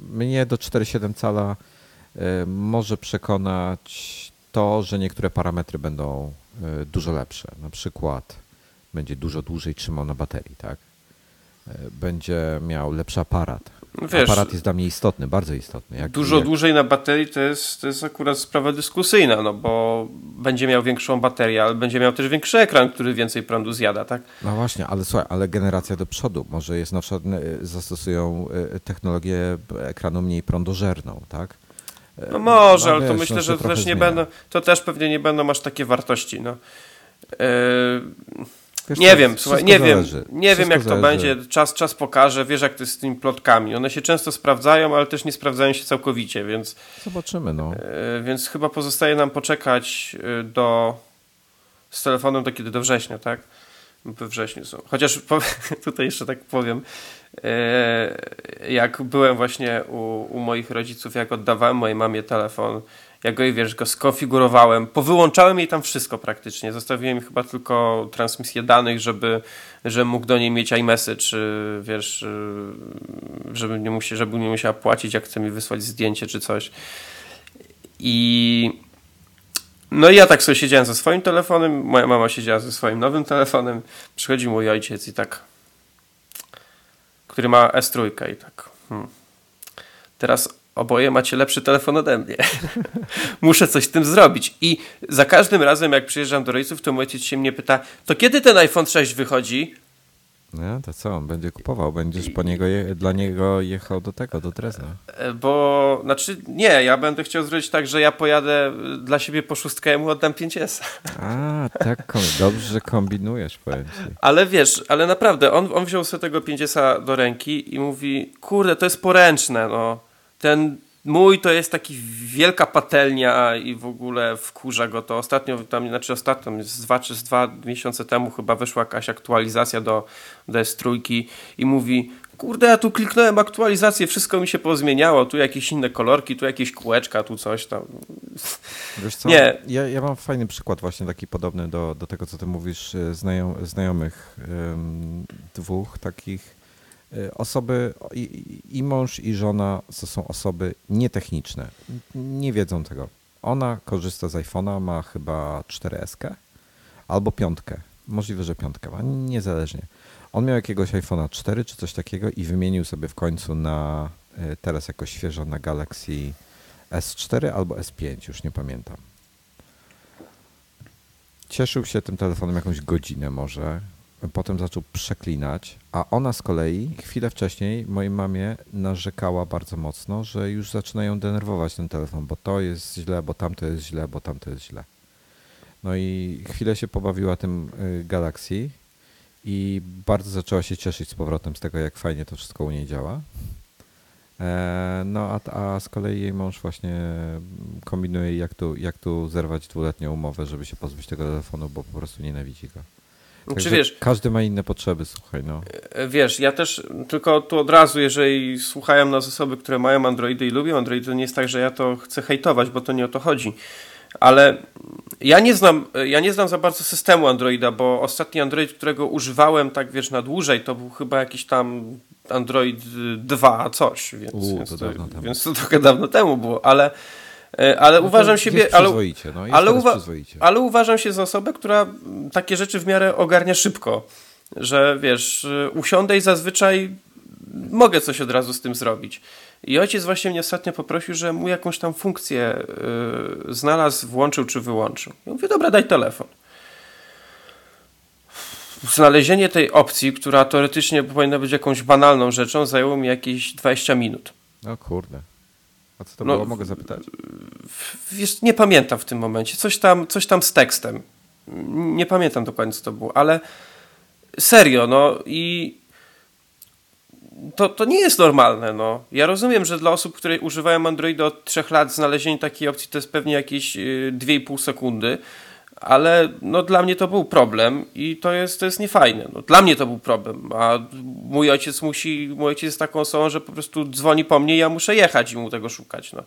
S2: Mnie do 4,7 cala e, może przekonać to, że niektóre parametry będą e, dużo lepsze. Na przykład będzie dużo dłużej trzymał na baterii, tak? E, Będzie miał lepszy aparat.
S3: No wiesz,
S2: Aparat jest dla mnie istotny, bardzo istotny. Jak,
S3: Dużo
S2: jak,
S3: dłużej na baterii to jest, to jest akurat sprawa dyskusyjna, no bo będzie miał większą baterię, ale będzie miał też większy ekran, który więcej prądu zjada, tak?
S2: No właśnie, ale słuchaj, ale generacja do przodu. Może jest na przykład e, zastosują e, technologię ekranu mniej prądożerną, tak?
S3: No może,
S2: no
S3: ale to
S2: wiesz,
S3: myślę,
S2: no
S3: że też nie
S2: zmienia.
S3: będą, to też pewnie nie będą aż takie wartości, no. Yy,
S2: Wiesz
S3: nie wiem, słuchaj, nie wiem,
S2: zależy.
S3: nie wiem
S2: Wszystko
S3: jak to
S2: zależy.
S3: będzie, czas, czas pokaże, wiesz jak to jest z tymi plotkami, one się często sprawdzają, ale też nie sprawdzają się całkowicie, więc,
S2: Zobaczymy, no.
S3: e, więc chyba pozostaje nam poczekać e, do, z telefonem do kiedy, do września, tak? We wrześniu są. Chociaż po, (laughs) tutaj jeszcze tak powiem, e, jak byłem właśnie u, u moich rodziców, jak oddawałem mojej mamie telefon, ja go, wiesz, go skonfigurowałem, powyłączałem jej tam wszystko praktycznie, zostawiłem chyba tylko transmisję danych, żeby, żeby mógł do niej mieć iMessage, czy, wiesz, y, żeby nie, musi, żeby nie musiała płacić, jak chce mi wysłać zdjęcie czy coś. I no i ja tak sobie siedziałem ze swoim telefonem, moja mama siedziała ze swoim nowym telefonem, przychodzi mój ojciec i tak, który ma S3 i tak, hmm. teraz oboje macie lepszy telefon ode mnie. (laughs) Muszę coś z tym zrobić. I za każdym razem, jak przyjeżdżam do rodziców, to mój ojciec się mnie pyta, to kiedy ten iPhone 6 wychodzi?
S2: Nie, to co, on będzie kupował, będziesz po niego, je, dla niego jechał do tego, do Drezna.
S3: E, Bo, znaczy, nie, ja będę chciał zrobić tak, że ja pojadę y, dla siebie po szóstkę, ja mu oddam 5S. (laughs)
S2: A, tak, dobrze, że kombinujesz, powiem ci.
S3: Ale wiesz, ale naprawdę, on, on wziął sobie tego 5S do ręki i mówi, kurde, to jest poręczne, no. Ten mój to jest taki wielka patelnia i w ogóle wkurza go to. Ostatnio, tam, znaczy ostatnio, z dwa czy z dwa miesiące temu chyba wyszła jakaś aktualizacja do, do S3 i mówi, kurde, ja tu kliknąłem aktualizację, wszystko mi się pozmieniało, tu jakieś inne kolorki, tu jakieś kółeczka, tu coś tam. (laughs)
S2: Wiesz co,
S3: Nie.
S2: Ja, ja mam fajny przykład właśnie taki podobny do, do tego, co ty mówisz, e, znajom, znajomych em, dwóch takich. E, Osoby, i, i mąż i żona to są osoby nietechniczne, nie wiedzą tego. Ona korzysta z iPhone'a, ma chyba 4S albo piątkę, możliwe, że piątkę ma, niezależnie. On miał jakiegoś iPhone'a 4 czy coś takiego i wymienił sobie w końcu na, e, teraz jakoś świeżo na Galaxy S4 albo S5, już nie pamiętam. Cieszył się tym telefonem jakąś godzinę może, potem zaczął przeklinać, a ona z kolei chwilę wcześniej mojej mamie narzekała bardzo mocno, że już zaczyna ją denerwować ten telefon, bo to jest źle, bo tamto jest źle, bo tamto jest źle. No i chwilę się pobawiła tym y, Galaxy i bardzo zaczęła się cieszyć z powrotem z tego, jak fajnie to wszystko u niej działa. E, No a, a z kolei jej mąż właśnie kombinuje, jak tu, jak tu zerwać dwuletnią umowę, żeby się pozbyć tego telefonu, bo po prostu nienawidzi go.
S3: Czy
S2: Także
S3: wiesz,
S2: Każdy ma inne potrzeby, słuchaj, no.
S3: E, Wiesz, ja też tylko tu od razu, jeżeli słuchają nas osoby, które mają Androidy i lubią Androidy, to nie jest tak, że ja to chcę hejtować, bo to nie o to chodzi. Ale ja nie znam, ja nie znam za bardzo systemu Androida, bo ostatni Android, którego używałem tak wiesz na dłużej, to był chyba jakiś tam Android 2 coś, więc,
S2: U,
S3: więc,
S2: to
S3: to,
S2: dawno temu.
S3: więc to trochę dawno temu było, ale, ale
S2: No
S3: uważam siebie, ale,
S2: no,
S3: ale, uwa- ale uważam się za osobę, która takie rzeczy w miarę ogarnia szybko. Że wiesz, y, usiądę i zazwyczaj mogę coś od razu z tym zrobić. I ojciec właśnie mnie ostatnio poprosił, że mu jakąś tam funkcję y, znalazł, włączył czy wyłączył. Ja mówię, dobra, daj telefon. Znalezienie tej opcji, która teoretycznie powinna być jakąś banalną rzeczą, zajęło mi jakieś 20 minut.
S2: O kurde. A co to
S3: No,
S2: było, mogę zapytać?
S3: Wiesz, nie pamiętam w tym momencie. Coś tam, coś tam z tekstem. Nie pamiętam dokładnie, co to było, ale serio, no i to, to nie jest normalne, no. Ja rozumiem, że dla osób, które używają Androida od 3 lat, znalezienie takiej opcji to jest pewnie jakieś y, 2,5 sekundy, ale no dla mnie to był problem i to jest, to jest niefajne. No, dla mnie to był problem, a mój ojciec musi, mój ojciec jest taką osobą, że po prostu dzwoni po mnie i ja muszę jechać i mu tego szukać, no.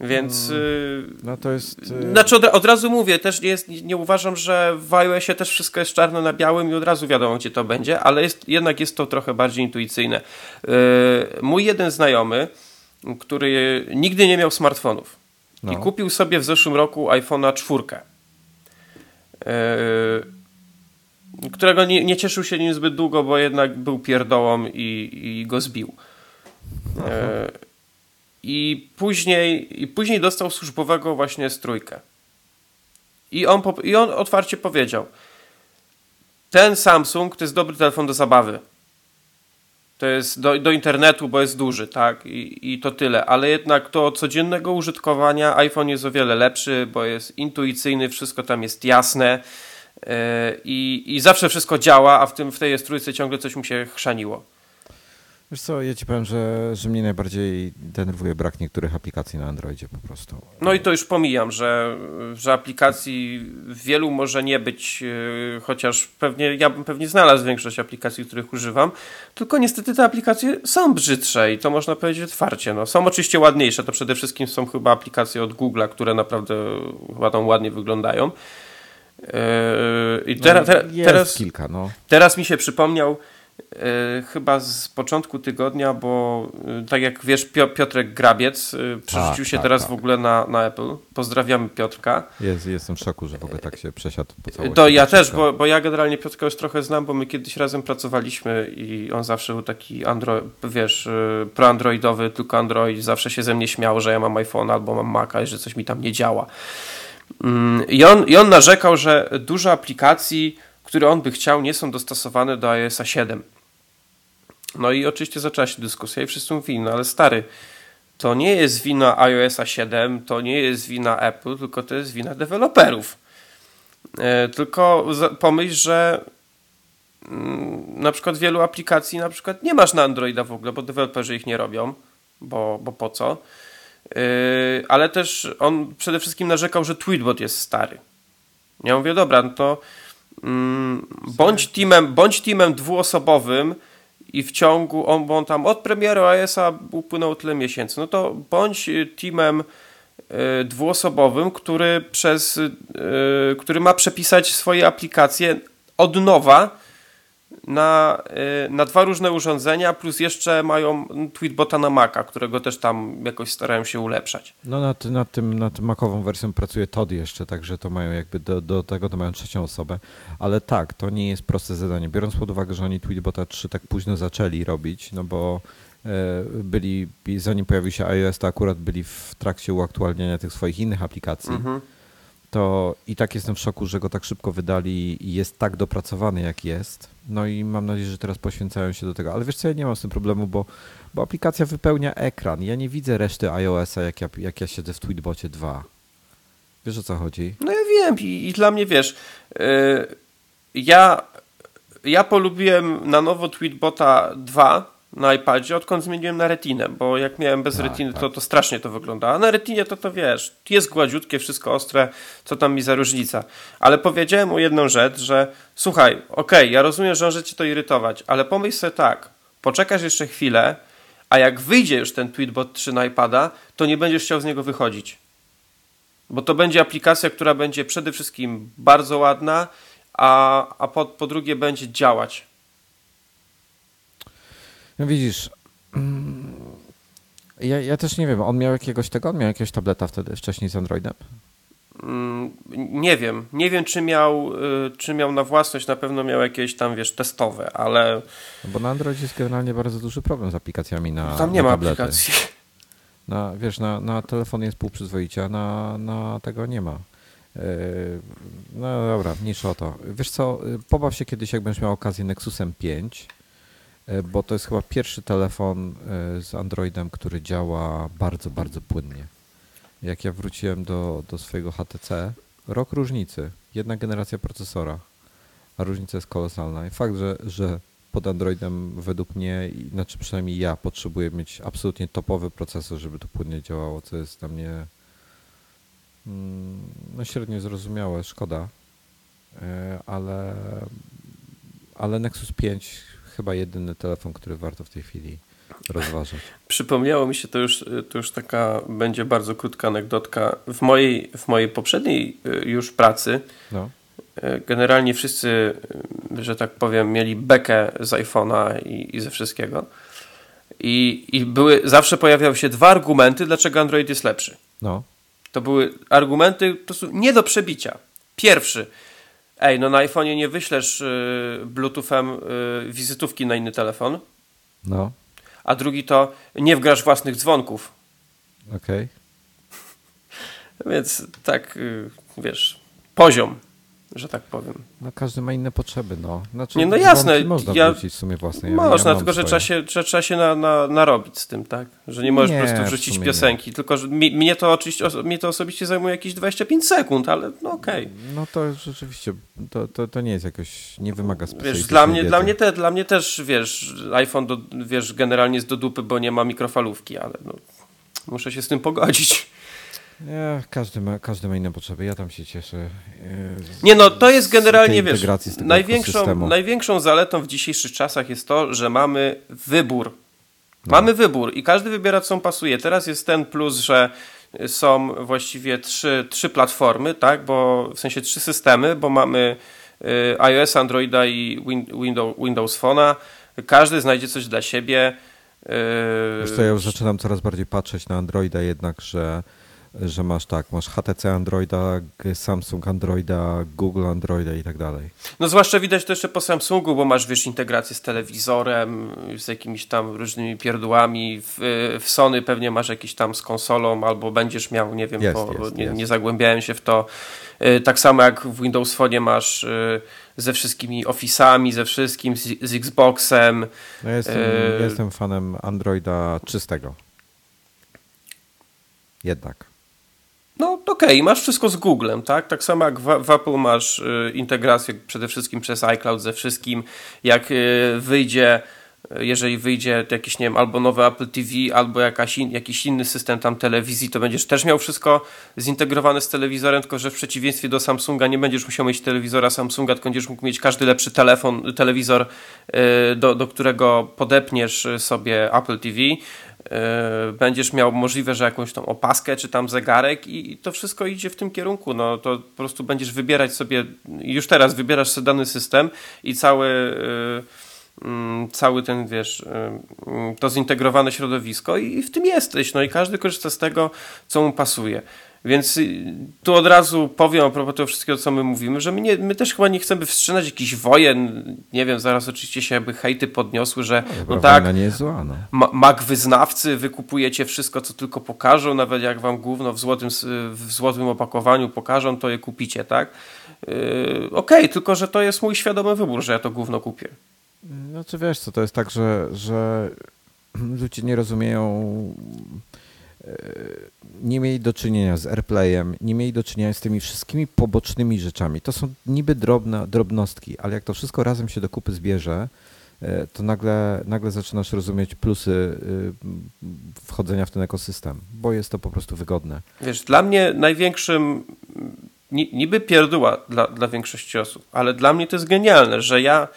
S3: Więc... y,
S2: No to jest... y,
S3: znaczy od, od razu mówię, też nie, jest, nie uważam, że w iOSie też wszystko jest czarno na białym i od razu wiadomo, gdzie to będzie, ale jest, jednak jest to trochę bardziej intuicyjne. Yy, mój jeden znajomy, który nigdy nie miał smartfonów
S2: No.
S3: i kupił sobie w zeszłym roku iPhone'a 4. Yy, którego nie, nie cieszył się nim zbyt długo, bo jednak był pierdołą i, i go zbił. Yy, i później, I później dostał służbowego właśnie strójkę. I on, I on otwarcie powiedział: Ten Samsung to jest dobry telefon do zabawy. To jest do, do internetu, bo jest duży, tak? I, I to tyle. Ale jednak do codziennego użytkowania iPhone jest o wiele lepszy, bo jest intuicyjny, wszystko tam jest jasne. I, I zawsze wszystko działa, a w, tym, w tej trójce ciągle coś mu się chrzaniło.
S2: Wiesz co, ja ci powiem, że, że mnie najbardziej denerwuje brak niektórych aplikacji na Androidzie po prostu.
S3: No i to już pomijam, że, że aplikacji wielu może nie być, yy, chociaż pewnie ja bym pewnie znalazł większość aplikacji, których używam, tylko niestety te aplikacje są brzydsze i to można powiedzieć otwarcie. No, są oczywiście ładniejsze, to przede wszystkim są chyba aplikacje od Google'a, które naprawdę chyba tam ładnie wyglądają. Yy, I teraz,
S2: no, teraz, kilka, no.
S3: teraz mi się przypomniał chyba z początku tygodnia, bo e, tak jak wiesz, Piotrek Grabiec e, przerzucił tak, się tak, teraz tak. w ogóle na, na Apple. Pozdrawiamy Piotrka.
S2: Jest, jestem w szoku, że w ogóle tak się przesiadł po całości.
S3: To ja też, bo, bo ja generalnie Piotrka już trochę znam, bo my kiedyś razem pracowaliśmy i on zawsze był taki andro, wiesz, proandroidowy, tylko Android, zawsze się ze mnie śmiał, że ja mam iPhone albo mam Maca i że coś mi tam nie działa. Mm, I on, I on narzekał, że dużo aplikacji które on by chciał, nie są dostosowane do iOS 7. No i oczywiście zaczęła się dyskusja i wszyscy mówili, no ale stary, to nie jest wina iOS 7, to nie jest wina Apple, tylko to jest wina deweloperów. E, tylko pomyśl, że mm, na przykład wielu aplikacji na przykład nie masz na Androida w ogóle, bo deweloperzy ich nie robią, bo, bo po co. E, ale też on przede wszystkim narzekał, że Tweetbot jest stary. Ja mówię, dobra, no to bądź teamem, bądź teamem dwuosobowym i w ciągu, on, bo on tam od premiery iOS-a upłynęło tyle miesięcy, no to bądź teamem y, dwuosobowym, który przez, y, który ma przepisać swoje aplikacje od nowa, na, y, na dwa różne urządzenia, plus jeszcze mają Tweetbota na Maca, którego też tam jakoś starają się ulepszać.
S2: No nad, nad, tym, nad Macową wersją pracuje Todd jeszcze, także to mają jakby do, do tego to mają trzecią osobę, ale tak, to nie jest proste zadanie, biorąc pod uwagę, że oni Tweetbota 3 tak późno zaczęli robić, no bo e, byli, zanim pojawił się iOS, to akurat byli w trakcie uaktualniania tych swoich innych aplikacji. Mhm to i tak jestem w szoku, że go tak szybko wydali i jest tak dopracowany, jak jest. No i mam nadzieję, że teraz poświęcają się do tego. Ale wiesz co, ja nie mam z tym problemu, bo, bo aplikacja wypełnia ekran. Ja nie widzę reszty iOS-a, jak ja, jak ja siedzę w Tweetbocie 2. Wiesz o co chodzi?
S3: No ja wiem i, i dla mnie wiesz, yy, ja, ja polubiłem na nowo Tweetbota 2 na iPadzie, odkąd zmieniłem na retinę, bo jak miałem bez tak, retiny, tak. To, to strasznie to wygląda. A na retinie to to wiesz, jest gładziutkie, wszystko ostre, co tam mi za różnica. Ale powiedziałem mu jedną rzecz, że słuchaj, okej, okay, ja rozumiem, że może cię to irytować, ale pomyśl sobie tak, poczekasz jeszcze chwilę, a jak wyjdzie już ten Tweetbot 3 na iPada, to nie będziesz chciał z niego wychodzić. Bo to będzie aplikacja, która będzie przede wszystkim bardzo ładna, a, a po, po drugie będzie działać
S2: no widzisz, mm, ja, ja też nie wiem, on miał jakiegoś tego, on miał jakiegoś tableta wtedy wcześniej z Androidem?
S3: Mm, nie wiem. Nie wiem, czy miał, y, czy miał na własność, na pewno miał jakieś tam, wiesz, testowe, ale...
S2: No bo na Androidzie jest generalnie bardzo duży problem z aplikacjami na
S3: Tam nie
S2: na
S3: ma tablety. aplikacji.
S2: Na, wiesz, na, na telefon jest półprzyzwoicie, a na, na tego nie ma. Y, no dobra, mniejsza o to. Wiesz co, y, pobaw się kiedyś, jak będziesz miał okazję Nexusem 5, E, bo to jest chyba pierwszy telefon e, z Androidem, który działa bardzo, bardzo płynnie. Jak ja wróciłem do, do swojego HTC, rok różnicy, jedna generacja procesora, a różnica jest kolosalna. I fakt, że, że pod Androidem według mnie, znaczy przynajmniej ja potrzebuję mieć absolutnie topowy procesor, żeby to płynnie działało, co jest dla mnie mm, no średnio zrozumiałe, szkoda, e, ale, ale Nexus 5 chyba jedyny telefon, który warto w tej chwili rozważać.
S3: Przypomniało mi się, to już, to już taka będzie bardzo krótka anegdotka. W mojej, w mojej poprzedniej y, już pracy no. Y, generalnie wszyscy, y, że tak powiem, mieli bekę z iPhone'a i, i ze wszystkiego. I, I były, zawsze pojawiały się dwa argumenty, dlaczego Android jest lepszy. No. To były argumenty po prostu nie do przebicia. Pierwszy – ej, no na iPhone'ie nie wyślesz y, Bluetoothem y, wizytówki na inny telefon. No. A drugi to nie wgrasz własnych dzwonków.
S2: Okej.
S3: Okay. (laughs) Więc tak, y, wiesz, poziom. Że tak powiem.
S2: No każdy ma inne potrzeby, no. Znaczy,
S3: nie, no jasne.
S2: Można
S3: ja,
S2: wrzucić w sumie własne.
S3: Ja, można, ja tylko że trzeba się, że trzeba się na, na, narobić z tym, tak? Że nie możesz nie, po prostu wrzucić piosenki. Nie. Tylko, że mi, mnie to oczywiście, mnie to osobiście zajmuje jakieś 25 sekund, ale no okej. Okay.
S2: No to rzeczywiście, to, to, to nie jest jakoś, nie wymaga
S3: Wiesz, dla mnie, dla mnie, te, dla mnie też, wiesz, iPhone, do, wiesz, generalnie jest do dupy, bo nie ma mikrofalówki, ale no, muszę się z tym pogodzić.
S2: Nie, każdy ma, każdy ma inne potrzeby. Ja tam się cieszę. E,
S3: nie no, to jest generalnie, wiesz, największą, największą zaletą w dzisiejszych czasach jest to, że mamy wybór. No. Mamy wybór i każdy wybiera, co mu pasuje. Teraz jest ten plus, że są właściwie trzy, trzy platformy, tak, bo w sensie trzy systemy, bo mamy y, iOS, Androida i Windows, Windows Phone'a. Każdy znajdzie coś dla siebie.
S2: Wiesz co, ja już zaczynam coraz bardziej patrzeć na Androida jednak, że że masz tak, masz HTC Androida, Samsung Androida, Google Androida i tak dalej.
S3: No zwłaszcza widać to jeszcze po Samsungu, bo masz wiesz integrację z telewizorem, z jakimiś tam różnymi pierdółami. W, w Sony pewnie masz jakiś tam z konsolą, albo będziesz miał, nie wiem,
S2: jest,
S3: bo
S2: jest,
S3: nie,
S2: jest.
S3: nie, zagłębiałem się w to. Y, tak samo jak w Windows Phone masz y, ze wszystkimi Office'ami, ze wszystkim, z, z Xboxem.
S2: No jestem, y jestem fanem Androida czystego. Jednak.
S3: No okej, okay. masz wszystko z Googlem, tak? Tak samo jak w, w Apple masz y, integrację przede wszystkim przez iCloud ze wszystkim. Jak y, wyjdzie, y, jeżeli wyjdzie jakiś, nie wiem, albo nowy Apple TV, albo jakaś in, jakiś inny system tam telewizji, to będziesz też miał wszystko zintegrowane z telewizorem, tylko że w przeciwieństwie do Samsunga nie będziesz musiał mieć telewizora Samsunga, tylko będziesz mógł mieć każdy lepszy telefon, telewizor, y, do, do którego podepniesz sobie Apple TV będziesz miał możliwe, że jakąś tą opaskę czy tam zegarek i to wszystko idzie w tym kierunku. No to po prostu będziesz wybierać sobie, już teraz wybierasz sobie dany system i cały e, mm, cały ten, wiesz, e, mm, to zintegrowane środowisko i w tym jesteś. No i każdy korzysta z tego, co mu pasuje. Więc y, tu od razu powiem a propos tego wszystkiego, co my mówimy, że my, nie, my też chyba nie chcemy wstrzymać jakichś wojen. Nie wiem, zaraz oczywiście się jakby hejty podniosły, że no, no tak,
S2: nie jest zła, no.
S3: ma, wyznawcy, wykupujecie wszystko, co tylko pokażą, nawet jak wam główno w złotym, w złotym opakowaniu pokażą, to je kupicie, tak? Yy, Okej, okay, tylko że to jest mój świadomy wybór, że ja to główno kupię.
S2: No czy wiesz co, to jest tak, że, że ludzie nie rozumieją nie mieli do czynienia z airplayem, nie mieli do czynienia z tymi wszystkimi pobocznymi rzeczami. To są niby drobne, drobnostki, ale jak to wszystko razem się do kupy zbierze, e, to nagle, nagle zaczynasz rozumieć plusy e, wchodzenia w ten ekosystem, bo jest to po prostu wygodne.
S3: Wiesz, dla mnie największym, niby pierdóła dla, dla większości osób, ale dla mnie to jest genialne, że ja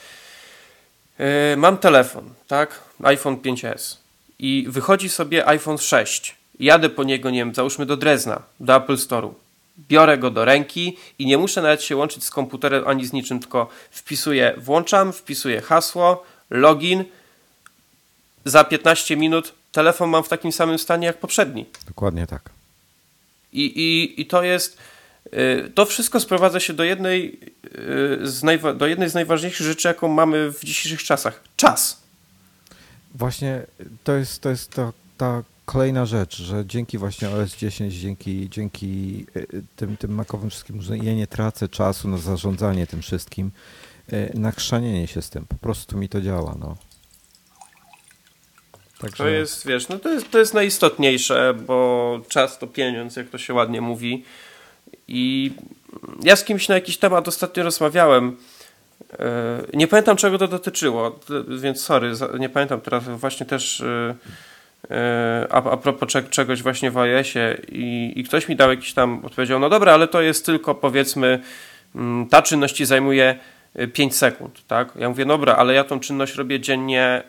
S3: yy, mam telefon, tak, iPhone 5S i wychodzi sobie iPhone 6 jadę po niego, nie wiem, załóżmy do Drezna, do Apple Store'u, biorę go do ręki i nie muszę nawet się łączyć z komputerem ani z niczym, tylko wpisuję, włączam, wpisuję hasło, login, za 15 minut telefon mam w takim samym stanie jak poprzedni.
S2: Dokładnie tak.
S3: I, i, i to jest, y, to wszystko sprowadza się do jednej, y, z najwa- do jednej z najważniejszych rzeczy, jaką mamy w dzisiejszych czasach. Czas.
S2: Właśnie to jest, to jest to, ta kolejna rzecz, że dzięki właśnie OS 10, dzięki, dzięki y, tym, tym makowym wszystkim, że ja nie tracę czasu na zarządzanie tym wszystkim, y, na chrzanienie się z tym. Po prostu mi to działa, no.
S3: Także... To jest, wiesz, no to jest, to jest najistotniejsze, bo czas to pieniądz, jak to się ładnie mówi. I ja z kimś na jakiś temat ostatnio rozmawiałem. Y, nie pamiętam, czego to dotyczyło, więc sorry, nie pamiętam teraz. Właśnie też E, a, a propos czegoś właśnie w iOSie i, i ktoś mi dał jakiś tam, odpowiedział, no dobra, ale to jest tylko powiedzmy, mm, ta czynność ci zajmuje 5 e, sekund, tak? Ja mówię, dobra, ale ja tą czynność robię dziennie e,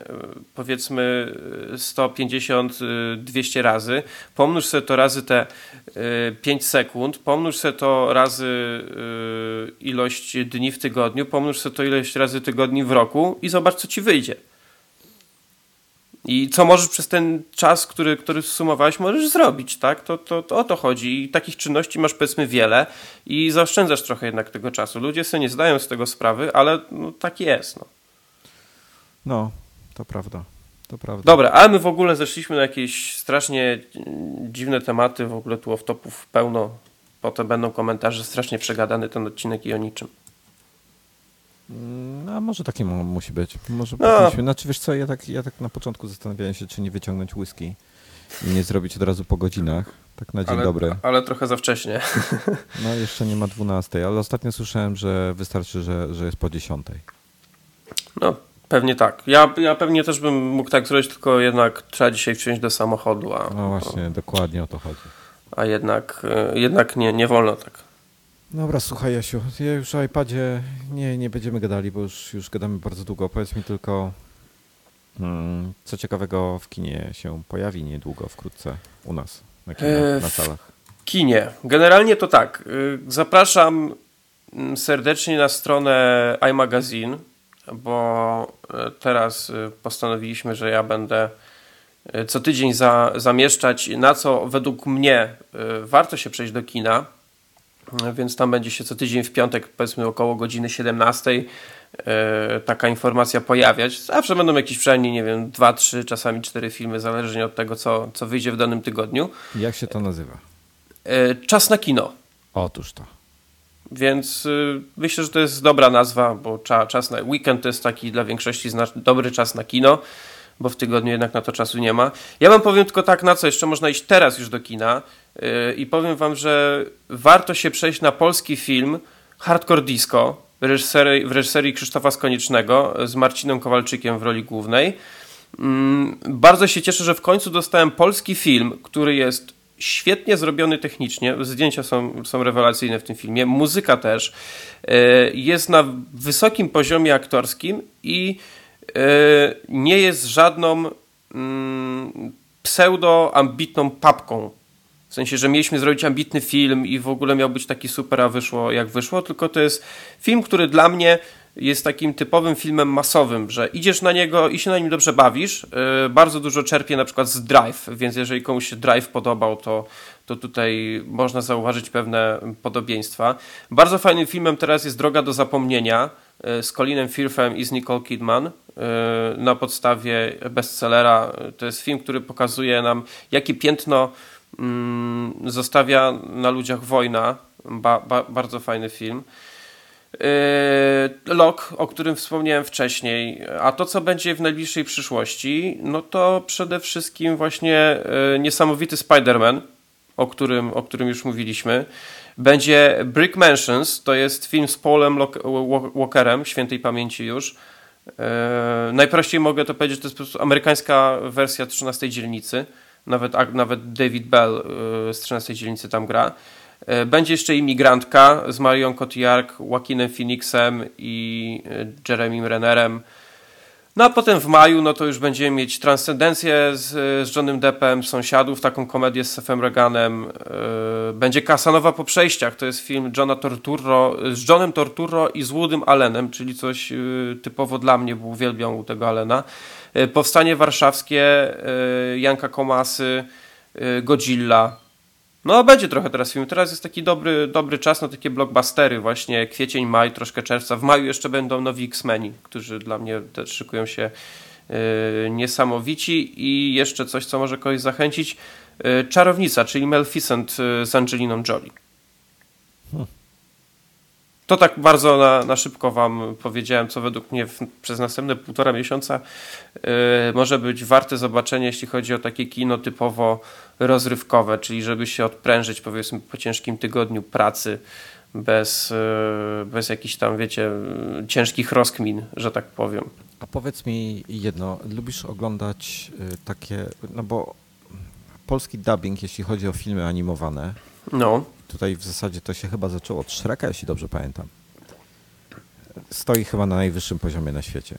S3: powiedzmy 150, 200 razy. Pomnóż sobie to razy te 5 sekund, pomnóż sobie to razy ilość dni w tygodniu, pomnóż sobie to ilość razy tygodni w roku i zobacz, co ci wyjdzie. I co możesz przez ten czas, który, który sumowałeś, możesz zrobić, tak? To, to, to o to chodzi. I takich czynności masz powiedzmy wiele i zaoszczędzasz trochę jednak tego czasu. Ludzie sobie nie zdają z tego sprawy, ale no, tak jest. No.
S2: no, to prawda. To prawda.
S3: Dobra, ale my w ogóle zeszliśmy na jakieś strasznie dziwne tematy, w ogóle tu off-topów pełno, potem będą komentarze strasznie przegadany ten odcinek i o niczym.
S2: Mm, a może taki musi być. Może no. Znaczy wiesz co, ja tak, ja tak na początku zastanawiałem się, czy nie wyciągnąć whisky i nie zrobić od razu po godzinach. Tak na dzień
S3: ale,
S2: dobry.
S3: Ale trochę za wcześnie. (laughs)
S2: No jeszcze nie ma 12, ale ostatnio słyszałem, że wystarczy, że, że jest po 10.
S3: No pewnie tak. Ja, ja pewnie też bym mógł tak zrobić, tylko jednak trzeba dzisiaj wsiąść do samochodu. A,
S2: no właśnie, no, dokładnie o to chodzi.
S3: A jednak, e, jednak nie, nie wolno tak.
S2: Dobra, słuchaj Jasiu, ja już o iPadzie nie, nie będziemy gadali, bo już, już gadamy bardzo długo. Powiedz mi tylko, hmm, co ciekawego w kinie się pojawi niedługo, wkrótce u nas na, e, na salach.
S3: W kinie. Generalnie to tak. Y, zapraszam mm, serdecznie na stronę iMagazine, bo e, teraz y, postanowiliśmy, że ja będę e, co tydzień za, zamieszczać, na co według mnie warto się przejść do kina więc tam będzie się co tydzień w piątek, powiedzmy około godziny 17, e, taka informacja pojawiać. Zawsze będą jakieś przynajmniej, nie wiem, dwa, trzy, czasami cztery filmy, zależnie od tego, co, co wyjdzie w danym tygodniu.
S2: Jak się to nazywa?
S3: E, czas na kino.
S2: Otóż to.
S3: Więc y, myślę, że to jest dobra nazwa, bo czas na weekend to jest taki dla większości dobry czas na kino bo w tygodniu jednak na to czasu nie ma. Ja wam powiem tylko tak, na co jeszcze można iść teraz już do kina i powiem wam, że warto się przejść na polski film Hardcore Disco w reżyserii, w reżyserii Krzysztofa Skoniecznego z Marcinem Kowalczykiem w roli głównej. Yy, bardzo się cieszę, że w końcu dostałem polski film, który jest świetnie zrobiony technicznie. Zdjęcia są, są rewelacyjne w tym filmie, muzyka też. Yy, jest na wysokim poziomie aktorskim i E, nie jest żadną mm, pseudo-ambitną papką. W sensie, że mieliśmy zrobić ambitny film i w ogóle miał być taki super, a wyszło jak wyszło, tylko to jest film, który dla mnie jest takim typowym filmem masowym, że idziesz na niego i się na nim dobrze bawisz. E, bardzo dużo czerpie na przykład z Drive, więc jeżeli komuś się Drive podobał, to, to tutaj można zauważyć pewne podobieństwa. Bardzo fajnym filmem teraz jest Droga do zapomnienia e, z Colinem Firthem i z Nicole Kidman e, na podstawie bestsellera. To jest film, który pokazuje nam, jakie piętno zostawia na ludziach wojna. Ba, ba, bardzo fajny film. Yy, Lok, o którym wspomniałem wcześniej, a to co będzie w najbliższej przyszłości, no to przede wszystkim właśnie yy, niesamowity Spider-Man, o którym, o którym już mówiliśmy. Będzie Brick Mansions, to jest film z Paulem Walkerem, świętej pamięci już. Yy, najprościej mogę to powiedzieć, to jest po prostu amerykańska wersja 13 dzielnicy. Nawet, nawet David Bell z 13 dzielnicy tam gra. E, będzie jeszcze Imigrantka z Marion Cotillard, Joaquinem Phoenixem i e, Jeremym Rennerem. No a potem w maju, no to już będziemy mieć Transcendencję z, z Johnem Deppem, Sąsiadów, taką komedię z Sefem Reganem. Będzie Kasanowa po przejściach, to jest film Johna Torturro, z Johnem Torturro i z Woodym Allenem, czyli coś typowo dla mnie, bo uwielbiam tego Allena. Powstanie Warszawskie, Janka Komasy, Godzilla, no, będzie trochę teraz film. Teraz jest taki dobry, dobry czas na takie blockbustery, właśnie kwiecień, maj, troszkę czerwca. W maju jeszcze będą nowi X-Meni, którzy dla mnie też szykują się niesamowici. I jeszcze coś, co może kogoś zachęcić. Czarownica, czyli Maleficent z Angeliną Jolie. Hmm. To tak bardzo na, na szybko Wam powiedziałem, co według mnie w, przez następne półtora miesiąca yy, może być warte zobaczenia, jeśli chodzi o takie kino typowo rozrywkowe, czyli żeby się odprężyć powiedzmy po ciężkim tygodniu pracy bez, yy, bez jakichś tam, wiecie, ciężkich rozkmin, że tak powiem.
S2: A powiedz mi jedno, lubisz oglądać yy, takie, no bo polski dubbing, jeśli chodzi o filmy animowane,
S3: no
S2: Tutaj w zasadzie to się chyba zaczęło od Shreka, jeśli dobrze pamiętam. Stoi chyba na najwyższym poziomie na świecie.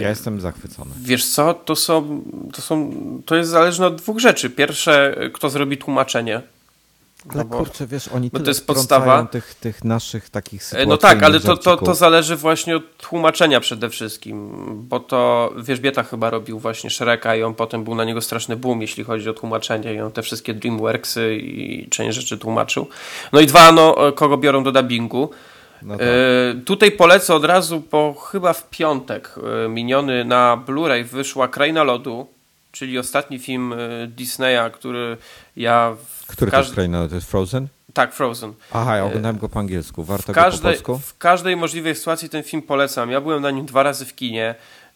S2: Ja jestem zachwycony.
S3: Wiesz co, to są, to są, to jest zależne od dwóch rzeczy. Pierwsze, kto zrobi tłumaczenie
S2: no kurczę, wiesz, oni no to jest podstawa tych, tych naszych takich sytuacji.
S3: No tak, ale to, to, to zależy właśnie od tłumaczenia przede wszystkim, bo to Wierzbieta chyba robił właśnie Shreka i on potem był na niego straszny boom, jeśli chodzi o tłumaczenie i on te wszystkie DreamWorksy i część rzeczy tłumaczył. No i dwa, no, kogo biorą do dubbingu. No tak. e, tutaj polecę od razu, bo chyba w piątek e, miniony na Blu-ray wyszła Kraina Lodu czyli ostatni film Disneya, który ja w
S2: Który
S3: każdy...
S2: to jest? To jest Frozen?
S3: Tak, Frozen.
S2: Aha, ja oglądałem go po angielsku. Warto
S3: w każdej,
S2: go po polsku?
S3: W każdej możliwej sytuacji ten film polecam. Ja byłem na nim dwa razy w kinie.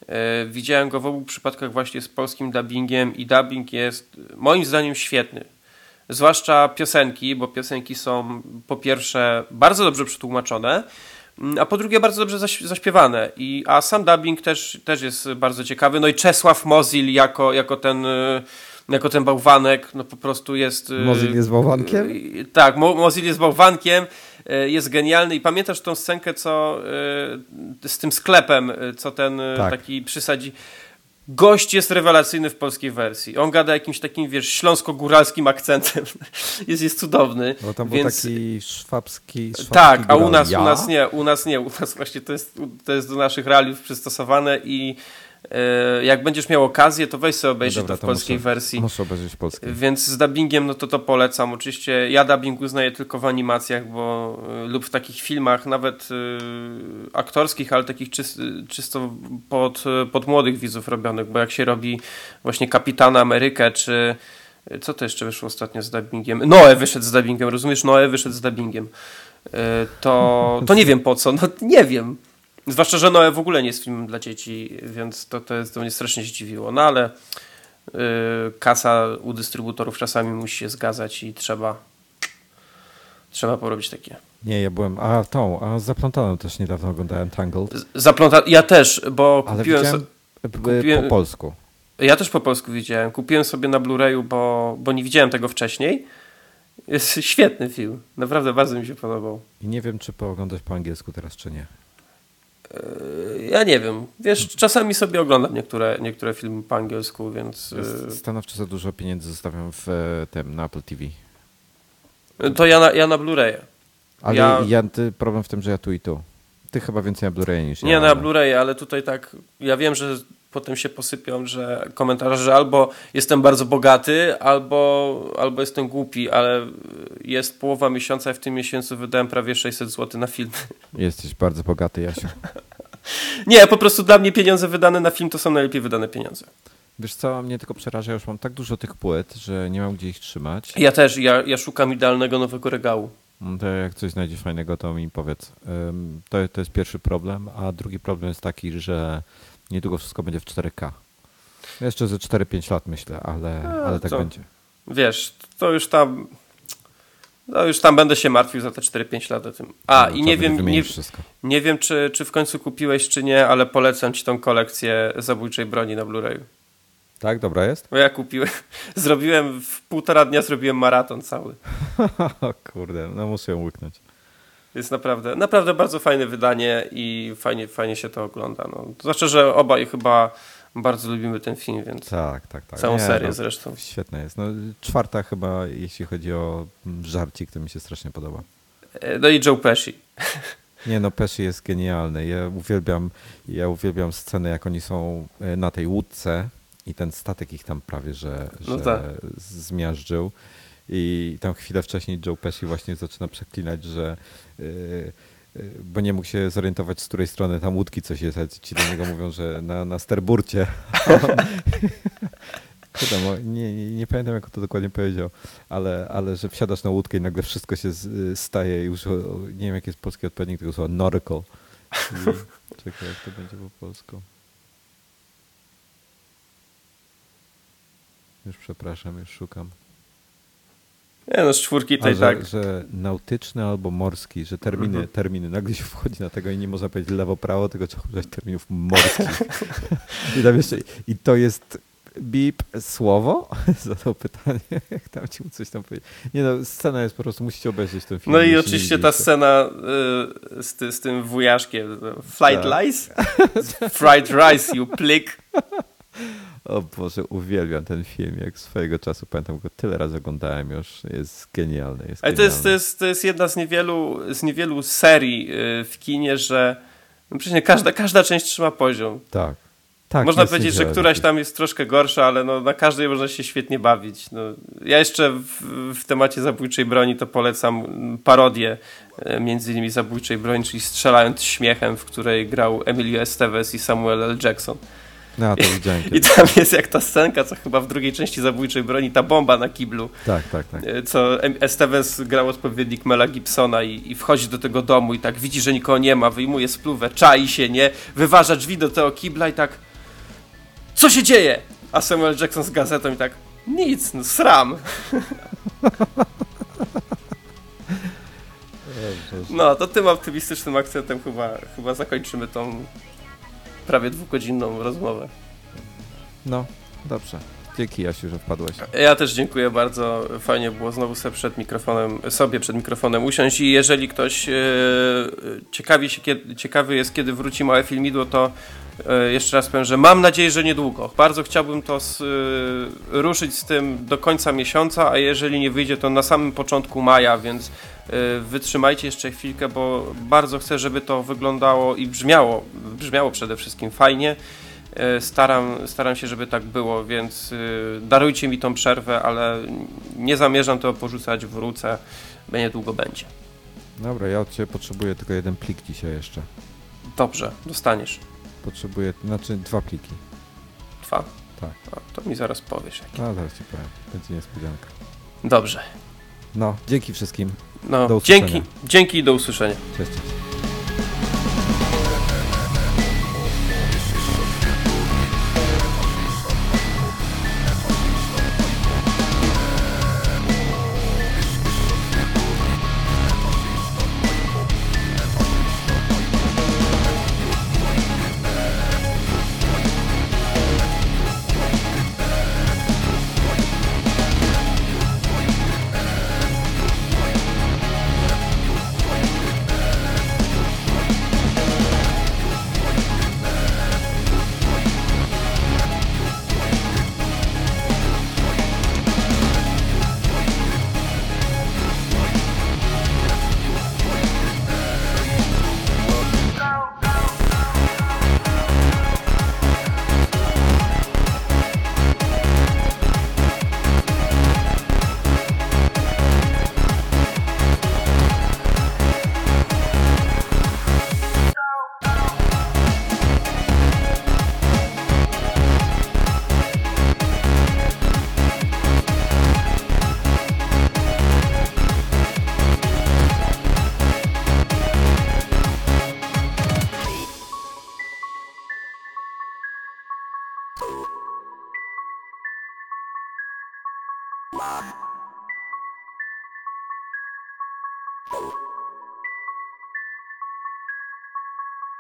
S3: E, widziałem go w obu przypadkach właśnie z polskim dubbingiem i dubbing jest moim zdaniem świetny. Zwłaszcza piosenki, bo piosenki są po pierwsze bardzo dobrze przetłumaczone, mm, a po drugie bardzo dobrze zaśpiewane. I, a sam dubbing też, też jest bardzo ciekawy. No i Czesław Mozil jako, jako ten e, jako ten bałwanek, no po prostu jest...
S2: E, Mozil jest bałwankiem?
S3: Tak, Mozil jest bałwankiem, jest genialny i pamiętasz tą scenkę, co z tym sklepem, co ten tak. taki przysadzi Gość jest rewelacyjny w polskiej wersji. On gada jakimś takim, wiesz, śląsko-góralskim akcentem. (laughs) jest, jest cudowny.
S2: Bo tam
S3: więc...
S2: był taki szwabski, szwabski
S3: Tak, a u nas, ja? u nas nie, u nas nie. U nas właśnie to jest, to jest do naszych realiów przystosowane i jak będziesz miał okazję, to weź sobie obejrzyj no dobra, to w to polskiej
S2: muszę,
S3: wersji.
S2: Muszę obejrzeć polskiej.
S3: Więc z dubbingiem, no to to polecam. Oczywiście ja dubbing uznaję tylko w animacjach, bo e, lub w takich filmach, nawet y, aktorskich, ale takich czyst, czysto pod, pod młodych widzów robionych, bo jak się robi właśnie Kapitana Amerykę, czy co to jeszcze wyszło ostatnio z dubbingiem? Noe wyszedł z dubbingiem, rozumiesz? Noe wyszedł z dubbingiem. To, to nie wiem po co, no nie wiem. Zwłaszcza, że Noe w ogóle nie jest filmem dla dzieci, więc to, to, jest, to mnie strasznie zdziwiło. No ale yy, kasa u dystrybutorów czasami musi się zgadzać i trzeba trzeba porobić takie.
S2: Nie, ja byłem, a tą, a zaplątaną też niedawno oglądałem Tangled.
S3: Zapląta, ja też, bo
S2: ale
S3: kupiłem,
S2: so, kupiłem po polsku.
S3: Ja też po polsku widziałem. Kupiłem sobie na Blu-rayu, bo, bo nie widziałem tego wcześniej. Jest świetny film. Naprawdę bardzo mi się podobał.
S2: I nie wiem, czy pooglądać po angielsku teraz, czy nie.
S3: Yy, ja nie wiem. Wiesz, czasami sobie oglądam niektóre, niektóre filmy po angielsku, więc...
S2: Yy, stanowczo za dużo pieniędzy zostawiam w e, tym, na Apple TV.
S3: To ja na, ja na Blu-rayie.
S2: Ale ja... ja problem w tym, że ja tu i tu. Ty chyba więcej na Blu-ray niż
S3: nie,
S2: ja.
S3: Nie, na Blu-ray, ale tutaj tak, ja wiem, że potem się posypią, że komentarze, że albo jestem bardzo bogaty, albo, albo jestem głupi, ale jest połowa miesiąca i w tym miesiącu wydałem prawie 600 zł na film.
S2: Jesteś bardzo bogaty, Jasiu. (laughs)
S3: Nie, po prostu dla mnie pieniądze wydane na film to są najlepiej wydane pieniądze.
S2: Wiesz co, mnie tylko przeraża, już mam tak dużo tych płyt, że nie mam gdzie ich trzymać.
S3: Ja też, ja, ja szukam idealnego nowego regału.
S2: No to jak coś znajdziesz fajnego, to mi powiedz. To, to jest pierwszy problem, a drugi problem jest taki, że niedługo wszystko będzie w 4K. Jeszcze ze 4-5 lat myślę, ale, ale tak będzie.
S3: Wiesz, to już tam no już tam będę się martwił za te 4-5 lat o tym. A, no, i nie wiem, nie, nie, wiem czy, czy w końcu kupiłeś, czy nie, ale polecam ci tą kolekcję zabójczej broni na Blu-rayu.
S2: Tak, dobra jest?
S3: Bo ja kupiłem, (laughs) zrobiłem, w półtora dnia zrobiłem maraton cały. (laughs)
S2: kurde, no muszę ją łyknąć.
S3: Jest naprawdę, naprawdę bardzo fajne wydanie i fajnie, fajnie się to ogląda. No. To znaczy, że obaj chyba bardzo lubimy ten film, więc
S2: tak, tak, tak.
S3: całą Nie, serię no, zresztą.
S2: Świetne jest. No, czwarta chyba, jeśli chodzi o żarcik, to mi się strasznie podoba.
S3: E, no i Joe Pesci. (laughs)
S2: Nie no, Pesci jest genialny. Ja uwielbiam, ja uwielbiam scenę, jak oni są e, na tej łódce i ten statek ich tam prawie, że, no że tak. zmiażdżył. I tam chwilę wcześniej Joe Pesci właśnie zaczyna przeklinać, że yy, bo nie mógł się zorientować, z której strony tam łódki coś jest, a ci do niego mówią, że na, na sterburcie. (laughs) Nie, nie, pamiętam, jak to dokładnie powiedział, ale, ale że wsiadasz na łódkę i nagle wszystko się z, staje i już, nie wiem, jaki jest polski odpowiednik tego słowa, nautical. (laughs) Czekaj, jak to będzie po polsku. Już przepraszam, już szukam.
S3: Nie no, z czwórki i tak.
S2: Że nautyczny albo morski, że terminy, mhm. terminy. Nagle się wchodzi na tego i nie można powiedzieć lewo-prawo, tylko trzeba używać terminów morskich. I, tam jeszcze, I to jest bip słowo? (laughs) Zadał pytanie, jak tam ci coś tam powiedzieć. Nie no, scena jest po prostu, musicie obejrzeć ten film.
S3: No i oczywiście ta scena y, z, ty, z, tym wujaszkiem. Flight tak. lice? (laughs) Fried rice, you plick. (laughs)
S2: O Boże, uwielbiam ten film, jak swojego czasu pamiętam go tyle razy oglądałem już, jest genialny. Jest
S3: Ale
S2: to jest,
S3: to, jest, to jest jedna z niewielu, z niewielu serii y, w kinie, że no przecież każda, każda część trzyma poziom.
S2: Tak. Tak,
S3: można powiedzieć, że któraś tam jest troszkę gorsza, ale no, na każdej można się świetnie bawić. No, ja jeszcze w, w temacie zabójczej broni to polecam parodię y, między innymi zabójczej broni, czyli Strzelając śmiechem, w której grał Emilio Estevez i Samuel L. Jackson.
S2: No, to widziałem.
S3: I
S2: kiedyś.
S3: tam jest jak ta scenka, co chyba w drugiej części Zabójczej Broni, ta bomba na kiblu,
S2: Tak, tak, tak.
S3: e, co Estevez grał odpowiednik Mela Gibsona i, i wchodzi do tego domu i tak widzi, że nikogo nie ma, wyjmuje spluwę, czai się, nie? Wyważa drzwi do tego kibla i tak co się dzieje? A Samuel Jackson z gazetą i tak nic, no sram. (laughs) No, to tym optymistycznym akcentem chyba, chyba zakończymy tą prawie dwugodzinną rozmowę.
S2: No, dobrze. Dzięki Jasiu, że wpadłeś.
S3: Ja też dziękuję bardzo. Fajnie było znowu sobie przed mikrofonem, sobie przed mikrofonem usiąść i jeżeli ktoś e, ciekawi, się, ciekawy jest, kiedy wróci małe filmidło, to e, jeszcze raz powiem, że mam nadzieję, że niedługo. Bardzo chciałbym to z, e, ruszyć z tym do końca miesiąca, a jeżeli nie wyjdzie, to na samym początku maja, więc wytrzymajcie jeszcze chwilkę, bo bardzo chcę, żeby to wyglądało i brzmiało, brzmiało przede wszystkim fajnie. E, Staram, staram się, żeby tak było, więc y, darujcie mi tą przerwę, ale nie zamierzam tego porzucać, wrócę, niedługo będzie.
S2: Dobra, ja od Ciebie potrzebuję tylko jeden plik dzisiaj jeszcze.
S3: Dobrze, dostaniesz.
S2: Potrzebuję, znaczy dwa pliki.
S3: Dwa.
S2: Tak.
S3: A, to mi zaraz powiesz. jakie.
S2: No, zaraz Ci powiem. Będzie niespodzianka.
S3: Dobrze.
S2: No, dzięki wszystkim.
S3: No,
S2: Do
S3: dzięki, dzięki i do usłyszenia.
S2: Cześć. cześć.